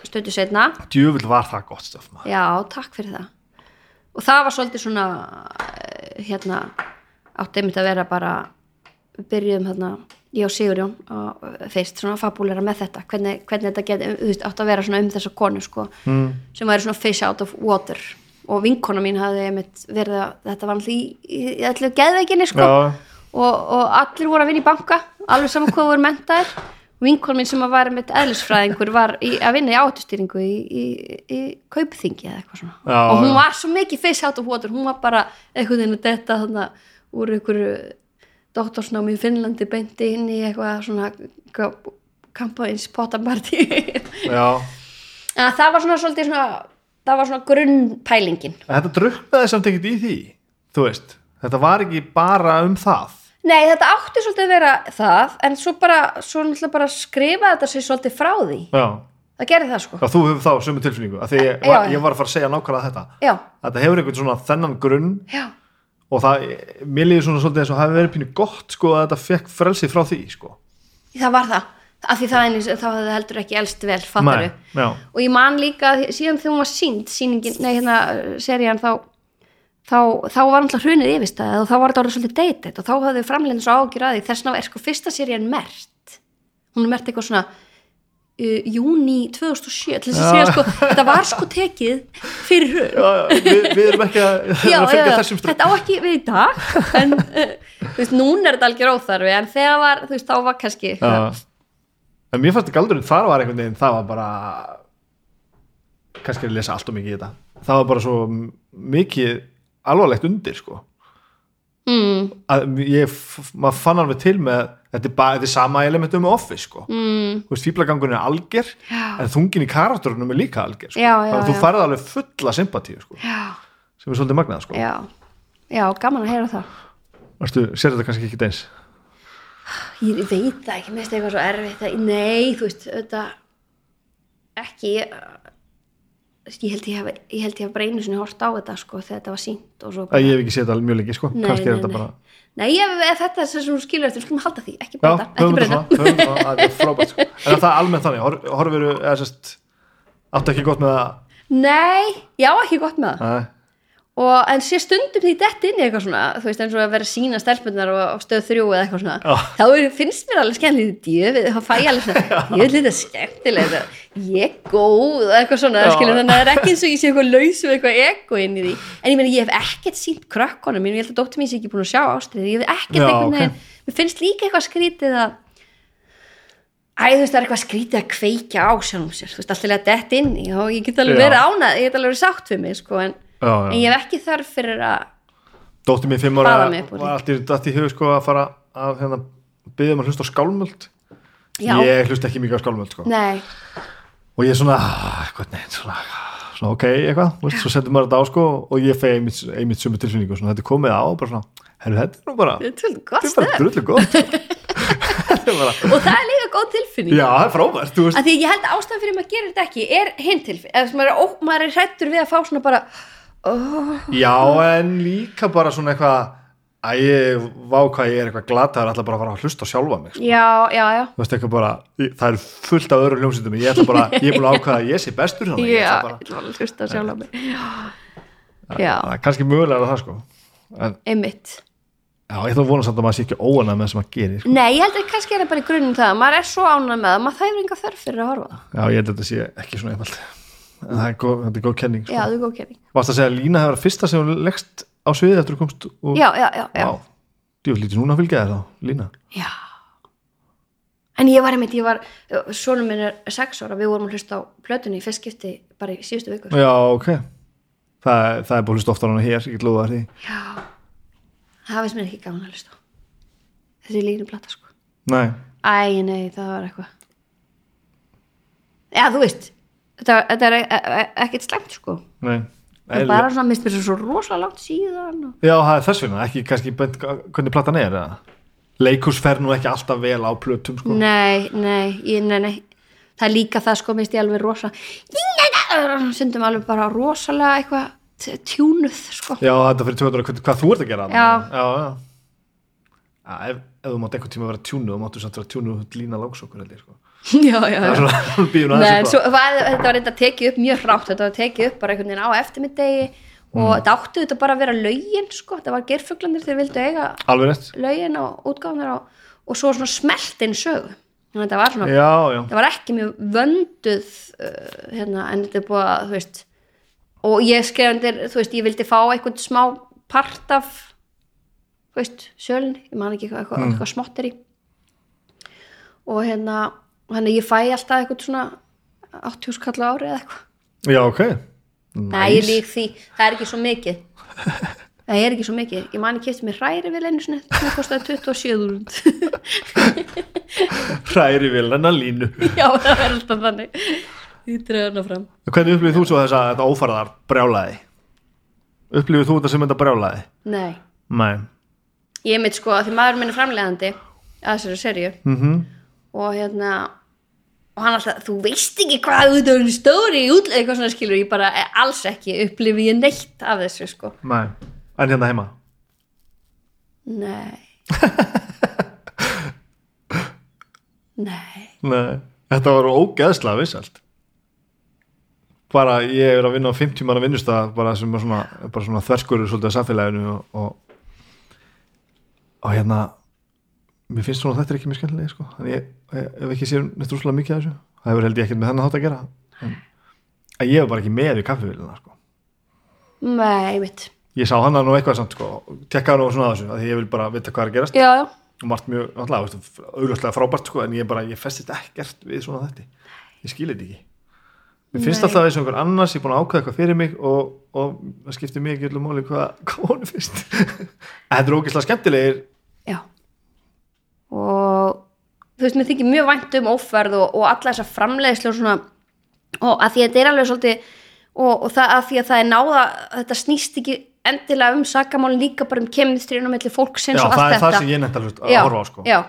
stötu setna djöfull var það gott stöf maður. já, takk fyrir það og það var svolítið svona eh, hérna átti einmitt að vera bara við byrjuðum hérna ég og Sigurjón og feist svona fabúlera með þetta. Hvernig, hvernig þetta geti, þú veist, átti að vera svona um þessa konu sko, mm. sem væri svona fish out of water. Og vinkona mín hafði verið að þetta var alltaf geðveikinni sko. Já, og, og allir voru að vinna í banka alveg saman hvað voru mentaðir vinkon minn sem að var með eðlisfræðingur var í, að vinna í áttustýringu í, í, í kaupþingi eða eitthvað svona. Já, og hún var svo mikið fish out of water hún var bara einhvern veginn að detta þannig úr einhverju doktorsnámi í Finnlandi beinti inn í eitthvað svona kampaðins en það var svona svolítið svona það var svona grunnpælingin. Þetta druknaði samt ekkert í því þú veist, þetta var ekki bara um það. Nei, þetta átti svolítið að vera það en svo bara, svo náttúrulega bara skrifa þetta sér svolítið frá því. Já, það gerði það sko. Já þú hefur þá sömu tilfinningu að því ég, Já, var, ég var að fara að segja nákvæmlega þetta. Já, þetta hefur einhvern svona þennan grunn já, og það, mér líður svona svolítið eins og hafi verið pínu gott sko að þetta fekk frelsið frá því sko. Það var það. Af því það hafði það heldur ekki elst vel fattaru Nei, og ég man líka að síðan þegar hún var sínd sýningin, nei hérna serían þá, þá, þá var alltaf hrunið yfirstæðið og þá var þetta orðið svolítið deytið og þá hafði framleginn svo ágjur að því. Þess vegna er sko fyrsta serían mert hún er mert eitthvað svona uh, júni 2007 til þess að segja sko, þetta var sko tekið fyrir hrun. Við, við erum ekki að, að fylgja þessum strökk þetta á ekki við í dag en uh, þú veist, núna er þetta algjör óþarfi en þegar var, þú veist, þá var kannski en mér fannst galdurinn þar var einhvern veginn það var bara kannski að lesa allt og mikið í þetta. Það var bara svo mikið alvarlegt undir sko. Mm, að ég, maður fann alveg til með þetta er, bara, þetta er sama elementum með office sko. Mm, þú veist, fíblagangurinn er alger já, en þungin í karakterunum er líka alger sko. Já, já, Þannig að þú farið alveg fulla sympatíu sko, sem er svolítið magnað sko. já. Já, gaman að heyra það. Varstu, sér þetta kannski ekki eins? Ég veit það ekki, mér finnst eitthvað svo erfitt nei, þú veist, þetta ekki ég, held ég hef ég hef bara einu sinni hort á þetta sko þegar þetta var sínt og svo að ég hef ekki séð þetta mjög lengi sko. Kannski er þetta bara Nei, ef þetta er sem þú skilur eftir, við skulum halda því, ekki Já, breyta, ekki breyta. þetta höfum þetta, það er frábært sko. En er það almennt þannig, Hor, horfir eða sérst áttu ekki gott með það Nei, já, ekki gott með það. Nei, Og, en sé stundum því dett inn í eitthvað svona, þú veist, eins og að vera sína stelpunar og, stöð þrjú eða eitthvað svona. Já. Þá er, finnst mér alveg skemmtilegt, djöfið, þá fæ ég alveg svona, ég vil þetta skemmtilegt, ég er góð, eitthvað svona, Já. skilur, þannig að það er ekki eins og ég sé eitthvað laus og eitthvað ego inn í því. En ég meina, ég hef ekkert sínt krökkunum mín, ég held að dóttir mín sé ekki búin að sjá ástriði, ég hef ekkert Já, einhvern ok. veginn, mér finnst líka eitthvað skrítið að Æ, þú veist, það er eitthvað skrítið að kveikja á sjálfum sér, þú veist, alltaf dett inn og ég get alveg Já. verið ánað, ég get alveg verið sátt við mig, sko, en, já, en já. ég hef ekki þörf fyrir að, Dóttir mín fimm ára alltaf dætt í hug sko að fara að hérna, byggja um að hlusta á skálmöld. Já, Ég hlusta ekki mikið á skálmöld sko. nei, og ég er svona, eitthvað neitt svona, svona ok, eitthvað, þú veist, svo sendur maður þetta á sko og ég fegi einmitt, einmitt sömu tilfinningu svona, þetta komið á og bara svona, herru, þetta er nú bara þetta er svolítið gott þetta er bara drullu gott. Þetta er bara, og það er líka góð tilfinning. Já, það er frábært, að því að ég held að ástæðan fyrir maður gerir þetta ekki er hinn tilfinning, eða maður er, maður er hrættur við að fá svona bara oh, Já, en líka bara svona eitthvað að ég vá hvað ég er eitthvað glataður alltaf bara að fara að hlusta sjálfa mig sko. já, já, já. Veist bara, það er fullt af öðru hljómsýtum ég ætla bara, ég er búin að ákvaða að ég sé bestur já, ég ætla bara að hlusta sjálf á mig. Það er kannski mögulega það sko. En einmitt. Já, ég að vona samt að maður sé ekki óanað með það sem maður gerir sko. nei, ég held að kannski er það bara í grunnum það maður er svo ánað með það, maður þæfur enga þörf fyrir að horfa það. já, ég held að þetta sé ekki svona einfalt það er góð, þetta er góð kenning já, sko. það er góð kenning. Varst að segja að Lína hefur fyrsta sem hún leggst á sviði eftir að komst og, já, já, já, já, djú, lítið núna að fylgja þér þá, Lína? Já. en ég var einmitt, ég var sonum minn er sex ára, við vorum að hlusta á plötunni í fyrst skipti bara í síðustu viku. Já, ok. Það, það er búin hlust oftar hann hér, ég lofa þér því. Já, það veist mér ekki gaman að hlusta þessi línu plata sko. Nei, Æ, nei, það var eitthvað. Já, þú veist Þetta, þetta er e e ekkert slæmt sko nei Það er bara svona, minnst mér svo rosalega langt síðan og... Já, það er þess vegna, ekki kannski hvernig platan er eða? Leikurs fer nú ekki alltaf vel á plötum sko. Nei, nei, ég, nei, nei Það er líka það sko, minnst ég alveg rosa Sundum alveg bara rosalega eitthvað tjúnuð sko Já, þetta fyrir 200 hvað, hvað þú ert að gera. Já. já, já. Ef, þú mátt einhvern tíma vera tjúnu þá máttu samt vera tjúnu lína langsokkur held ég sko. Já, já, já. Nei, svo, var, þetta var reynda tekið upp mjög hrátt þetta var tekið upp bara einhvern veginn á eftirmiddegi og Mm. þetta áttu þetta bara að vera lögin sko, þetta var gerfuglandir þeir vildu eiga lögin og útgáðunar og, og svo svona smelt inn sögu. Þannig að þetta var svona, Já, já, þetta var ekki mjög vönduð uh, hérna, en þetta er búið að, þú veist og ég skrifandir, þú veist, ég vildi fá einhvern smá part af þú veist, sölun ég man ekki eitthvað, eitthvað, eitthvað smottir í. Og hérna þannig að ég fæ alltaf eitthvað svona 80 skall ári eða eitthvað. Já, ok. Því, það er ekki svo mikið. Það er ekki svo mikið. Ég man ekki eftir mér hræri vel einu sinni. Það kostaði 27 Hræri vil hennar línu. Já, það er alltaf þannig. Ég dreif hana fram. Hvernig upplifið þú svo þess að þetta ófæraðar brjálaði? Upplifið þú þetta sem þetta brjálaði? Nei, Nei. Ég mitt sko að því maður minn er framleiðandi að þessari serju mm og hérna og hann alltaf, þú veist ekki hvað af henni stóri útlega eitthvað svona skilur ég bara eh, alls ekki upplifi ég neitt af þessu sko. Nei, en hérna heima? Nei. Nei. Nei, þetta var ógeðslega vissalt bara ég er að vinna á 50 manna vinnustaf bara sem er svona, svona þverskurur svolítið að samfélaginu og, og, og hérna mér finnst svona þetta er ekki mjög skemmtilega sko. ég ég- ef ekki sér neitt rúslega mikið af þessu. Það hefur held ég ekkert með þennan þátt að gera. En, en ég hef bara ekki með í kaffivélina sko. nei, mitt ég sá hana nú eitthvað samt sko, tekkaði nú svona að þessu að því ég vil bara vita hvað er að gerast. Já, já, og margt mjög, náttúrulega, augljóslega frábært sko, en ég bara, ég festist ekkert við svona þetta ég skil þetta ekki. Mér finnst Nei. alltaf eins og einhver annars ég er búin að ákveða eitthvað fyrir mig og, og það skiptir mig ekki öllum máli hvað, hvað honum finnst. Þetta er ógeðslega skemmtilegir já. Og þú veist, mér þykir mjög vænt um óferð og, og alla þessa framleiðslu og svona og að því að þetta er alveg svolítið og, og það að því að það er náða þetta snýst ekki endilega um sakamálin líka bara um kemistriðun og melli fólksins já, og allt það er þetta það sem ég nefnt að, að já, horfa á sko. já.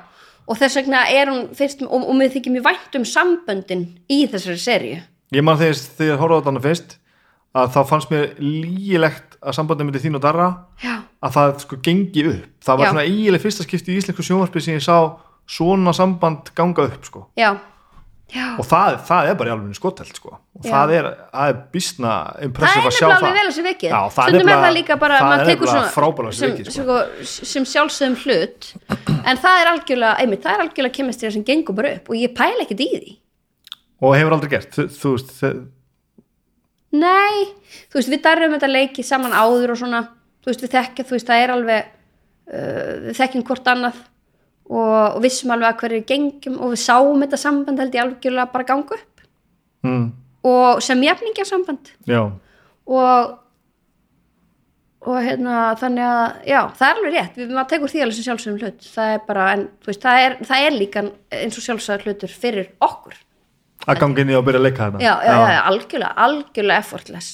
og þess vegna er hún fyrst, og, og mér þykir mjög vænt um samböndin í þessari serju ég man þegar, þegar ég horfa á þarna fyrst að þá fannst mér lígilegt að sambandið myndi þín og Darra já, að það sko gengi upp það var Já. svona eiginlega fyrsta skipti í íslensku sjónvarpi sem ég sá svona samband ganga upp sko. Já, já. og það, það er bara í alveg skotelt sko. Og Já. það er, er bísna er að sjá það. það er er nefnilega- það líka bara það er nefnilega sér sem, sko. sko, sem sjálfsögum hlut. En það er algjörlega, einmitt, það er algjörlega kemistrið sem gengur bara upp og ég pæla ekkert í því. Og hefur aldrei gert. Þú, þú veist, þe- nei, þú veist, við darrum þetta leiki saman áður og svona. Þú veist, við þekkja, þú veist, það er alveg uh, við þekkjum hvort annað og, og vissum alveg að hverju gengjum og við sáum þetta samband held ég algjörlega bara ganga upp. Mm, og sem jafningja samband. Já, og og hérna þannig að já, það er alveg rétt, við maður tekur því alveg sem sjálfsögum hlut, það er bara en, þú veist, það, er, það er líka eins og sjálfsögum hlutur fyrir okkur, að ganga inn í og byrja að leika þetta já, já, já, já algjörlega algjörlega effortless.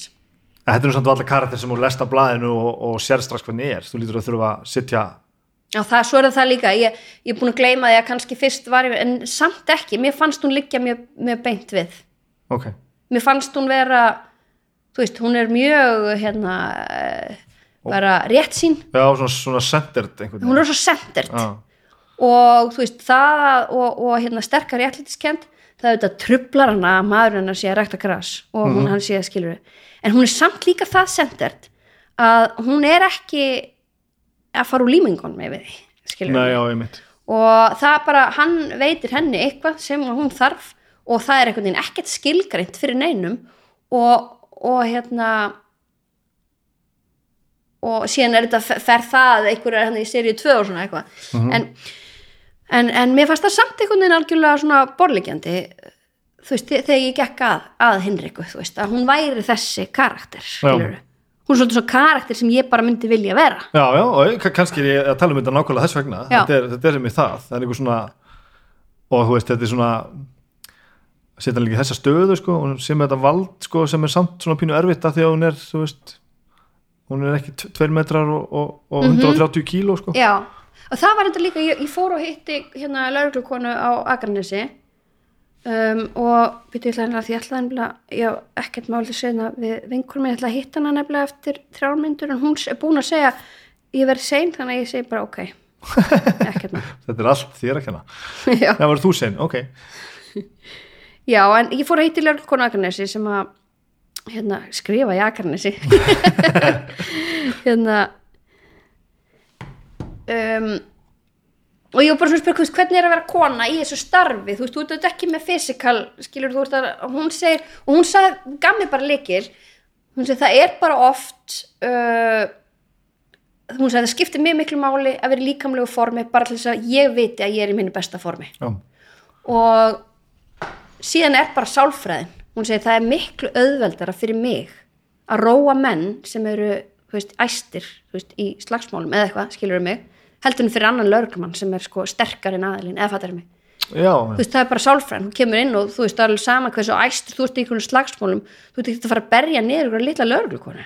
Þetta er nú samt allar karakter sem þú lest á blaðinu og, og sér strax hvernig er. Þú lítur að þurfa að sitja já, það, svo er það líka, ég, ég er búin að gleyma því að kannski fyrst var ég, en samt ekki mér fannst hún liggja mjög, mjög beint við. Ok, mér fannst hún vera þú veist, hún er mjög hérna eh, bara rétt sín, já, svona, svona centered einhvern hún er svo centered. Já, og þú veist það og, og hérna sterkar réttlætiskend það þetta trublar hana að maður hennar sé að rækta gras og hún hann sé að skilur en hún er samt líka það sendert að hún er ekki að fara úr límingun með við því skilur nei, já, ég mitt og það bara, hann veitir henni eitthvað sem hún þarf og það er einhvern veginn ekkert skilgreint fyrir neinum og, og hérna og síðan er þetta fer það einhverja hann í seríu 2 og svona eitthvað. En, en, en mér fannst það samt einhvern veginn algjörlega svona borlegjandi þú veist, þe- þegar ég gekk að, að Hinriku, þú veist, að hún væri þessi karakter, skilur hún er svolítið svo karakter sem ég bara myndi vilja vera. Já, já, og kannski er ég að tala um þetta nákvæmlega þess vegna. Já. þetta er, þetta er sem ég það, það er einhver svona og þú veist, þetta er svona setja líka þessa stöðu sko, sem þetta vald sko, sem er samt svona pínu erfitt að því að hún er þú veist, hún er ekki 2 metrar og, og, og 130 kíló sko. Já, og það var þetta líka, ég, ég fór og hitti hérna lauruglukonu á Akranesi um, og byrju ég hennar því ég ætla nefnilega, hef ekkert máli að segja það við vinkurum, ég ætla að hitta hana nefnilega eftir þrjármyndur en hún er búin að segja ég verð sein, þannig að ég segi bara ok. Ekkert mál. Þetta er allt þér að kenna. Já. já, var þú sen, ok. Já, en ég fór að hitti lauruglukonu á Akranesi sem að hérna, skrifa í Akranesi. Hérna um, og ég var bara svona að spyrja, hvernig er að vera kona í þessu starfi, þú veist, þú ert ekki með fysikal, skilur þú veist að hún segir, og hún sagði, gaf mér bara leikil hún segir, það er bara oft uh, hún sagði, það skiptir mjög miklu máli að vera í líkamlegu formi, bara til þess að ég viti að ég er í minni besta formi. Já, og síðan er bara sálfræðin. Hún segir það er miklu auðveldara fyrir mig að róa menn sem eru þú veist, æstir þú veist, í slagsmálum eða eitthvað, skilur mig heldur en fyrir annan lögreglumann sem er sko sterkar en aðilinn, eða fattar mig. Já, þú veist, það er bara sálfræðin, hún kemur inn og þú veist, það er alveg sama hversu æstir þú ert í einhvern slagsmálum þú ert ekki að fara að berja niður ykkur litla lögreglukonu.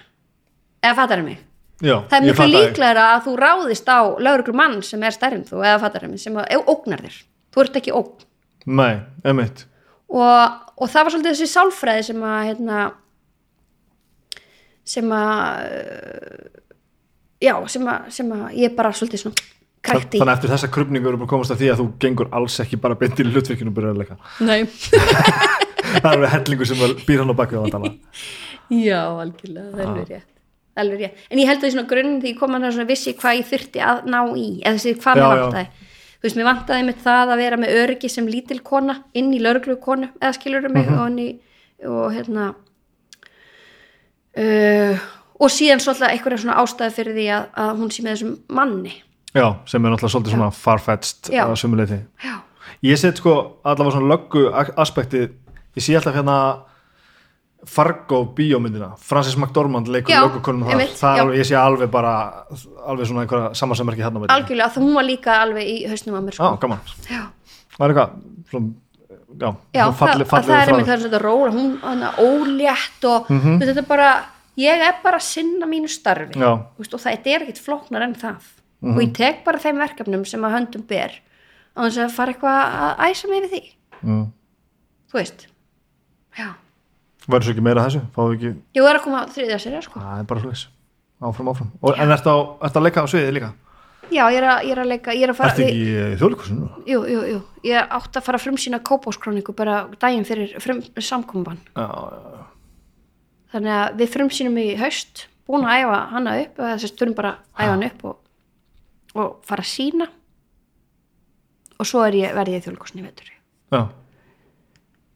Eða fattar mig? Já það er ég miklu fatt að- þú ráðist á lögreglumann sem er stærri en þú eða fattar mig, sem ógnar þér. Þú ert ekki ógn. Nei, og, og það var svolítið þessi sálfræði sem að hérna, sem að já, sem að, sem að ég bara svolítið svona krækt í. Þannig að eftir þessa krupningu eru bara að komast að því að þú gengur alls ekki bara beint í hlutverkinu og byrjar að leika Nei. það eru hellingu sem býr hann á bakvið á vandana já, algjörlega, það er alveg rétt. Alveg rétt, en ég held að í svona grunn því ég kom að það svona vissi hvað ég þurfti að ná í eða þessi hvað Já, mér já. vantaði. Þú veist, mér vantaði mitt það að vera með öryggi sem lítil kona inn í lögreglu konu eða skilur mig og, inn í, og hérna uh, og síðan svolítið einhverja svona ástæði fyrir því að, að hún sé með þessum manni. Já, sem er náttúrulega svolítið svona farfetched Já. að sumuleiti já, ég set sko allavega svona löggu aspekti ég sé alltaf hérna Fargo bíómyndina. Francis McDormand leikur Já, löggukonum þar, er já. ég sé alveg bara alveg svona einhverja samansemmerki hérna algjörlega, það hún var líka alveg í hausnum á mér já, sko. gaman, já, það er eitthvað svona, já, já svona falli, það, falli það er einmitt það er svona róla, hún ólétt og mm -hmm. þetta er bara ég er bara að sinna mínu starfi Já. Veist, og það er ekkit flóknar en það. Og ég tek bara þeim verkefnum sem að höndum ber á þess að fara eitthvað að æsa mig við því. Mm. þú veist já, verður svo ekki meira þessu, ekki ég er að koma þriðja sér sko. það er bara hlutis, áfram, áfram. Og, en á, ertu að leika á sviðið líka? Já, ég er að, ég er að leika ég er að fara, ertu ekki í þjóðleikusinu jú, jú, jú, ég átt að fara að frumsýna kópáskróniku bara daginn fyrir frum, samkomban já, já, þannig að við frumsýnum í haust búin að æfa hana upp og þess að störum bara að æfa hana upp og, og fara að sína og svo ég, verði ég þjóðleikusni vetur. Já.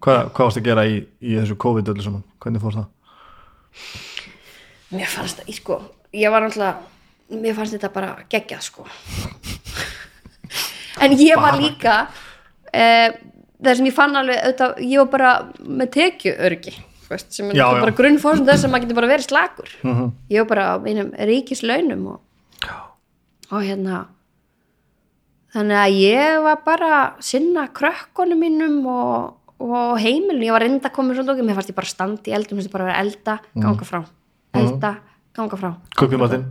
Hvað, hvað varst að gera í, í þessu COVID öllu saman, hvernig fór það? mér fannst það, ég sko ég var náttúrulega, mér fannst þetta bara geggjað sko. En ég var líka uh, það sem ég fann alveg auðvitað, ég var bara með tekju örgi veist, sem er Já, bara grunnfórsum þess að maður getur bara verið slakur. Mhm. ég var bara á mínum ríkislaunum og, og hérna þannig að ég var bara að sinna krökkunum mínum og, og heimilinu, ég var reynda að koma svolítið okkur, mér fannst ég bara standa í eldum, mér fannst ég bara vera að elda, ganga frá. Elda, ganga frá. Kaupið matinn?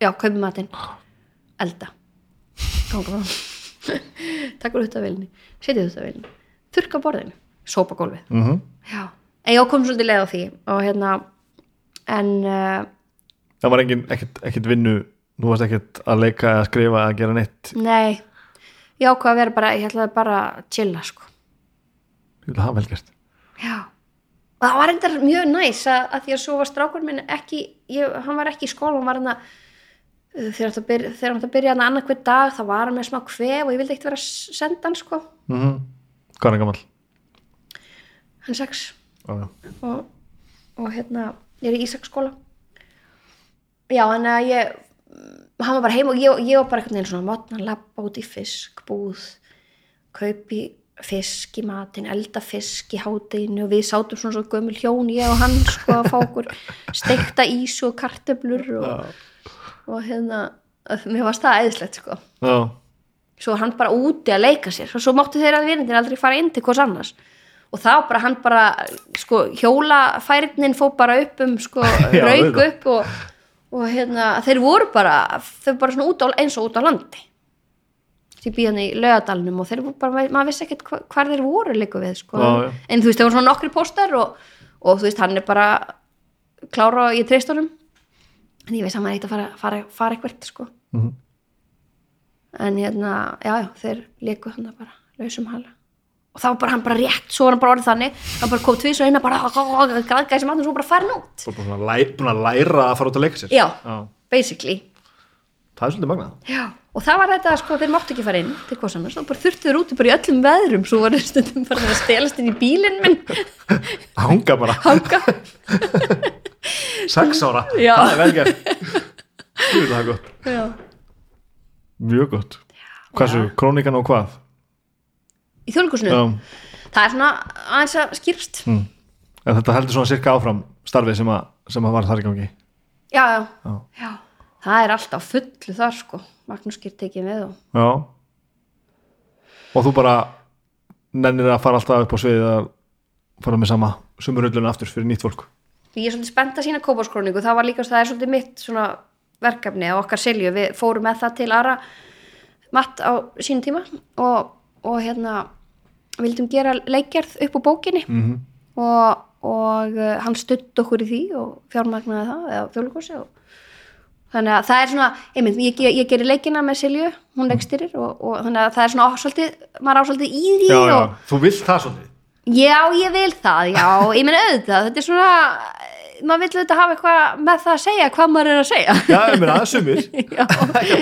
já, kaupi matinn elda, ganga frá. Takk fyrir þetta velinni setja þetta velinni, þurrka borðinu. Sópa gólfið, Mm -hmm. já en ég kom svolítið leið á því og hérna en uh, Það var engin, ekkert, ekkert vinnu þú varst ekkert að leika eða skrifa eða gera neitt nei ég ákvað að vera bara, ég ætlaði bara að chilla sko Ég vil hafa vel gert Já, og það var endar mjög næs að, að því að svo var strákur minn ekki, ég, hann var ekki í skóla, hann var hann að þegar hann átti að byrja, hann að hann annað hver dag, þá var hann með smá kvef og ég vildi ekkert vera að senda hann sko, mm -hmm. Hvað er hann gamall? hann er sex Ó, já. Og, og hérna, ég er í Ísaksskóla. Já, að ég hann var bara heim og ég, ég var bara einhvern veginn svona mótna, labba út í fiskbúð kaupi fisk í matinn, elda fisk í hádeginu og við sátum svona svo gömul hjón ég og hann sko að fá okkur steikta ísu og kartöblur og, og hérna mér varst það æðislegt sko. Já. svo hann bara úti að leika sér og svo máttu þeirra að vinindin aldrei fara inn til hvers annars og þá bara hann bara sko hjólafærnin fó bara upp um sko auðvitað. upp og, og hérna þeir voru bara þau bara svona út á, eins og út á landi því býðan í lögadalnum og þeir voru bara, maður vissi ekkert hva, hvar þeir voru líka við sko Já, já. en þú veist, það voru svona nokkri póstar og, og þú veist, hann er bara klára í treystunum en ég veist að maður eitt að fara, fara, fara eitthvað sko Mhm. en hérna, já, já, þeir leiku hann bara lausum hala og það var bara hann bara rétt, svo var hann bara orðið þannig. Hann bara kom tvís og eina bara græðgæði sem hann og svo bara farin út. Svo bara svona læ, búin að læra að fara út að leika sér. Já. Já. basically, Það er svolítið magnað. Já og það var þetta, sko, þeir máttu ekki fara inn til hvað annars, þá bara þurftu þeir úti bara í öllum veðrum. Svo var þeir stundum bara að stelast inn í bílinn minn. Hanga bara, hanga, sex ára. Já. Það er vel gert. Jú, Það er gott, já. Mjög gott. Hversu, krónikan og hvað? Í þjóðleikusinu, Já. það er svona aðeins að skýrst Mm. En þetta heldur svona cirka áfram starfið sem að, sem að var þar í gangi? Já, já, Já. það er alltaf fullu þar, sko. Magnús Geir tekið með og Já. Og þú bara nennir að fara alltaf upp á sviðið að fara með sama sumurulluna aftur fyrir nýtt fólk? Ég er svolítið spennt að sína kópaskróningu. Það var líka, það er svolítið mitt svona verkefni á okkar selju, við fórum með það til Ara Matt á sínum tíma og, og hérna vildum gera leikjarð upp á bókinni. Mm -hmm. og, og uh, hann stutt okkur í því og fjármagnaði það eða fjólugossi og þannig að það er svona, einmitt, ég, ég, ég gerir leikina með Silju, hún leikstyrir og, og þannig að það er svona svolítið, maður á svolítið í því Já, já, þú vilt það svolítið? Já, ég vil það, já, ég meina auðvitað, þetta er svona, maður vill auðvitað hafa eitthvað með það að segja hvað maður er að segja. Já, ég meina, það er sumir. Já,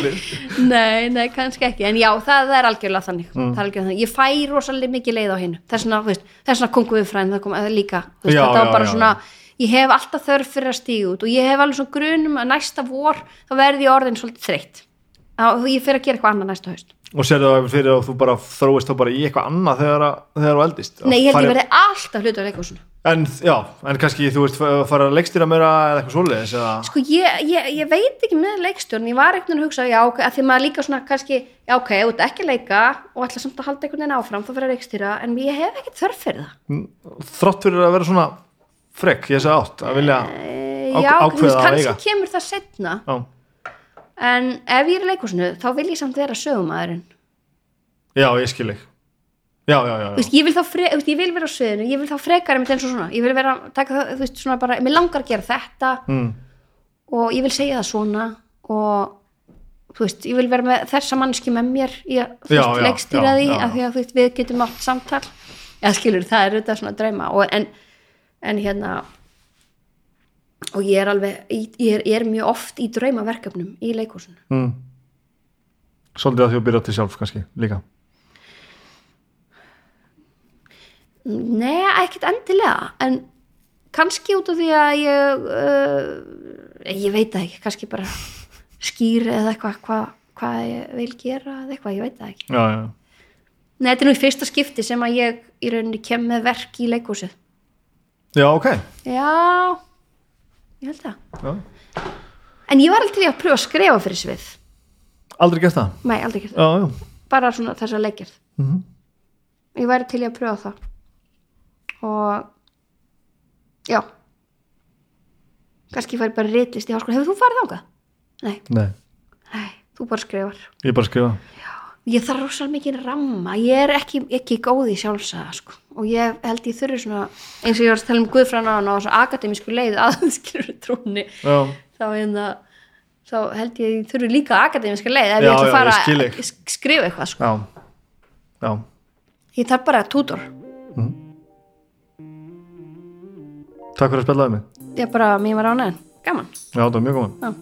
nei, nei, kannski ekki. En já, það, það er algjörlega þannig, Mm. það er algjörlega þannig. ég fæ rosalega mikið leið á hinu þess vegna, þú veist, þess vegna kongu við fræðin það kom eða líka, þú veist, Já, þetta já, var bara já, svona ég hef alltaf þörf fyrir að stíga út og ég hef alveg svona grunum að næsta vor þá verði ég orðin svolítið þreytt. Og ég fyrir að gera eitthvað annað næsta haust og sérðu það fyrir að þú bara þróist þá bara í eitthvað annað þegar, þegar þú eldist? Nei, ég held ég verði alltaf hlutur að leika en, já, en kannski þú veist að fara að leikstýra meira eða eitthvað svoleiðis eða, sko ég, ég, ég veit ekki með leikstjórn. Ég var veginn að hugsa, já, ok, að því maður líka svona kannski, já, ok, þú ert ekki að leika og ætla samt að halda einhvern veginn áfram, þá fyrir að leikstýra en ég hef ekkert þörf fyrir það. Þrátt fyrir að vera svona frekk, ég en ef ég er í leikúsinu, þá vil ég samt vera sögumæðurinn já ég skil ekki já, já, já, já. veist, ég vil fre, veist, ég vil vera á sviðinu ég vil þá frekar einmitt eins og svona ég vil vera, taka þú veist, svona bara, mér langar að gera þetta Mm. og ég vil segja það svona og þú veist, ég vil vera með þessa mannski með mér í að, Já, já, leikstýra já, því já. af því að þú veist, við getum átt samtal eða skilur, það er auðvitað svona drauma og, en, en hérna og ég er alveg ég er, ég er mjög oft í draumaverkefnum í leikúsinu Mm. svolítið að því að byrja til sjálf kannski líka? Nei, ekkert endilega en kannski út af því að ég uh, ég veit það ekki, kannski bara skýr eða eitthvað hvað hva ég vil gera eða eitthvað, ég veit það ekki. Já, já, Nei, þetta er nú í fyrsta skipti sem að ég í rauninni kem með verk í leikhúsið. Já, ok. Já, ég held það. Já. En ég var alltaf í að pröfa að skrifa fyrir svið. Aldrei gert það? Nei, aldrei ekki já, já, bara svona þessa leikjörð Mhm. Ég væri til í að pröfa það. Og já. Kannski færi bara ritlist í háskóla. Hefur þú farið þangað? Nei, nei, nei, þú bara skrifar. Ég bara skrifa ég þarf rosalega mikið ramma. Ég er ekki, ekki góð í sjálfsaga sko. og ég held ég þurfi svona eins og ég var að tala um Guðfræna og svo akademísku leið aðskilur trúni já, þá, hérna, þá held ég þurfi líka akademíska leið ef Já, ég ætla að fara að sk- skrifa eitthvað sko. já, já. Ég þarf bara tútor. Takk fyrir að spjallaði mig. Ég bara, mér var ánægðin, gaman. Já, það var mjög góðan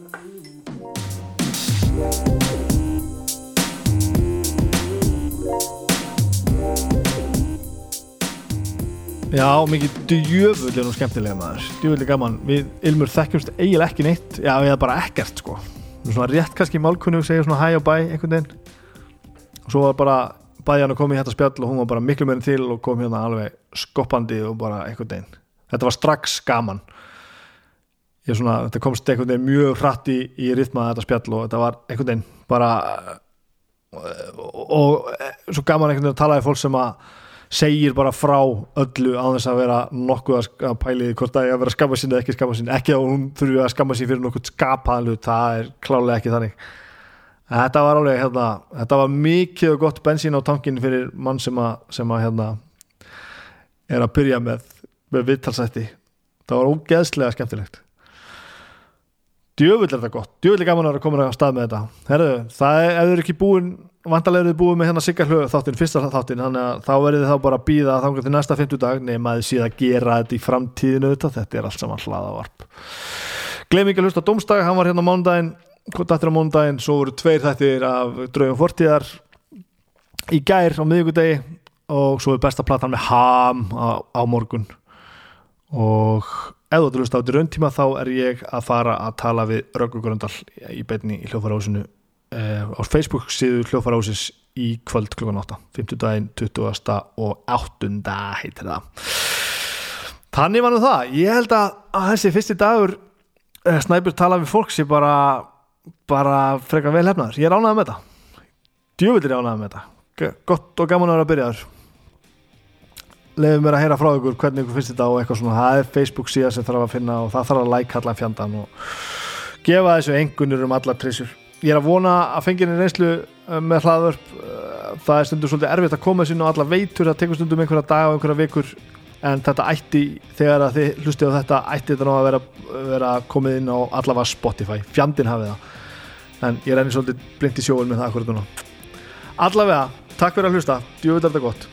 Já, mikið djöfull er nú skemmtilega maður. Djöfull er gaman, við Ilmur þekkjumst eiginlega ekki neitt, já, við erum bara ekkert sko, svona rétt kannski málkunnu segja svona hæ og bæ einhvern veginn. Og svo var bara bæði hann að koma í þetta spjall og hún var bara miklu meirinn til og kom hérna alveg skoppandi og bara einhvern veginn. Þetta var strax gaman. Ég svona, þetta komst einhvern veginn mjög hratt í, í rithma þetta spjall og þetta var einhvern veginn bara og, og svo gaman einhvern veginn að tala við fólk sem að segir bara frá öllu á þess að vera nokkuð að sk- að pæli því hvort að ég að vera skamma sín eða ekki skamma sín. Ekki að hún þurfi að skamma sín fyrir nokkuð skapaðan hlut, það er klálega ekki þannig. En þetta var alveg hérna, þetta var mikið gott bensín á tankin fyrir mann sem að, sem að hérna er að byrja með, með viðtalsætti. Það var ógeðslega skemmtilegt. Djöfull er þetta gott. Djöfull er gaman að vera að stað með þetta. Herðu, það er, ef þau eru ekki búin vantarlega eru þið búin með hérna Sigga hlöð þáttinn fyrsta þáttinn, þannig að þá verið þið þá bara að býða þangar til næsta 50 dag nema að þið síðan gera þetta í framtíðinu þetta, þetta er allt saman hlaðavarp. Gleim ekki að hlusta Dómstag, hann var hérna á mánudaginn hvað dættir á mánudaginn, svo voru tveir þættir af draugum fortíðar í gær á miðvikudegi og svo er besta platan með ham á, á morgun. Og ef þú ert að hlusta á þetta rauntíma þá er ég að fara að tala við Röggur Gröndal í beinni í hljófarásinu eh, á Facebook síðu hljófarásis í kvöld klukkan 8 50 daginn 20. og 8. heitir það. Þannig var nú það. Ég held að, þessi fyrsti dagur eh, Snæbjörn tala við fólk sem bara bara frekar vel hefnaður. Ég er ánægð með þetta djúvillir er ánægð með þetta gott og gaman að vera að byrja þar leiðum mér að heyra frá ykkur hvernig ykkur finnst þetta og eitthvað svona. Það er Facebook síðan sem þarf að finna og það þarf að like allan fjandan og gefa þessu engunur um allar trissur ég er að vona að fenginni reynslu eh, með hlaðvörp. Eh, það er stundur svolítið erfitt að koma sín og alla veitur. Það tekur stundum einhverja daga og einhverja vikur. En þetta ætti þegar að þið hlustið á þetta ætti þetta ná að vera, vera komið inn á allavega Spotify, fjandinn hafið það. En ég renni svolítið blind í sjóun með það akkurat núna. Allavega, takk fyrir að hlusta, djúvill er þetta gott